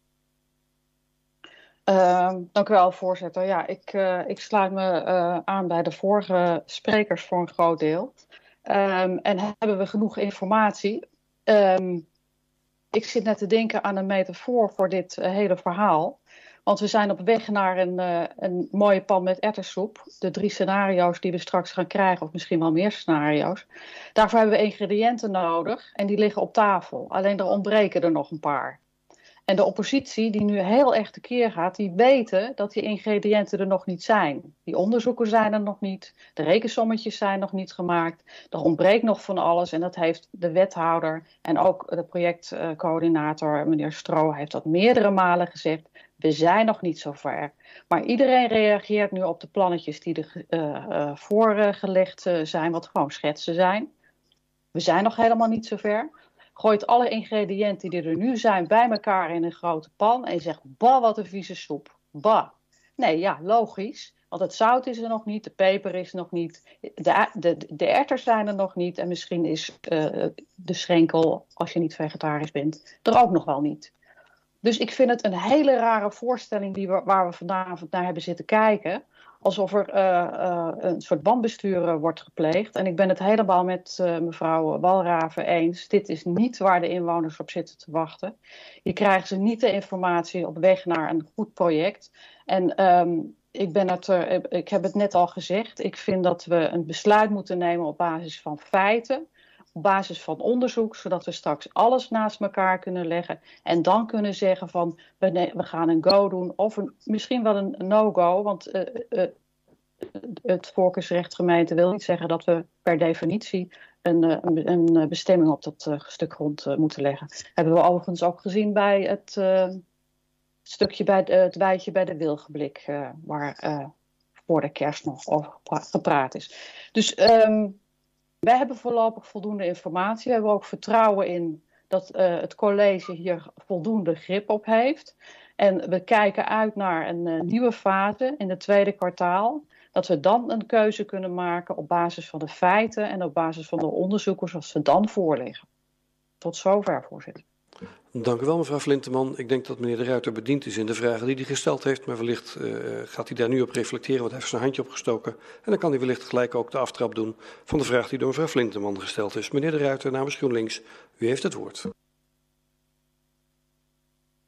Uh, dank u wel, voorzitter. Ja, ik, uh, ik sluit me uh, aan bij de vorige sprekers voor een groot deel. Um, en hebben we genoeg informatie? Um, ik zit net te denken aan een metafoor voor dit uh, hele verhaal. Want we zijn op weg naar een, een mooie pan met ettersoep. De drie scenario's die we straks gaan krijgen, of misschien wel meer scenario's. Daarvoor hebben we ingrediënten nodig en die liggen op tafel. Alleen er ontbreken er nog een paar. En de oppositie, die nu heel erg tekeer gaat, die weten dat die ingrediënten er nog niet zijn. Die onderzoeken zijn er nog niet, de rekensommetjes zijn nog niet gemaakt. Er ontbreekt nog van alles en dat heeft de wethouder en ook de projectcoördinator, meneer Stro, heeft dat meerdere malen gezegd. We zijn nog niet zo ver. Maar iedereen reageert nu op de plannetjes die er uh, uh, voorgelegd uh, zijn, wat gewoon schetsen zijn. we zijn nog helemaal niet zover. Gooit alle ingrediënten die er nu zijn bij elkaar in een grote pan en zegt, bah, wat een vieze soep. Bah. Nee, ja, logisch. Want het zout is er nog niet, de peper is er nog niet, de, de, de erters zijn er nog niet en misschien is de schenkel, als je niet vegetarisch bent, er ook nog wel niet. Dus ik vind het een hele rare voorstelling die waar we vanavond naar hebben zitten kijken. Alsof er uh, uh, een soort bandbestuur wordt gepleegd. En ik ben het helemaal met mevrouw Walraven eens. Dit is niet waar de inwoners op zitten te wachten. Je krijgt ze niet de informatie op weg naar een goed project. En um, ik, ben het, ik heb het net al gezegd. Ik vind dat we een besluit moeten nemen op basis van feiten. Op basis van onderzoek, zodat we straks alles naast elkaar kunnen leggen. En dan kunnen zeggen van we, gaan een go doen. Of een, misschien wel een no-go. Want uh, uh, het voorkeursrecht gemeente wil niet zeggen dat we per definitie een, bestemming op dat stuk grond moeten leggen. Hebben we overigens ook gezien bij het stukje bij het wijtje bij de Wilgeblik, waar voor de kerst nog over gepraat is. Dus um, wij hebben voorlopig voldoende informatie. We hebben ook vertrouwen in dat uh, het college hier voldoende grip op heeft. En we kijken uit naar een nieuwe fase in het tweede kwartaal. Dat we dan een keuze kunnen maken op basis van de feiten en op basis van de onderzoeken zoals ze dan voorliggen. Tot zover, voorzitter. Dank u wel, mevrouw Flinteman. Ik denk dat meneer De Ruiter bediend is in de vragen die hij gesteld heeft. Maar wellicht uh, gaat hij daar nu op reflecteren, want hij heeft zijn handje opgestoken. En dan kan hij wellicht gelijk ook de aftrap doen van de vraag die door mevrouw Flinteman gesteld is. Meneer De Ruiter, namens GroenLinks, u heeft het woord.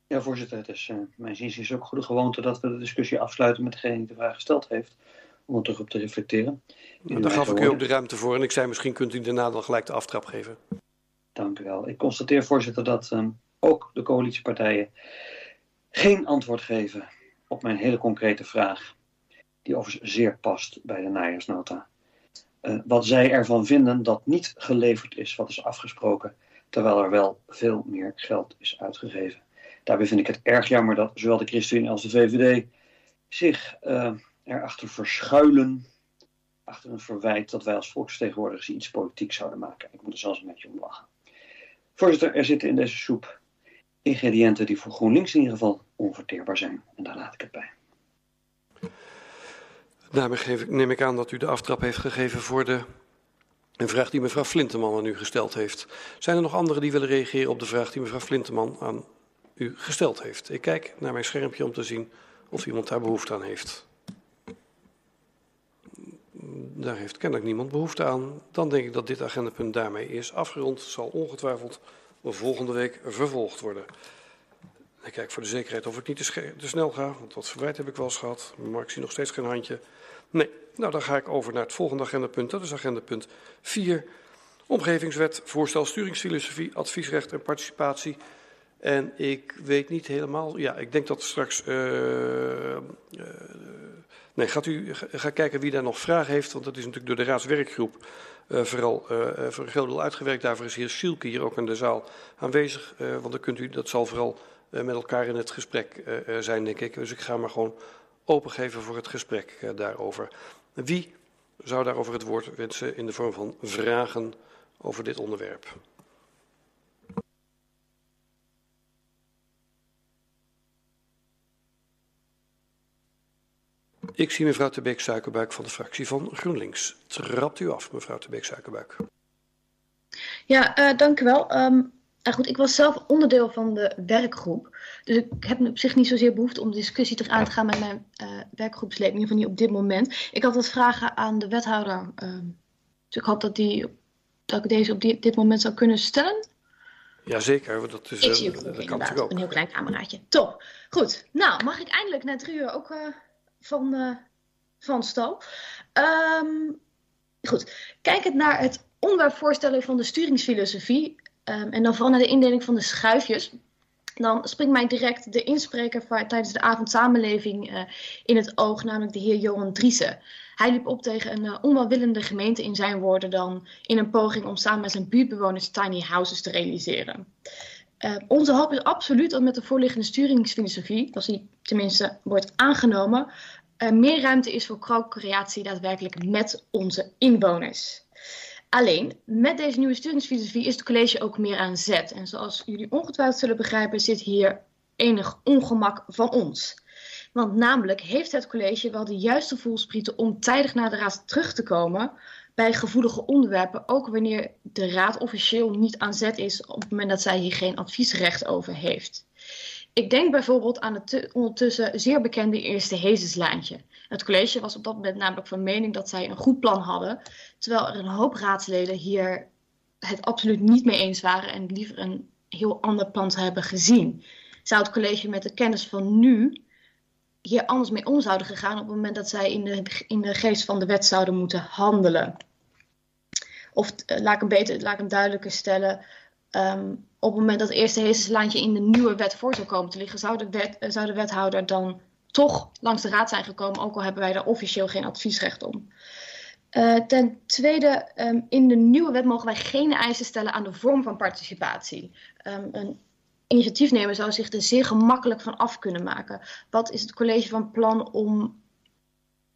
Ja, voorzitter, het is uh, mijn zin is ook goede gewoonte dat we de discussie afsluiten met degene die de vraag gesteld heeft. Om er terug op te reflecteren. Nou, daar gaf ik u ook de ruimte voor en ik zei misschien kunt u daarna dan gelijk de aftrap geven. Dank u wel. Ik constateer, voorzitter, dat uh, ook de coalitiepartijen geen antwoord geven op mijn hele concrete vraag, die overigens zeer past bij de najaarsnota. Uh, wat zij ervan vinden dat niet geleverd is wat is afgesproken, terwijl er wel veel meer geld is uitgegeven. Daarbij vind ik het erg jammer dat zowel de ChristenUnie als de VVD zich uh, erachter verschuilen, achter een verwijt dat wij als volksvertegenwoordigers iets politiek zouden maken. Ik moet er zelfs een beetje om lachen. Voorzitter, er zitten in deze soep ingrediënten die voor GroenLinks in ieder geval onverteerbaar zijn. En daar laat ik het bij. Daarmee geef ik, neem ik aan dat u de aftrap heeft gegeven voor de een vraag die mevrouw Flinteman aan u gesteld heeft. Zijn er nog anderen die willen reageren op de vraag die mevrouw Flinteman aan u gesteld heeft? Ik kijk naar mijn schermpje om te zien of iemand daar behoefte aan heeft. Daar heeft kennelijk niemand behoefte aan. Dan denk ik dat dit agendapunt daarmee is afgerond. Zal ongetwijfeld volgende week vervolgd worden. Ik kijk voor de zekerheid of ik niet te, te snel ga, want dat verwijt heb ik wel eens gehad. Maar ik zie nog steeds geen handje. Nee, nou dan ga ik over naar het volgende agendapunt. Dat is agendapunt 4. Omgevingswet, voorstel sturingsfilosofie, adviesrecht en participatie. En ik weet niet helemaal, ja, ik denk dat straks... Uh, uh, nee, gaat u ga kijken wie daar nog vragen heeft, want dat is natuurlijk door de raadswerkgroep uh, vooral uh, voor een groot deel uitgewerkt. Daarvoor is heer Schielke hier ook in de zaal aanwezig. Uh, want dan kunt u, dat zal vooral met elkaar in het gesprek zijn, denk ik. Dus ik ga maar gewoon opengeven voor het gesprek daarover. Wie zou daarover het woord wensen in de vorm van vragen over dit onderwerp? Ik zie mevrouw de Beek Suikerbuik van de fractie van GroenLinks. Trapt u af, mevrouw de Beek Suikerbuik. Ja, uh, dank u wel. Um, nou goed, ik was zelf onderdeel van de werkgroep. Dus ik heb op zich niet zozeer behoefte om discussie te aan te gaan met mijn uh, werkgroepsleden. In ieder geval niet op dit moment. Ik had wat vragen aan de wethouder. Uh, dus ik hoop dat, die, dat ik deze op die, dit moment zou kunnen stellen. Jazeker, dat is ik zie ook, dat kan ook. Een heel klein cameraatje. Top. Goed. Nou, mag ik eindelijk na drie uur ook van, uh, van stal. Um, goed, kijkend naar het onderwerpvoorstellen van de sturingsfilosofie um, en dan vooral naar de indeling van de schuifjes, dan springt mij direct de inspreker van, tijdens de avond samenleving uh, in het oog, namelijk de heer Johan Driessen. Hij liep op tegen een uh, onwelwillende gemeente in zijn woorden dan in een poging om samen met zijn buurtbewoners tiny houses te realiseren. Uh, onze hoop is absoluut dat met de voorliggende sturingsfilosofie, als die tenminste wordt aangenomen, er meer ruimte is voor co-creatie daadwerkelijk met onze inwoners. Alleen, met deze nieuwe sturingsfilosofie is het college ook meer aan zet. En zoals jullie ongetwijfeld zullen begrijpen, zit hier enig ongemak van ons. Want namelijk heeft het college wel de juiste voelsprieten om tijdig naar de raad terug te komen bij gevoelige onderwerpen, ook wanneer de raad officieel niet aan zet is op het moment dat zij hier geen adviesrecht over heeft. Ik denk bijvoorbeeld aan het ondertussen zeer bekende eerste Hezeslaantje. Het college was op dat moment namelijk van mening dat zij een goed plan hadden, terwijl er een hoop raadsleden hier het absoluut niet mee eens waren en liever een heel ander plan hebben gezien. Zou het college met de kennis van nu hier anders mee om zouden gegaan op het moment dat zij in de, in de geest van de wet zouden moeten handelen? Of uh, laat, ik hem beter, laat ik hem duidelijker stellen. Um, op het moment dat het eerste Hezeslaantje in de nieuwe wet voor zou komen te liggen, zou de, wet, uh, zou de wethouder dan toch langs de raad zijn gekomen, ook al hebben wij daar officieel geen adviesrecht om. Uh, ten tweede, um, in de nieuwe wet mogen wij geen eisen stellen aan de vorm van participatie. Um, een initiatiefnemer zou zich er zeer gemakkelijk van af kunnen maken. Wat is het college van plan om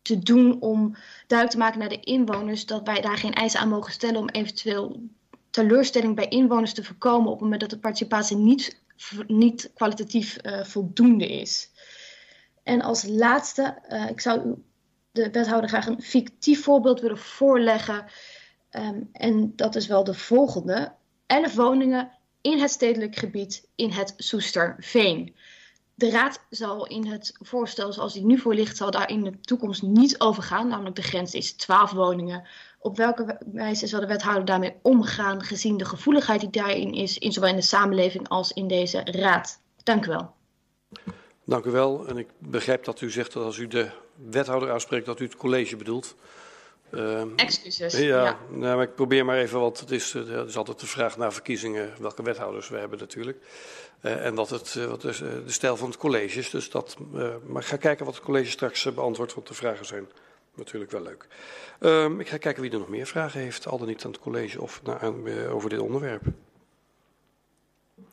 te doen om duidelijk te maken naar de inwoners dat wij daar geen eisen aan mogen stellen om eventueel teleurstelling bij inwoners te voorkomen op het moment dat de participatie niet, niet kwalitatief uh, voldoende is. En als laatste, uh, ik zou de wethouder graag een fictief voorbeeld willen voorleggen. Um, en dat is wel de volgende. 11 woningen in het stedelijk gebied in het Soesterveen. De raad zal in het voorstel zoals die nu voor ligt, zal daar in de toekomst niet over gaan. Namelijk de grens is 12 woningen. Op welke wijze zal de wethouder daarmee omgaan, gezien de gevoeligheid die daarin is, in zowel in de samenleving als in deze raad? Dank u wel. Dank u wel. En ik begrijp dat u zegt dat als u de wethouder aanspreekt, dat u het college bedoelt. Uh, Excuses. Ja, ja. Nou, maar ik probeer maar even, want het is, uh, het is altijd de vraag naar verkiezingen welke wethouders we hebben natuurlijk. Uh, en wat, het, uh, wat is, de stijl van het college is. Dus dat, maar ik ga kijken wat het college straks beantwoordt, want de vragen zijn natuurlijk wel leuk. Ehm, ik ga kijken wie er nog meer vragen heeft, al dan niet aan het college of aan, over dit onderwerp.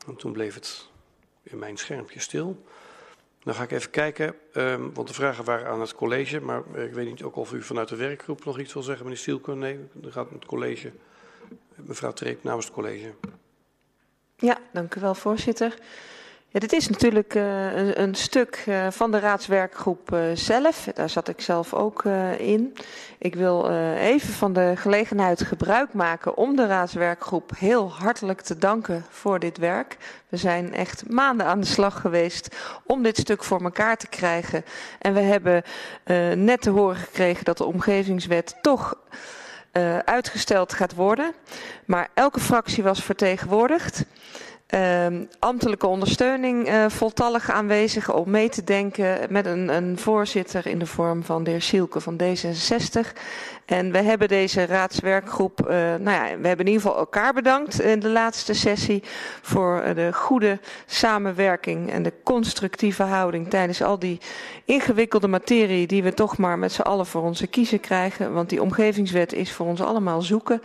En toen bleef het in mijn schermpje stil. Dan ga ik even kijken, um, want de vragen waren aan het college, maar ik weet niet ook of u vanuit de werkgroep nog iets wil zeggen, meneer Stielke. Nee, dan gaat het college. Mevrouw Treep namens het college. Ja, dank u wel, voorzitter. Ja, dit is natuurlijk uh, een, stuk uh, van de raadswerkgroep uh, zelf. Daar zat ik zelf ook in. Ik wil even van de gelegenheid gebruik maken om de raadswerkgroep heel hartelijk te danken voor dit werk. We zijn echt maanden aan de slag geweest om dit stuk voor elkaar te krijgen. En we hebben net te horen gekregen dat de omgevingswet toch uitgesteld gaat worden. Maar elke fractie was vertegenwoordigd. Uh, ambtelijke ondersteuning uh, voltallig aanwezig om mee te denken met een, een, voorzitter in de vorm van de heer Sielke van D66. En we hebben deze raadswerkgroep, uh, nou ja, we hebben in ieder geval elkaar bedankt in de laatste sessie voor de goede samenwerking en de constructieve houding tijdens al die ingewikkelde materie die we toch maar met z'n allen voor onze kiezen krijgen. Want die omgevingswet is voor ons allemaal zoeken.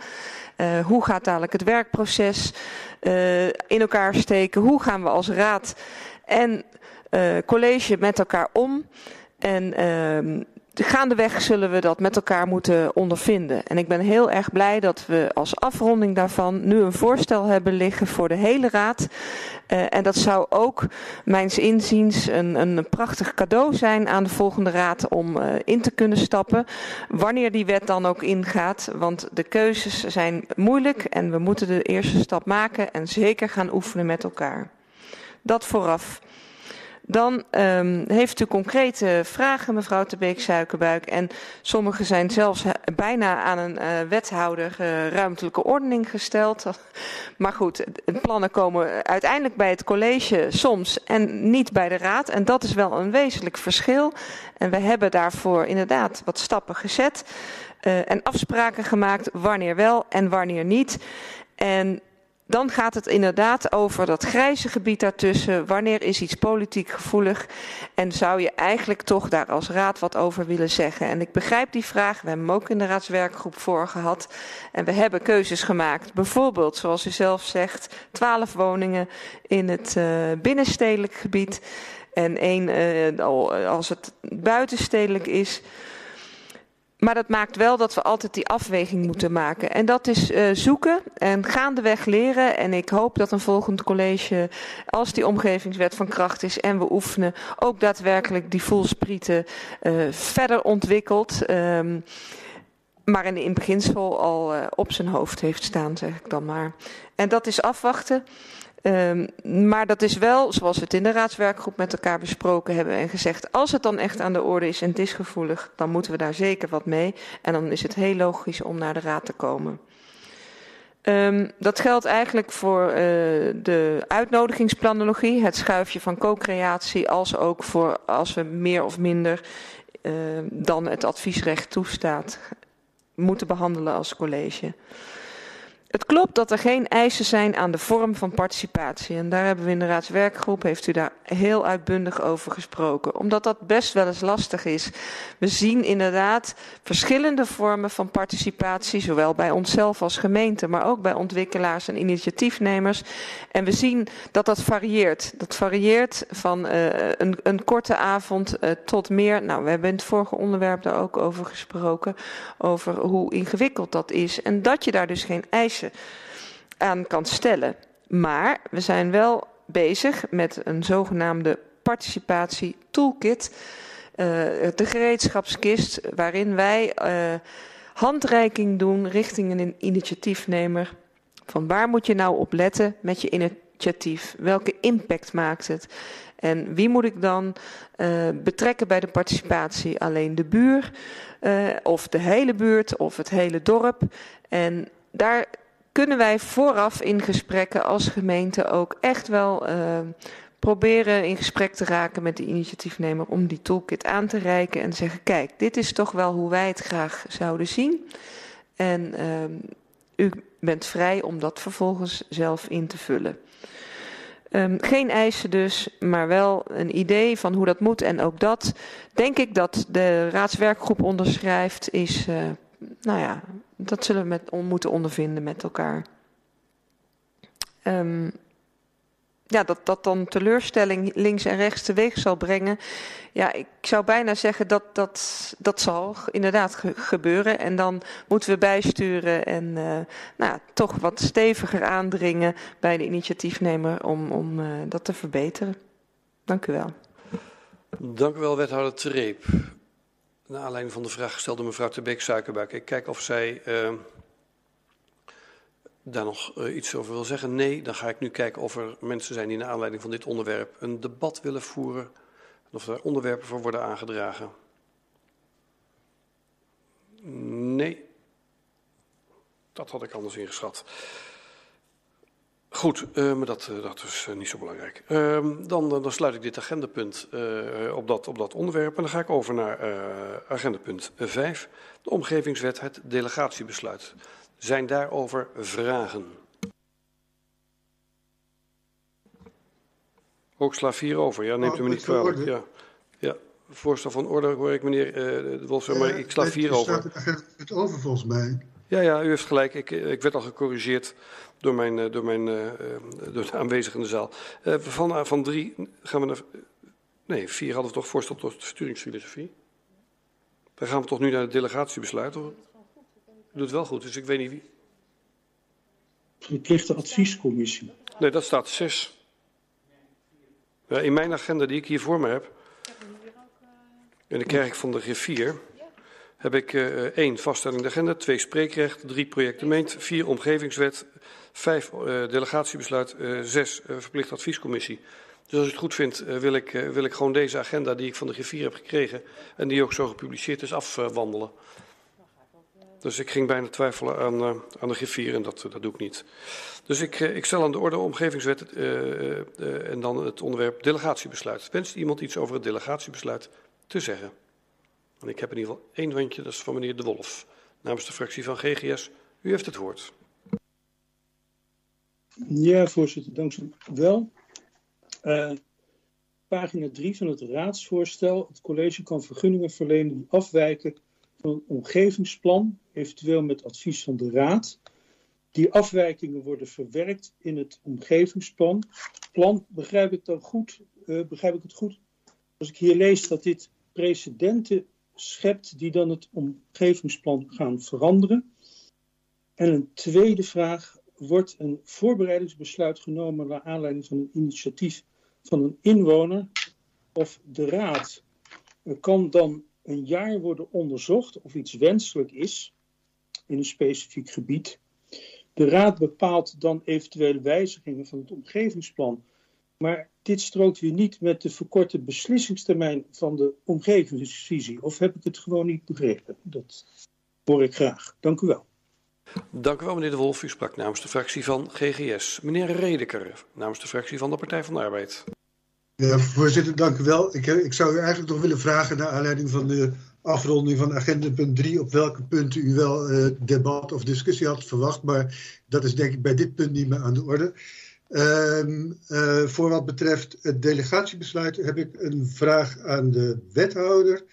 Hoe gaat dadelijk het werkproces uh, in elkaar steken? Hoe gaan we als raad en uh, college met elkaar om? En uh, gaandeweg zullen we dat met elkaar moeten ondervinden. En ik ben heel erg blij dat we als afronding daarvan nu een voorstel hebben liggen voor de hele raad. Uh, en dat zou ook, mijns inziens, een, een prachtig cadeau zijn aan de volgende raad om uh, in te kunnen stappen. Wanneer die wet dan ook ingaat. Want de keuzes zijn moeilijk en we moeten de eerste stap maken en zeker gaan oefenen met elkaar. Dat vooraf. Dan um, heeft u concrete vragen, mevrouw de Beek Suikerbuik. En sommige zijn zelfs bijna aan een uh, wethouder uh, ruimtelijke ordening gesteld. Maar goed, plannen komen uiteindelijk bij het college soms en niet bij de raad. En dat is wel een wezenlijk verschil. En we hebben daarvoor inderdaad wat stappen gezet. En afspraken gemaakt wanneer wel en wanneer niet. En dan gaat het inderdaad over dat grijze gebied daartussen. Wanneer is iets politiek gevoelig? En zou je eigenlijk toch daar als raad wat over willen zeggen? En ik begrijp die vraag. We hebben hem ook in de raadswerkgroep voor gehad. En we hebben keuzes gemaakt. Bijvoorbeeld, zoals u zelf zegt, twaalf woningen in het uh, binnenstedelijk gebied. En één uh, als het buitenstedelijk is. Maar dat maakt wel dat we altijd die afweging moeten maken. En dat is uh, zoeken en gaandeweg leren. En ik hoop dat een volgend college, als die omgevingswet van kracht is en we oefenen, ook daadwerkelijk die voelsprieten uh, verder ontwikkelt. Um, maar in, in beginsel al uh, op zijn hoofd heeft staan, zeg ik dan maar. En dat is afwachten. Um, maar dat is wel, zoals we het in de raadswerkgroep met elkaar besproken hebben en gezegd, als het dan echt aan de orde is en het is gevoelig, dan moeten we daar zeker wat mee. En dan is het heel logisch om naar de raad te komen. Um, dat geldt eigenlijk voor uh, de uitnodigingsplanologie, het schuifje van co-creatie, als ook voor als we meer of minder uh, dan het adviesrecht toestaat, moeten behandelen als college. Het klopt dat er geen eisen zijn aan de vorm van participatie. En daar hebben we in de raadswerkgroep, heeft u daar heel uitbundig over gesproken. Omdat dat best wel eens lastig is. We zien inderdaad verschillende vormen van participatie, zowel bij onszelf als gemeente, maar ook bij ontwikkelaars en initiatiefnemers. En we zien dat dat varieert. Dat varieert van uh, een, een, korte avond uh, tot meer. Nou, we hebben in het vorige onderwerp daar ook over gesproken. Over hoe ingewikkeld dat is. En dat je daar dus geen eisen aan kan stellen. Maar we zijn wel bezig met een zogenaamde participatie toolkit. Uh, de gereedschapskist waarin wij uh, handreiking doen richting een initiatiefnemer. Van waar moet je nou op letten met je initiatief? Welke impact maakt het? En wie moet ik dan uh, betrekken bij de participatie? Alleen de buur, of de hele buurt, of het hele dorp. En daar kunnen wij vooraf in gesprekken als gemeente ook echt wel uh, proberen in gesprek te raken met de initiatiefnemer om die toolkit aan te reiken en zeggen: kijk, dit is toch wel hoe wij het graag zouden zien. En uh, u bent vrij om dat vervolgens zelf in te vullen. Um, geen eisen dus, maar wel een idee van hoe dat moet. En ook dat, denk ik dat de raadswerkgroep onderschrijft, is uh, nou ja, dat zullen we met, moeten ondervinden met elkaar. Um, ja, dat dat dan teleurstelling links en rechts teweeg zal brengen. Ja, ik zou bijna zeggen dat dat, dat zal inderdaad ge gebeuren. En dan moeten we bijsturen en uh, nou, toch wat steviger aandringen bij de initiatiefnemer om, om uh, dat te verbeteren. Dank u wel. Dank u wel, wethouder Treep. Naar aanleiding van de vraag gesteld door mevrouw Tebeek Suikerbuik. Ik kijk of zij uh, daar nog uh, iets over wil zeggen. Nee, dan ga ik nu kijken of er mensen zijn die naar aanleiding van dit onderwerp een debat willen voeren. En of er onderwerpen voor worden aangedragen. Nee. Dat had ik anders ingeschat. Goed, uh, maar dat, uh, dat is uh, niet zo belangrijk. Ehm, dan, dan, sluit ik dit agendapunt op, dat, op dat onderwerp en dan ga ik over naar agendapunt 5. De omgevingswet, het delegatiebesluit. Zijn daarover vragen? Ook sla 4 over, ja, neemt u me niet kwalijk. Ja. ja, voorstel van orde hoor ik meneer de Wolf, maar ik sla 4 over. staat het over volgens mij. Ja, ja, u heeft gelijk. Ik, ik werd al gecorrigeerd door, mijn, door, mijn, uh, door de aanwezigen in de zaal. Van, van drie gaan we naar. Nee, vier hadden we toch voorstel tot sturingsfilosofie. Dan gaan we toch nu naar het delegatiebesluit, hoor. Doet het wel goed, dus ik weet niet wie. Verplichte adviescommissie. Nee, dat staat zes. Ja, in mijn agenda die ik hier voor me heb. En dan krijg ik van de griffier heb ik uh, één vaststelling de agenda, twee spreekrecht, drie projectement, vier omgevingswet, vijf uh, delegatiebesluit, uh, zes verplicht adviescommissie. Dus als u het goed vindt, wil ik, wil ik gewoon deze agenda die ik van de griffier heb gekregen en die ook zo gepubliceerd is, afwandelen. Dus ik ging bijna twijfelen aan, aan de griffier en dat, dat doe ik niet. Dus ik, ik stel aan de orde omgevingswet en dan het onderwerp delegatiebesluit. Wenst iemand iets over het delegatiebesluit te zeggen? Ik heb in ieder geval één handje, dat is van meneer De Wolf. Namens de fractie van GGS. U heeft het woord. Ja, voorzitter, dank u wel. Uh, pagina 3 van het raadsvoorstel. Het college kan vergunningen verlenen die afwijken van het omgevingsplan, eventueel met advies van de raad. Die afwijkingen worden verwerkt in het omgevingsplan. Plan, begrijp ik dan goed, uh, begrijp ik het goed? Als ik hier lees dat dit precedenten schept die dan het omgevingsplan gaan veranderen? En een tweede vraag, wordt een voorbereidingsbesluit genomen naar aanleiding van een initiatief van een inwoner of de raad? Er kan dan een jaar worden onderzocht of iets wenselijk is in een specifiek gebied. De raad bepaalt dan eventuele wijzigingen van het omgevingsplan. Maar dit strookt weer niet met de verkorte beslissingstermijn van de omgevingsvisie. Of heb ik het gewoon niet begrepen? Dat hoor ik graag. Dank u wel. Dank u wel, meneer De Wolf. U sprak namens de fractie van GGS. Meneer Redeker, namens de fractie van de Partij van de Arbeid. Ja, voorzitter, dank u wel. Ik, ik zou u eigenlijk nog willen vragen, naar aanleiding van de afronding van agenda punt 3, op welke punten u wel uh, debat of discussie had verwacht. Maar dat is denk ik bij dit punt niet meer aan de orde. Uh, uh, voor wat betreft het delegatiebesluit heb ik een vraag aan de wethouder.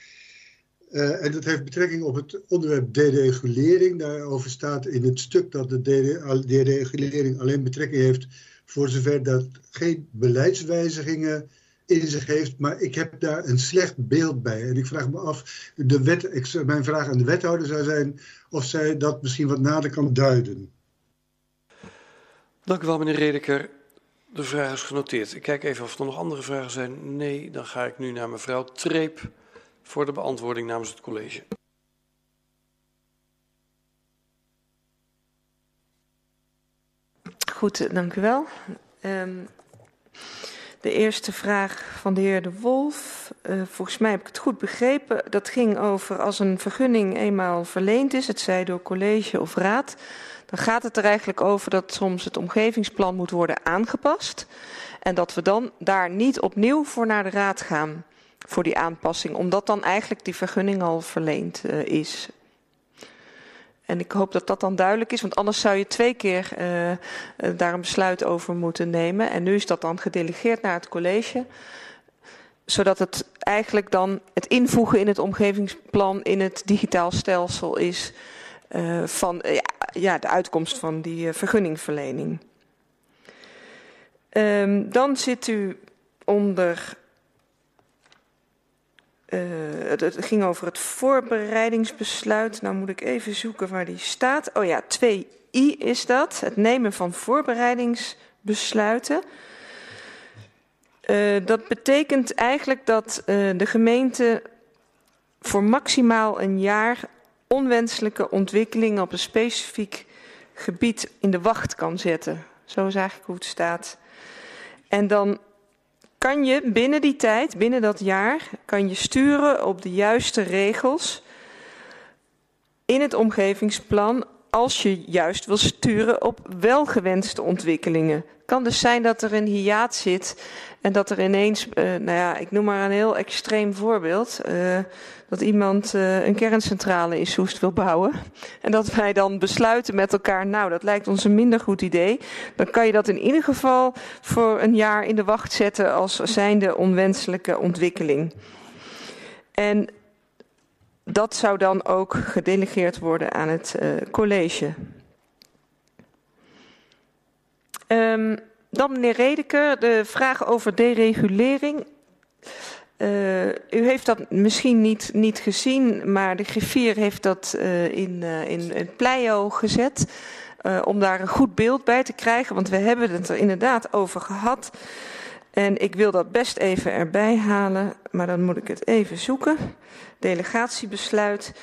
Uh, en dat heeft betrekking op het onderwerp deregulering. Daarover staat in het stuk dat de deregulering alleen betrekking heeft voor zover dat geen beleidswijzigingen in zich heeft. Maar ik heb daar een slecht beeld bij. En ik vraag me af, de wet, mijn vraag aan de wethouder zou zijn of zij dat misschien wat nader kan duiden. Dank u wel, meneer Redeker. De vraag is genoteerd. Ik kijk even of er nog andere vragen zijn. Nee, dan ga ik nu naar mevrouw Treep voor de beantwoording namens het college. Goed, dank u wel. Um, de eerste vraag van de heer De Wolf. Uh, volgens mij heb ik het goed begrepen. Dat ging over als een vergunning eenmaal verleend is, het zij door college of raad. Dan gaat het er eigenlijk over dat soms het omgevingsplan moet worden aangepast. En dat we dan daar niet opnieuw voor naar de raad gaan voor die aanpassing, omdat dan eigenlijk die vergunning al verleend uh, is. En ik hoop dat dat dan duidelijk is, want anders zou je twee keer uh, uh, daar een besluit over moeten nemen. En nu is dat dan gedelegeerd naar het college, zodat het eigenlijk dan het invoegen in het omgevingsplan in het digitaal stelsel is uh, van ja, de uitkomst van die vergunningverlening. Um, dan zit u onder uh, het, ging over het voorbereidingsbesluit. Nou moet ik even zoeken waar die staat. Oh ja, 2i is dat. Het nemen van voorbereidingsbesluiten. Uh, dat betekent eigenlijk dat de gemeente voor maximaal een jaar onwenselijke ontwikkelingen op een specifiek gebied in de wacht kan zetten. Zo is eigenlijk hoe het staat. En dan kan je binnen die tijd, binnen dat jaar, kan je sturen op de juiste regels in het omgevingsplan als je juist wil sturen op welgewenste ontwikkelingen. Het kan dus zijn dat er een hiaat zit en dat er ineens, uh, nou ja, ik noem maar een heel extreem voorbeeld, uh, dat iemand uh, een kerncentrale in Soest wil bouwen. En dat wij dan besluiten met elkaar, nou dat lijkt ons een minder goed idee. Dan kan je dat in ieder geval voor een jaar in de wacht zetten als zijnde onwenselijke ontwikkeling. En dat zou dan ook gedelegeerd worden aan het uh, college. Um, dan meneer Redeker, de vraag over deregulering. Uh, u heeft dat misschien niet, niet gezien, maar de griffier heeft dat uh, in, in, in Pleio gezet. om daar een goed beeld bij te krijgen, want we hebben het er inderdaad over gehad. En ik wil dat best even erbij halen, maar dan moet ik het even zoeken. Delegatiebesluit.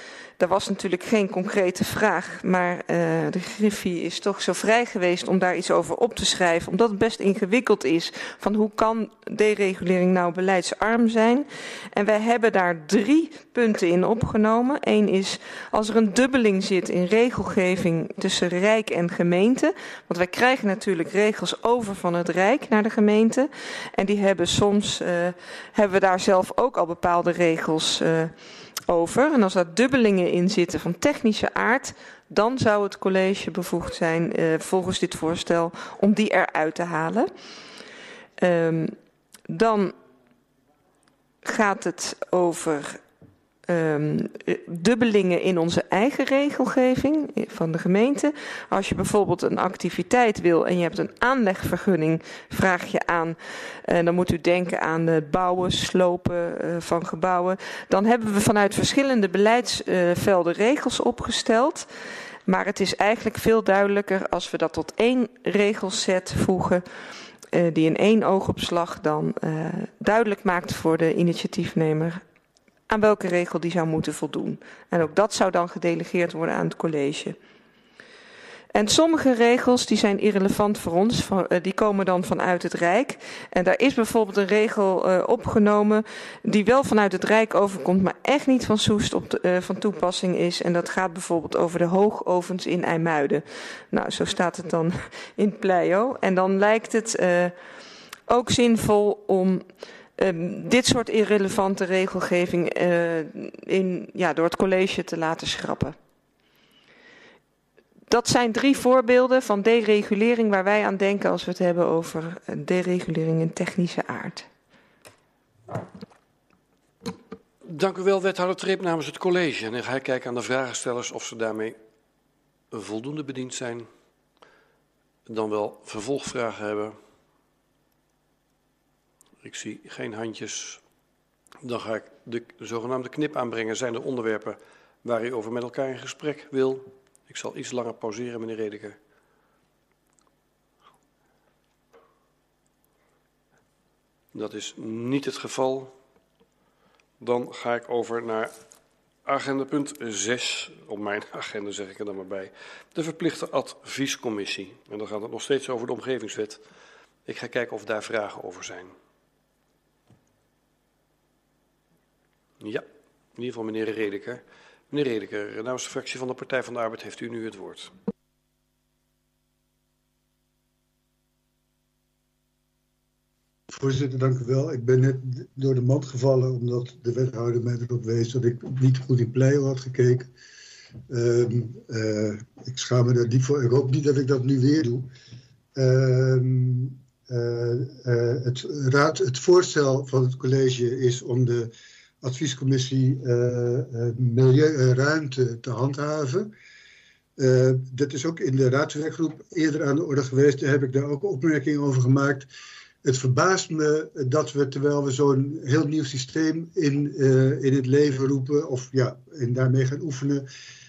Er was natuurlijk geen concrete vraag, maar uh, de Griffie is toch zo vrij geweest om daar iets over op te schrijven, omdat het best ingewikkeld is van hoe kan deregulering nou beleidsarm zijn. En wij hebben daar drie punten in opgenomen. Eén is als er een dubbeling zit in regelgeving tussen Rijk en gemeente, want wij krijgen natuurlijk regels over van het Rijk naar de gemeente en die hebben soms, uh, hebben we daar zelf ook al bepaalde regels uh, over. En als daar dubbelingen in zitten van technische aard, dan zou het college bevoegd zijn, uh, volgens dit voorstel, om die eruit te halen. Um, dan gaat het over um, dubbelingen in onze eigen regelgeving van de gemeente. Als je bijvoorbeeld een activiteit wil en je hebt een aanlegvergunning, vraag je aan, en dan moet u denken aan het bouwen, slopen uh, van gebouwen. Dan hebben we vanuit verschillende beleidsvelden regels opgesteld. Maar het is eigenlijk veel duidelijker als we dat tot één regelset voegen. Uh, die in één oogopslag dan uh, duidelijk maakt voor de initiatiefnemer aan welke regel die zou moeten voldoen. En ook dat zou dan gedelegeerd worden aan het college. En sommige regels die zijn irrelevant voor ons, die komen dan vanuit het Rijk. En daar is bijvoorbeeld een regel uh, opgenomen die wel vanuit het Rijk overkomt, maar echt niet van Soest op de, uh, van toepassing is. En dat gaat bijvoorbeeld over de hoogovens in IJmuiden. Nou, zo staat het dan in Pleio. En dan lijkt het ook zinvol om um, dit soort irrelevante regelgeving in, ja, door het college te laten schrappen. Dat zijn drie voorbeelden van deregulering waar wij aan denken als we het hebben over deregulering in technische aard. Dank u wel, wethouder Trip namens het college. En dan ga ik kijken aan de vragenstellers of ze daarmee voldoende bediend zijn. Dan wel vervolgvragen hebben. Ik zie geen handjes. Dan ga ik de zogenaamde knip aanbrengen. Zijn er onderwerpen waar u over met elkaar in gesprek wil? Ik zal iets langer pauzeren, meneer Redeker. Dat is niet het geval. Dan ga ik over naar agenda punt 6. Op mijn agenda zeg ik er dan maar bij. De verplichte adviescommissie. En dan gaat het nog steeds over de omgevingswet. Ik ga kijken of daar vragen over zijn. Ja, in ieder geval meneer Redeker. Meneer Redeker, namens de fractie van de Partij van de Arbeid heeft u nu het woord. Voorzitter, dank u wel. Ik ben net door de mand gevallen omdat de wethouder mij erop wees dat ik niet goed in Pleio had gekeken. Um, uh, ik schaam me daar diep voor. Ik hoop niet dat ik dat nu weer doe. Um, uh, uh, het, raad, het voorstel van het college is om de adviescommissie uh, Milieuruimte te handhaven. Dat is ook in de raadswerkgroep eerder aan de orde geweest. Daar heb ik daar ook opmerkingen over gemaakt. Het verbaast me dat we, terwijl we zo'n heel nieuw systeem in, in het leven roepen, of ja, en daarmee gaan oefenen,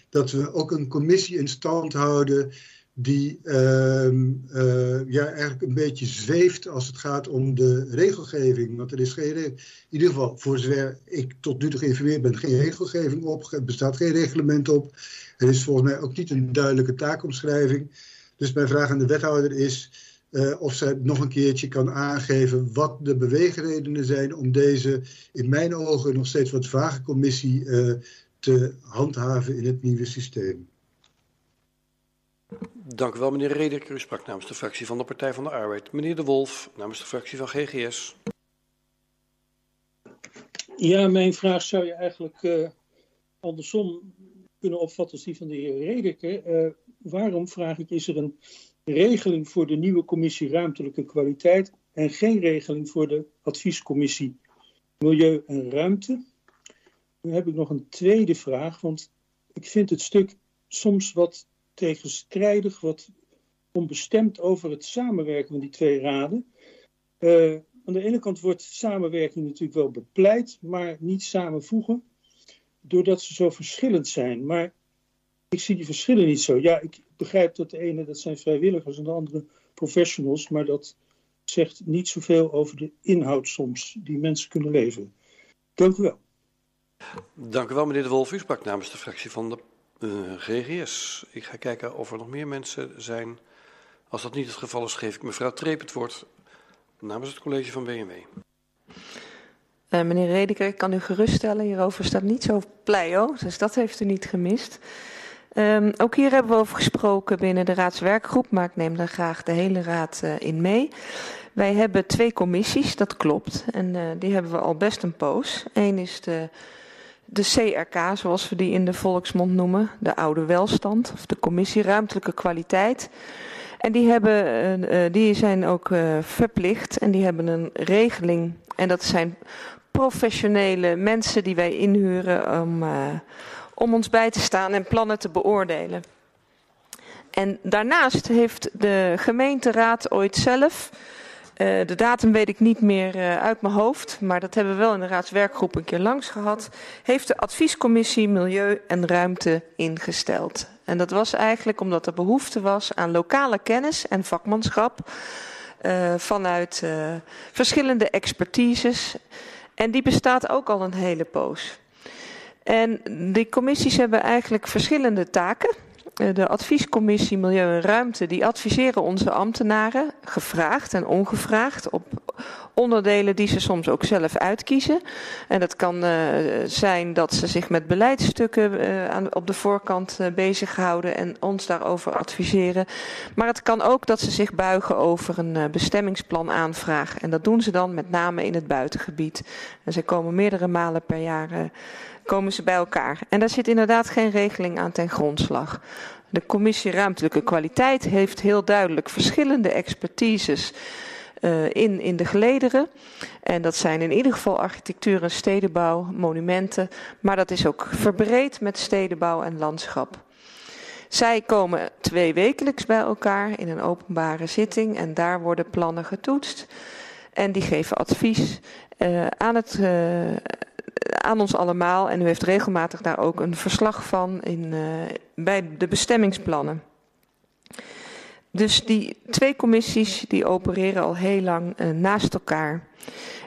dat we ook een commissie in stand houden die uh, uh, ja, eigenlijk een beetje zweeft als het gaat om de regelgeving. Want er is geen, in ieder geval, voor zover ik tot nu toe geïnformeerd ben, geen regelgeving op. Er bestaat geen reglement op. Er is volgens mij ook niet een duidelijke taakomschrijving. Dus mijn vraag aan de wethouder is uh, of zij nog een keertje kan aangeven wat de beweegredenen zijn om deze, in mijn ogen, nog steeds wat vage commissie uh, te handhaven in het nieuwe systeem. Dank u wel, meneer Redeker. U sprak namens de fractie van de Partij van de Arbeid. Meneer De Wolf, namens de fractie van GGS. Ja, mijn vraag zou je eigenlijk uh, andersom kunnen opvatten als die van de heer Redeker. Uh, waarom, vraag ik, is er een regeling voor de nieuwe commissie Ruimtelijke Kwaliteit en geen regeling voor de adviescommissie Milieu en Ruimte? Nu heb ik nog een tweede vraag, want ik vind het stuk soms wat tegenstrijdig, wat onbestemd over het samenwerken van die twee raden. Uh, aan de ene kant wordt samenwerking natuurlijk wel bepleit, maar niet samenvoegen, doordat ze zo verschillend zijn. Maar ik zie die verschillen niet zo. Ja, ik begrijp dat de ene, dat zijn vrijwilligers en de andere professionals, maar dat zegt niet zoveel over de inhoud soms die mensen kunnen leveren. Dank u wel. Dank u wel, meneer De Wolf. U sprak namens de fractie van de uh, GGS. Ik ga kijken of er nog meer mensen zijn. Als dat niet het geval is, geef ik mevrouw Treep het woord namens het college van BMW. Uh, meneer Redeker, ik kan u geruststellen, hierover staat niet zo pleio, dus dat heeft u niet gemist. Um, ook hier hebben we over gesproken binnen de raadswerkgroep, maar ik neem daar graag de hele raad uh, in mee. Wij hebben twee commissies, dat klopt, en die hebben we al best een poos. Eén is de de CRK, zoals we die in de volksmond noemen, de oude welstand, of de commissie ruimtelijke kwaliteit. En die, hebben, uh, die zijn ook uh, verplicht en die hebben een regeling En dat zijn professionele mensen die wij inhuren om, om ons bij te staan en plannen te beoordelen. En daarnaast heeft de gemeenteraad ooit zelf, uh, de datum weet ik niet meer uh, uit mijn hoofd, maar dat hebben we wel in de raadswerkgroep een keer langs gehad, heeft de adviescommissie Milieu en Ruimte ingesteld. En dat was eigenlijk omdat er behoefte was aan lokale kennis en vakmanschap uh, vanuit verschillende expertises. En die bestaat ook al een hele poos. En die commissies hebben eigenlijk verschillende taken. De adviescommissie Milieu en Ruimte die adviseren onze ambtenaren, gevraagd en ongevraagd, op onderdelen die ze soms ook zelf uitkiezen. En dat kan uh, zijn dat ze zich met beleidsstukken uh, aan, op de voorkant uh, bezighouden en ons daarover adviseren. Maar het kan ook dat ze zich buigen over een bestemmingsplan aanvraag. En dat doen ze dan met name in het buitengebied. En ze komen meerdere malen per jaar komen ze bij elkaar. En daar zit inderdaad geen regeling aan ten grondslag. De commissie ruimtelijke kwaliteit heeft heel duidelijk verschillende expertises uh, in, in de gelederen. En dat zijn in ieder geval architectuur en stedenbouw, monumenten. Maar dat is ook verbreed met stedenbouw en landschap. Zij komen twee wekelijks bij elkaar in een openbare zitting en daar worden plannen getoetst. En die geven advies uh, aan het uh, aan ons allemaal. En u heeft regelmatig daar ook een verslag van in, uh, bij de bestemmingsplannen. Dus die twee commissies die opereren al heel lang uh, naast elkaar.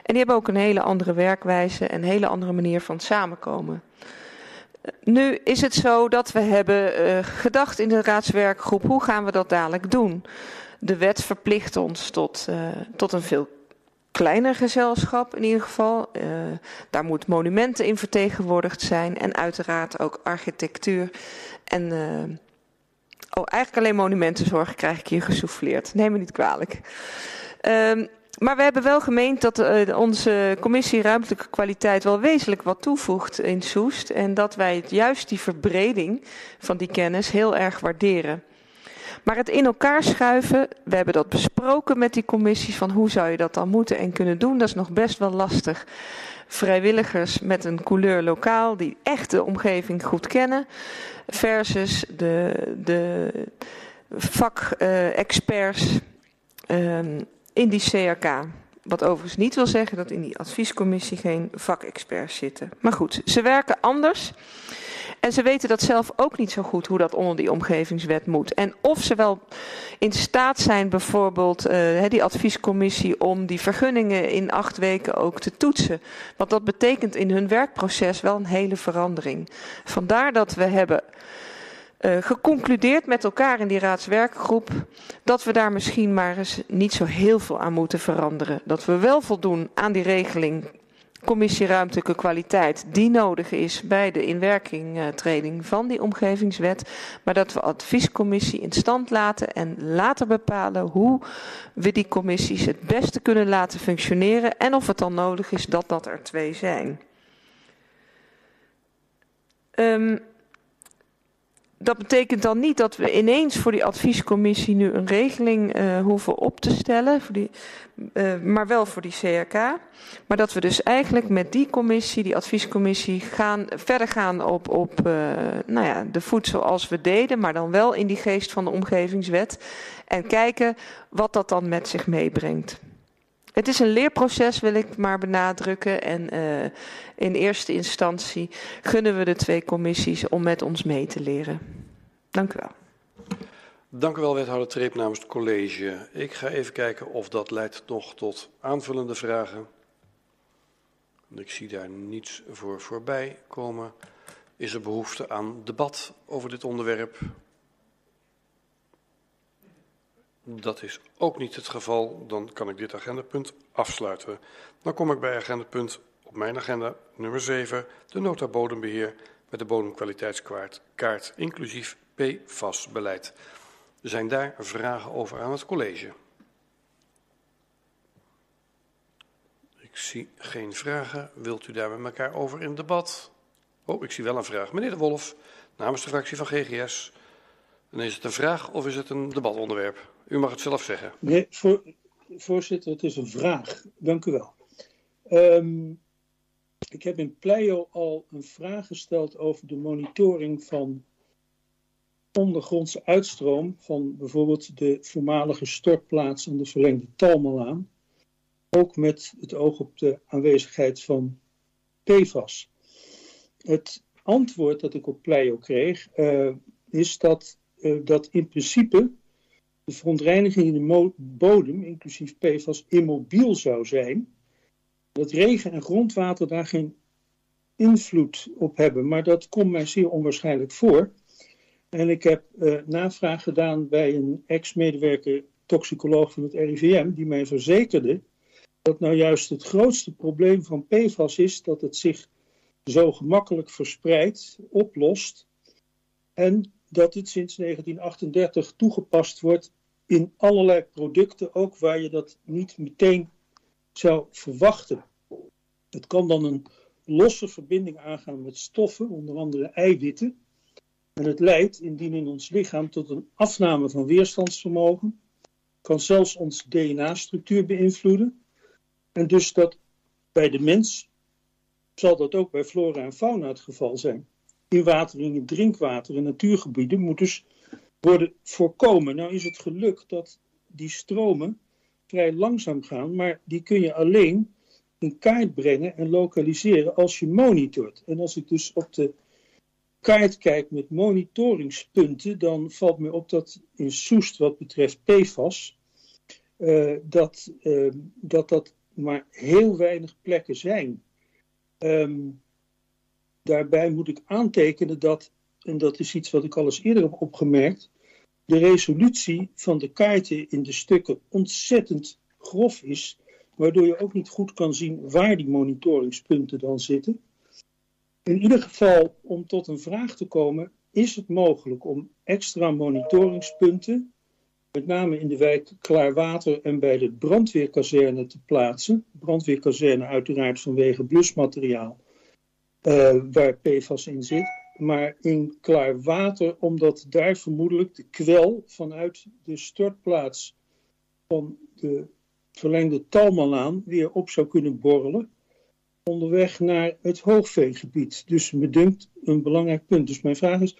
En die hebben ook een hele andere werkwijze en een hele andere manier van samenkomen. Nu is het zo dat we hebben uh, gedacht in de raadswerkgroep, hoe gaan we dat dadelijk doen? De wet verplicht ons tot, uh, tot een veel kleiner gezelschap in ieder geval. Uh, daar moet monumenten in vertegenwoordigd zijn en uiteraard ook architectuur. En uh, oh, eigenlijk alleen monumentenzorg krijg ik hier gesouffleerd. Neem me niet kwalijk. Um, maar we hebben wel gemeend dat uh, onze commissie ruimtelijke kwaliteit wel wezenlijk wat toevoegt in Soest. En dat wij juist die verbreding van die kennis heel erg waarderen. Maar het in elkaar schuiven, we hebben dat besproken met die commissies van hoe zou je dat dan moeten en kunnen doen, dat is nog best wel lastig. Vrijwilligers met een couleur lokaal die echt de omgeving goed kennen, versus de, de vakexperts uh, in die CRK. Wat overigens niet wil zeggen dat in die adviescommissie geen vakexperts zitten. Maar goed, ze werken anders. En ze weten dat zelf ook niet zo goed hoe dat onder die omgevingswet moet. En of ze wel in staat zijn, bijvoorbeeld uh, die adviescommissie, om die vergunningen in acht weken ook te toetsen. Want dat betekent in hun werkproces wel een hele verandering. Vandaar dat we hebben uh, geconcludeerd met elkaar in die raadswerkgroep dat we daar misschien maar eens niet zo heel veel aan moeten veranderen. Dat we wel voldoen aan die regeling commissie ruimtelijke kwaliteit die nodig is bij de inwerkingtreding van die omgevingswet, maar dat we adviescommissie in stand laten en later bepalen hoe we die commissies het beste kunnen laten functioneren en of het dan nodig is dat dat er twee zijn. Um, dat betekent dan niet dat we ineens voor die adviescommissie nu een regeling uh, hoeven op te stellen, voor die, uh, maar wel voor die CRK. Maar dat we dus eigenlijk met die commissie, die adviescommissie, gaan, verder gaan op, op uh, nou ja, de voet zoals we deden, maar dan wel in die geest van de omgevingswet. En kijken wat dat dan met zich meebrengt. Het is een leerproces, wil ik maar benadrukken. En uh, in eerste instantie gunnen we de twee commissies om met ons mee te leren. Dank u wel. Dank u wel, wethouder Treep namens het college. Ik ga even kijken of dat leidt nog tot aanvullende vragen. Ik zie daar niets voor voorbij komen. Is er behoefte aan debat over dit onderwerp? Dat is ook niet het geval. Dan kan ik dit agendapunt afsluiten. Dan kom ik bij agendapunt op mijn agenda nummer 7, de nota bodembeheer met de bodemkwaliteitskaart, kaart, inclusief PFAS-beleid. Zijn daar vragen over aan het college? Ik zie geen vragen. Wilt u daar met elkaar over in debat? Oh, ik zie wel een vraag. Meneer De Wolf, namens de fractie van GGS. En is het een vraag of is het een debatonderwerp? U mag het zelf zeggen. Nee, voor, voorzitter, het is een vraag. Dank u wel. Ehm, ik heb in Pleio al een vraag gesteld over de monitoring van ondergrondse uitstroom van bijvoorbeeld de voormalige stortplaats aan de verlengde Talmelaan. Ook met het oog op de aanwezigheid van PFAS. Het antwoord dat ik op Pleio kreeg, uh, is dat, uh, dat in principe de verontreiniging in de bodem, inclusief PFAS, immobiel zou zijn. Dat regen en grondwater daar geen invloed op hebben, maar dat komt mij zeer onwaarschijnlijk voor. En ik heb uh, navraag gedaan bij een ex-medewerker toxicoloog van het RIVM, die mij verzekerde dat nou juist het grootste probleem van PFAS is dat het zich zo gemakkelijk verspreidt, oplost en dat het sinds 1938 toegepast wordt in allerlei producten, ook waar je dat niet meteen zou verwachten. Het kan dan een losse verbinding aangaan met stoffen, onder andere eiwitten. En het leidt, indien in ons lichaam, tot een afname van weerstandsvermogen. Kan zelfs ons DNA-structuur beïnvloeden. En dus dat bij de mens zal dat ook bij flora en fauna het geval zijn. Inwatering in drinkwater en natuurgebieden moet dus worden voorkomen. Nou is het geluk dat die stromen vrij langzaam gaan, maar die kun je alleen in kaart brengen en lokaliseren als je monitort. En als ik dus op de kaart kijk met monitoringspunten, dan valt me op dat in Soest wat betreft PFAS, uh, dat, uh, dat dat maar heel weinig plekken zijn. Um, daarbij moet ik aantekenen dat, en dat is iets wat ik al eens eerder heb opgemerkt, de resolutie van de kaarten in de stukken ontzettend grof is, waardoor je ook niet goed kan zien waar die monitoringspunten dan zitten. In ieder geval, om tot een vraag te komen, is het mogelijk om extra monitoringspunten, met name in de wijk Klaarwater en bij de brandweerkazerne te plaatsen. Brandweerkazerne uiteraard vanwege blusmateriaal, uh, waar PFAS in zit maar in klaar water, omdat daar vermoedelijk de kwel vanuit de stortplaats van de verlengde Talmalaan weer op zou kunnen borrelen. Onderweg naar het hoogveegebied. Dus me dunkt een belangrijk punt. Dus mijn vraag is: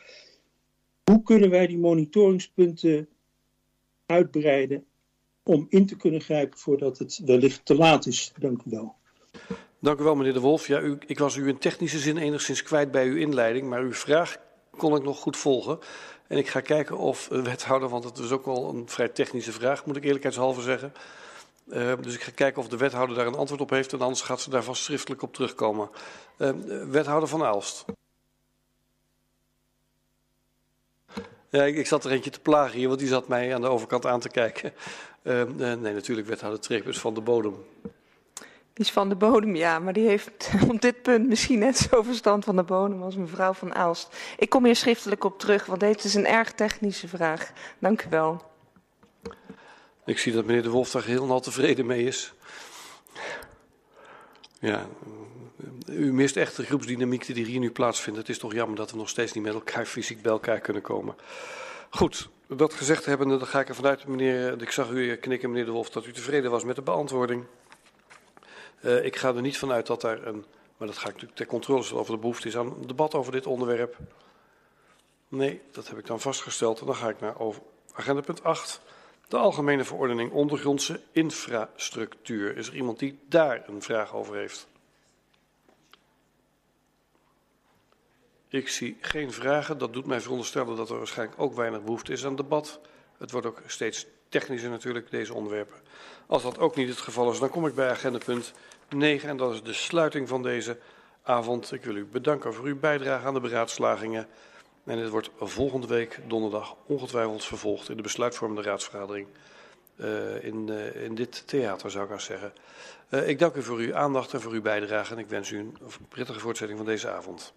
hoe kunnen wij die monitoringspunten uitbreiden om in te kunnen grijpen voordat het wellicht te laat is? Dank u wel. Dank u wel, meneer De Wolf. Ja, u, ik was u in technische zin enigszins kwijt bij uw inleiding, maar uw vraag kon ik nog goed volgen. En ik ga kijken of de wethouder, want het is ook wel een vrij technische vraag, moet ik eerlijkheidshalve zeggen. Uh, dus ik ga kijken of de wethouder daar een antwoord op heeft en anders gaat ze daar vast schriftelijk op terugkomen. Uh, wethouder van Aalst. Ja, ik, zat er eentje te plagen hier, want die zat mij aan de overkant aan te kijken. Uh, nee, natuurlijk wethouder Tregbus van de bodem. Die is van de bodem, ja, maar die heeft op dit punt misschien net zo verstand van de bodem als mevrouw van Aalst. Ik kom hier schriftelijk op terug, want dit is een erg technische vraag. Dank u wel. Ik zie dat meneer De Wolf daar heel tevreden mee is. Ja, u mist echt de groepsdynamiek die hier nu plaatsvindt. Het is toch jammer dat we nog steeds niet met elkaar fysiek bij elkaar kunnen komen. Goed, dat gezegd hebbende, dan ga ik ervan uit, meneer, ik zag u knikken, meneer De Wolf, dat u tevreden was met de beantwoording. Uh, ik ga er niet vanuit dat daar een, maar dat ga ik natuurlijk ter controle stellen of er behoefte is aan debat over dit onderwerp. Nee, dat heb ik dan vastgesteld. En dan ga ik naar over agenda punt 8. De Algemene Verordening Ondergrondse Infrastructuur. Is er iemand die daar een vraag over heeft? Ik zie geen vragen. Dat doet mij veronderstellen dat er waarschijnlijk ook weinig behoefte is aan debat. Het wordt ook steeds technischer natuurlijk, deze onderwerpen. Als dat ook niet het geval is, dan kom ik bij agenda punt 9 en dat is de sluiting van deze avond. Ik wil u bedanken voor uw bijdrage aan de beraadslagingen. En dit wordt volgende week donderdag ongetwijfeld vervolgd in de besluitvormende raadsvergadering. Uh, in, uh, in dit theater zou ik maar zeggen. Uh, ik dank u voor uw aandacht en voor uw bijdrage en ik wens u een prettige voortzetting van deze avond.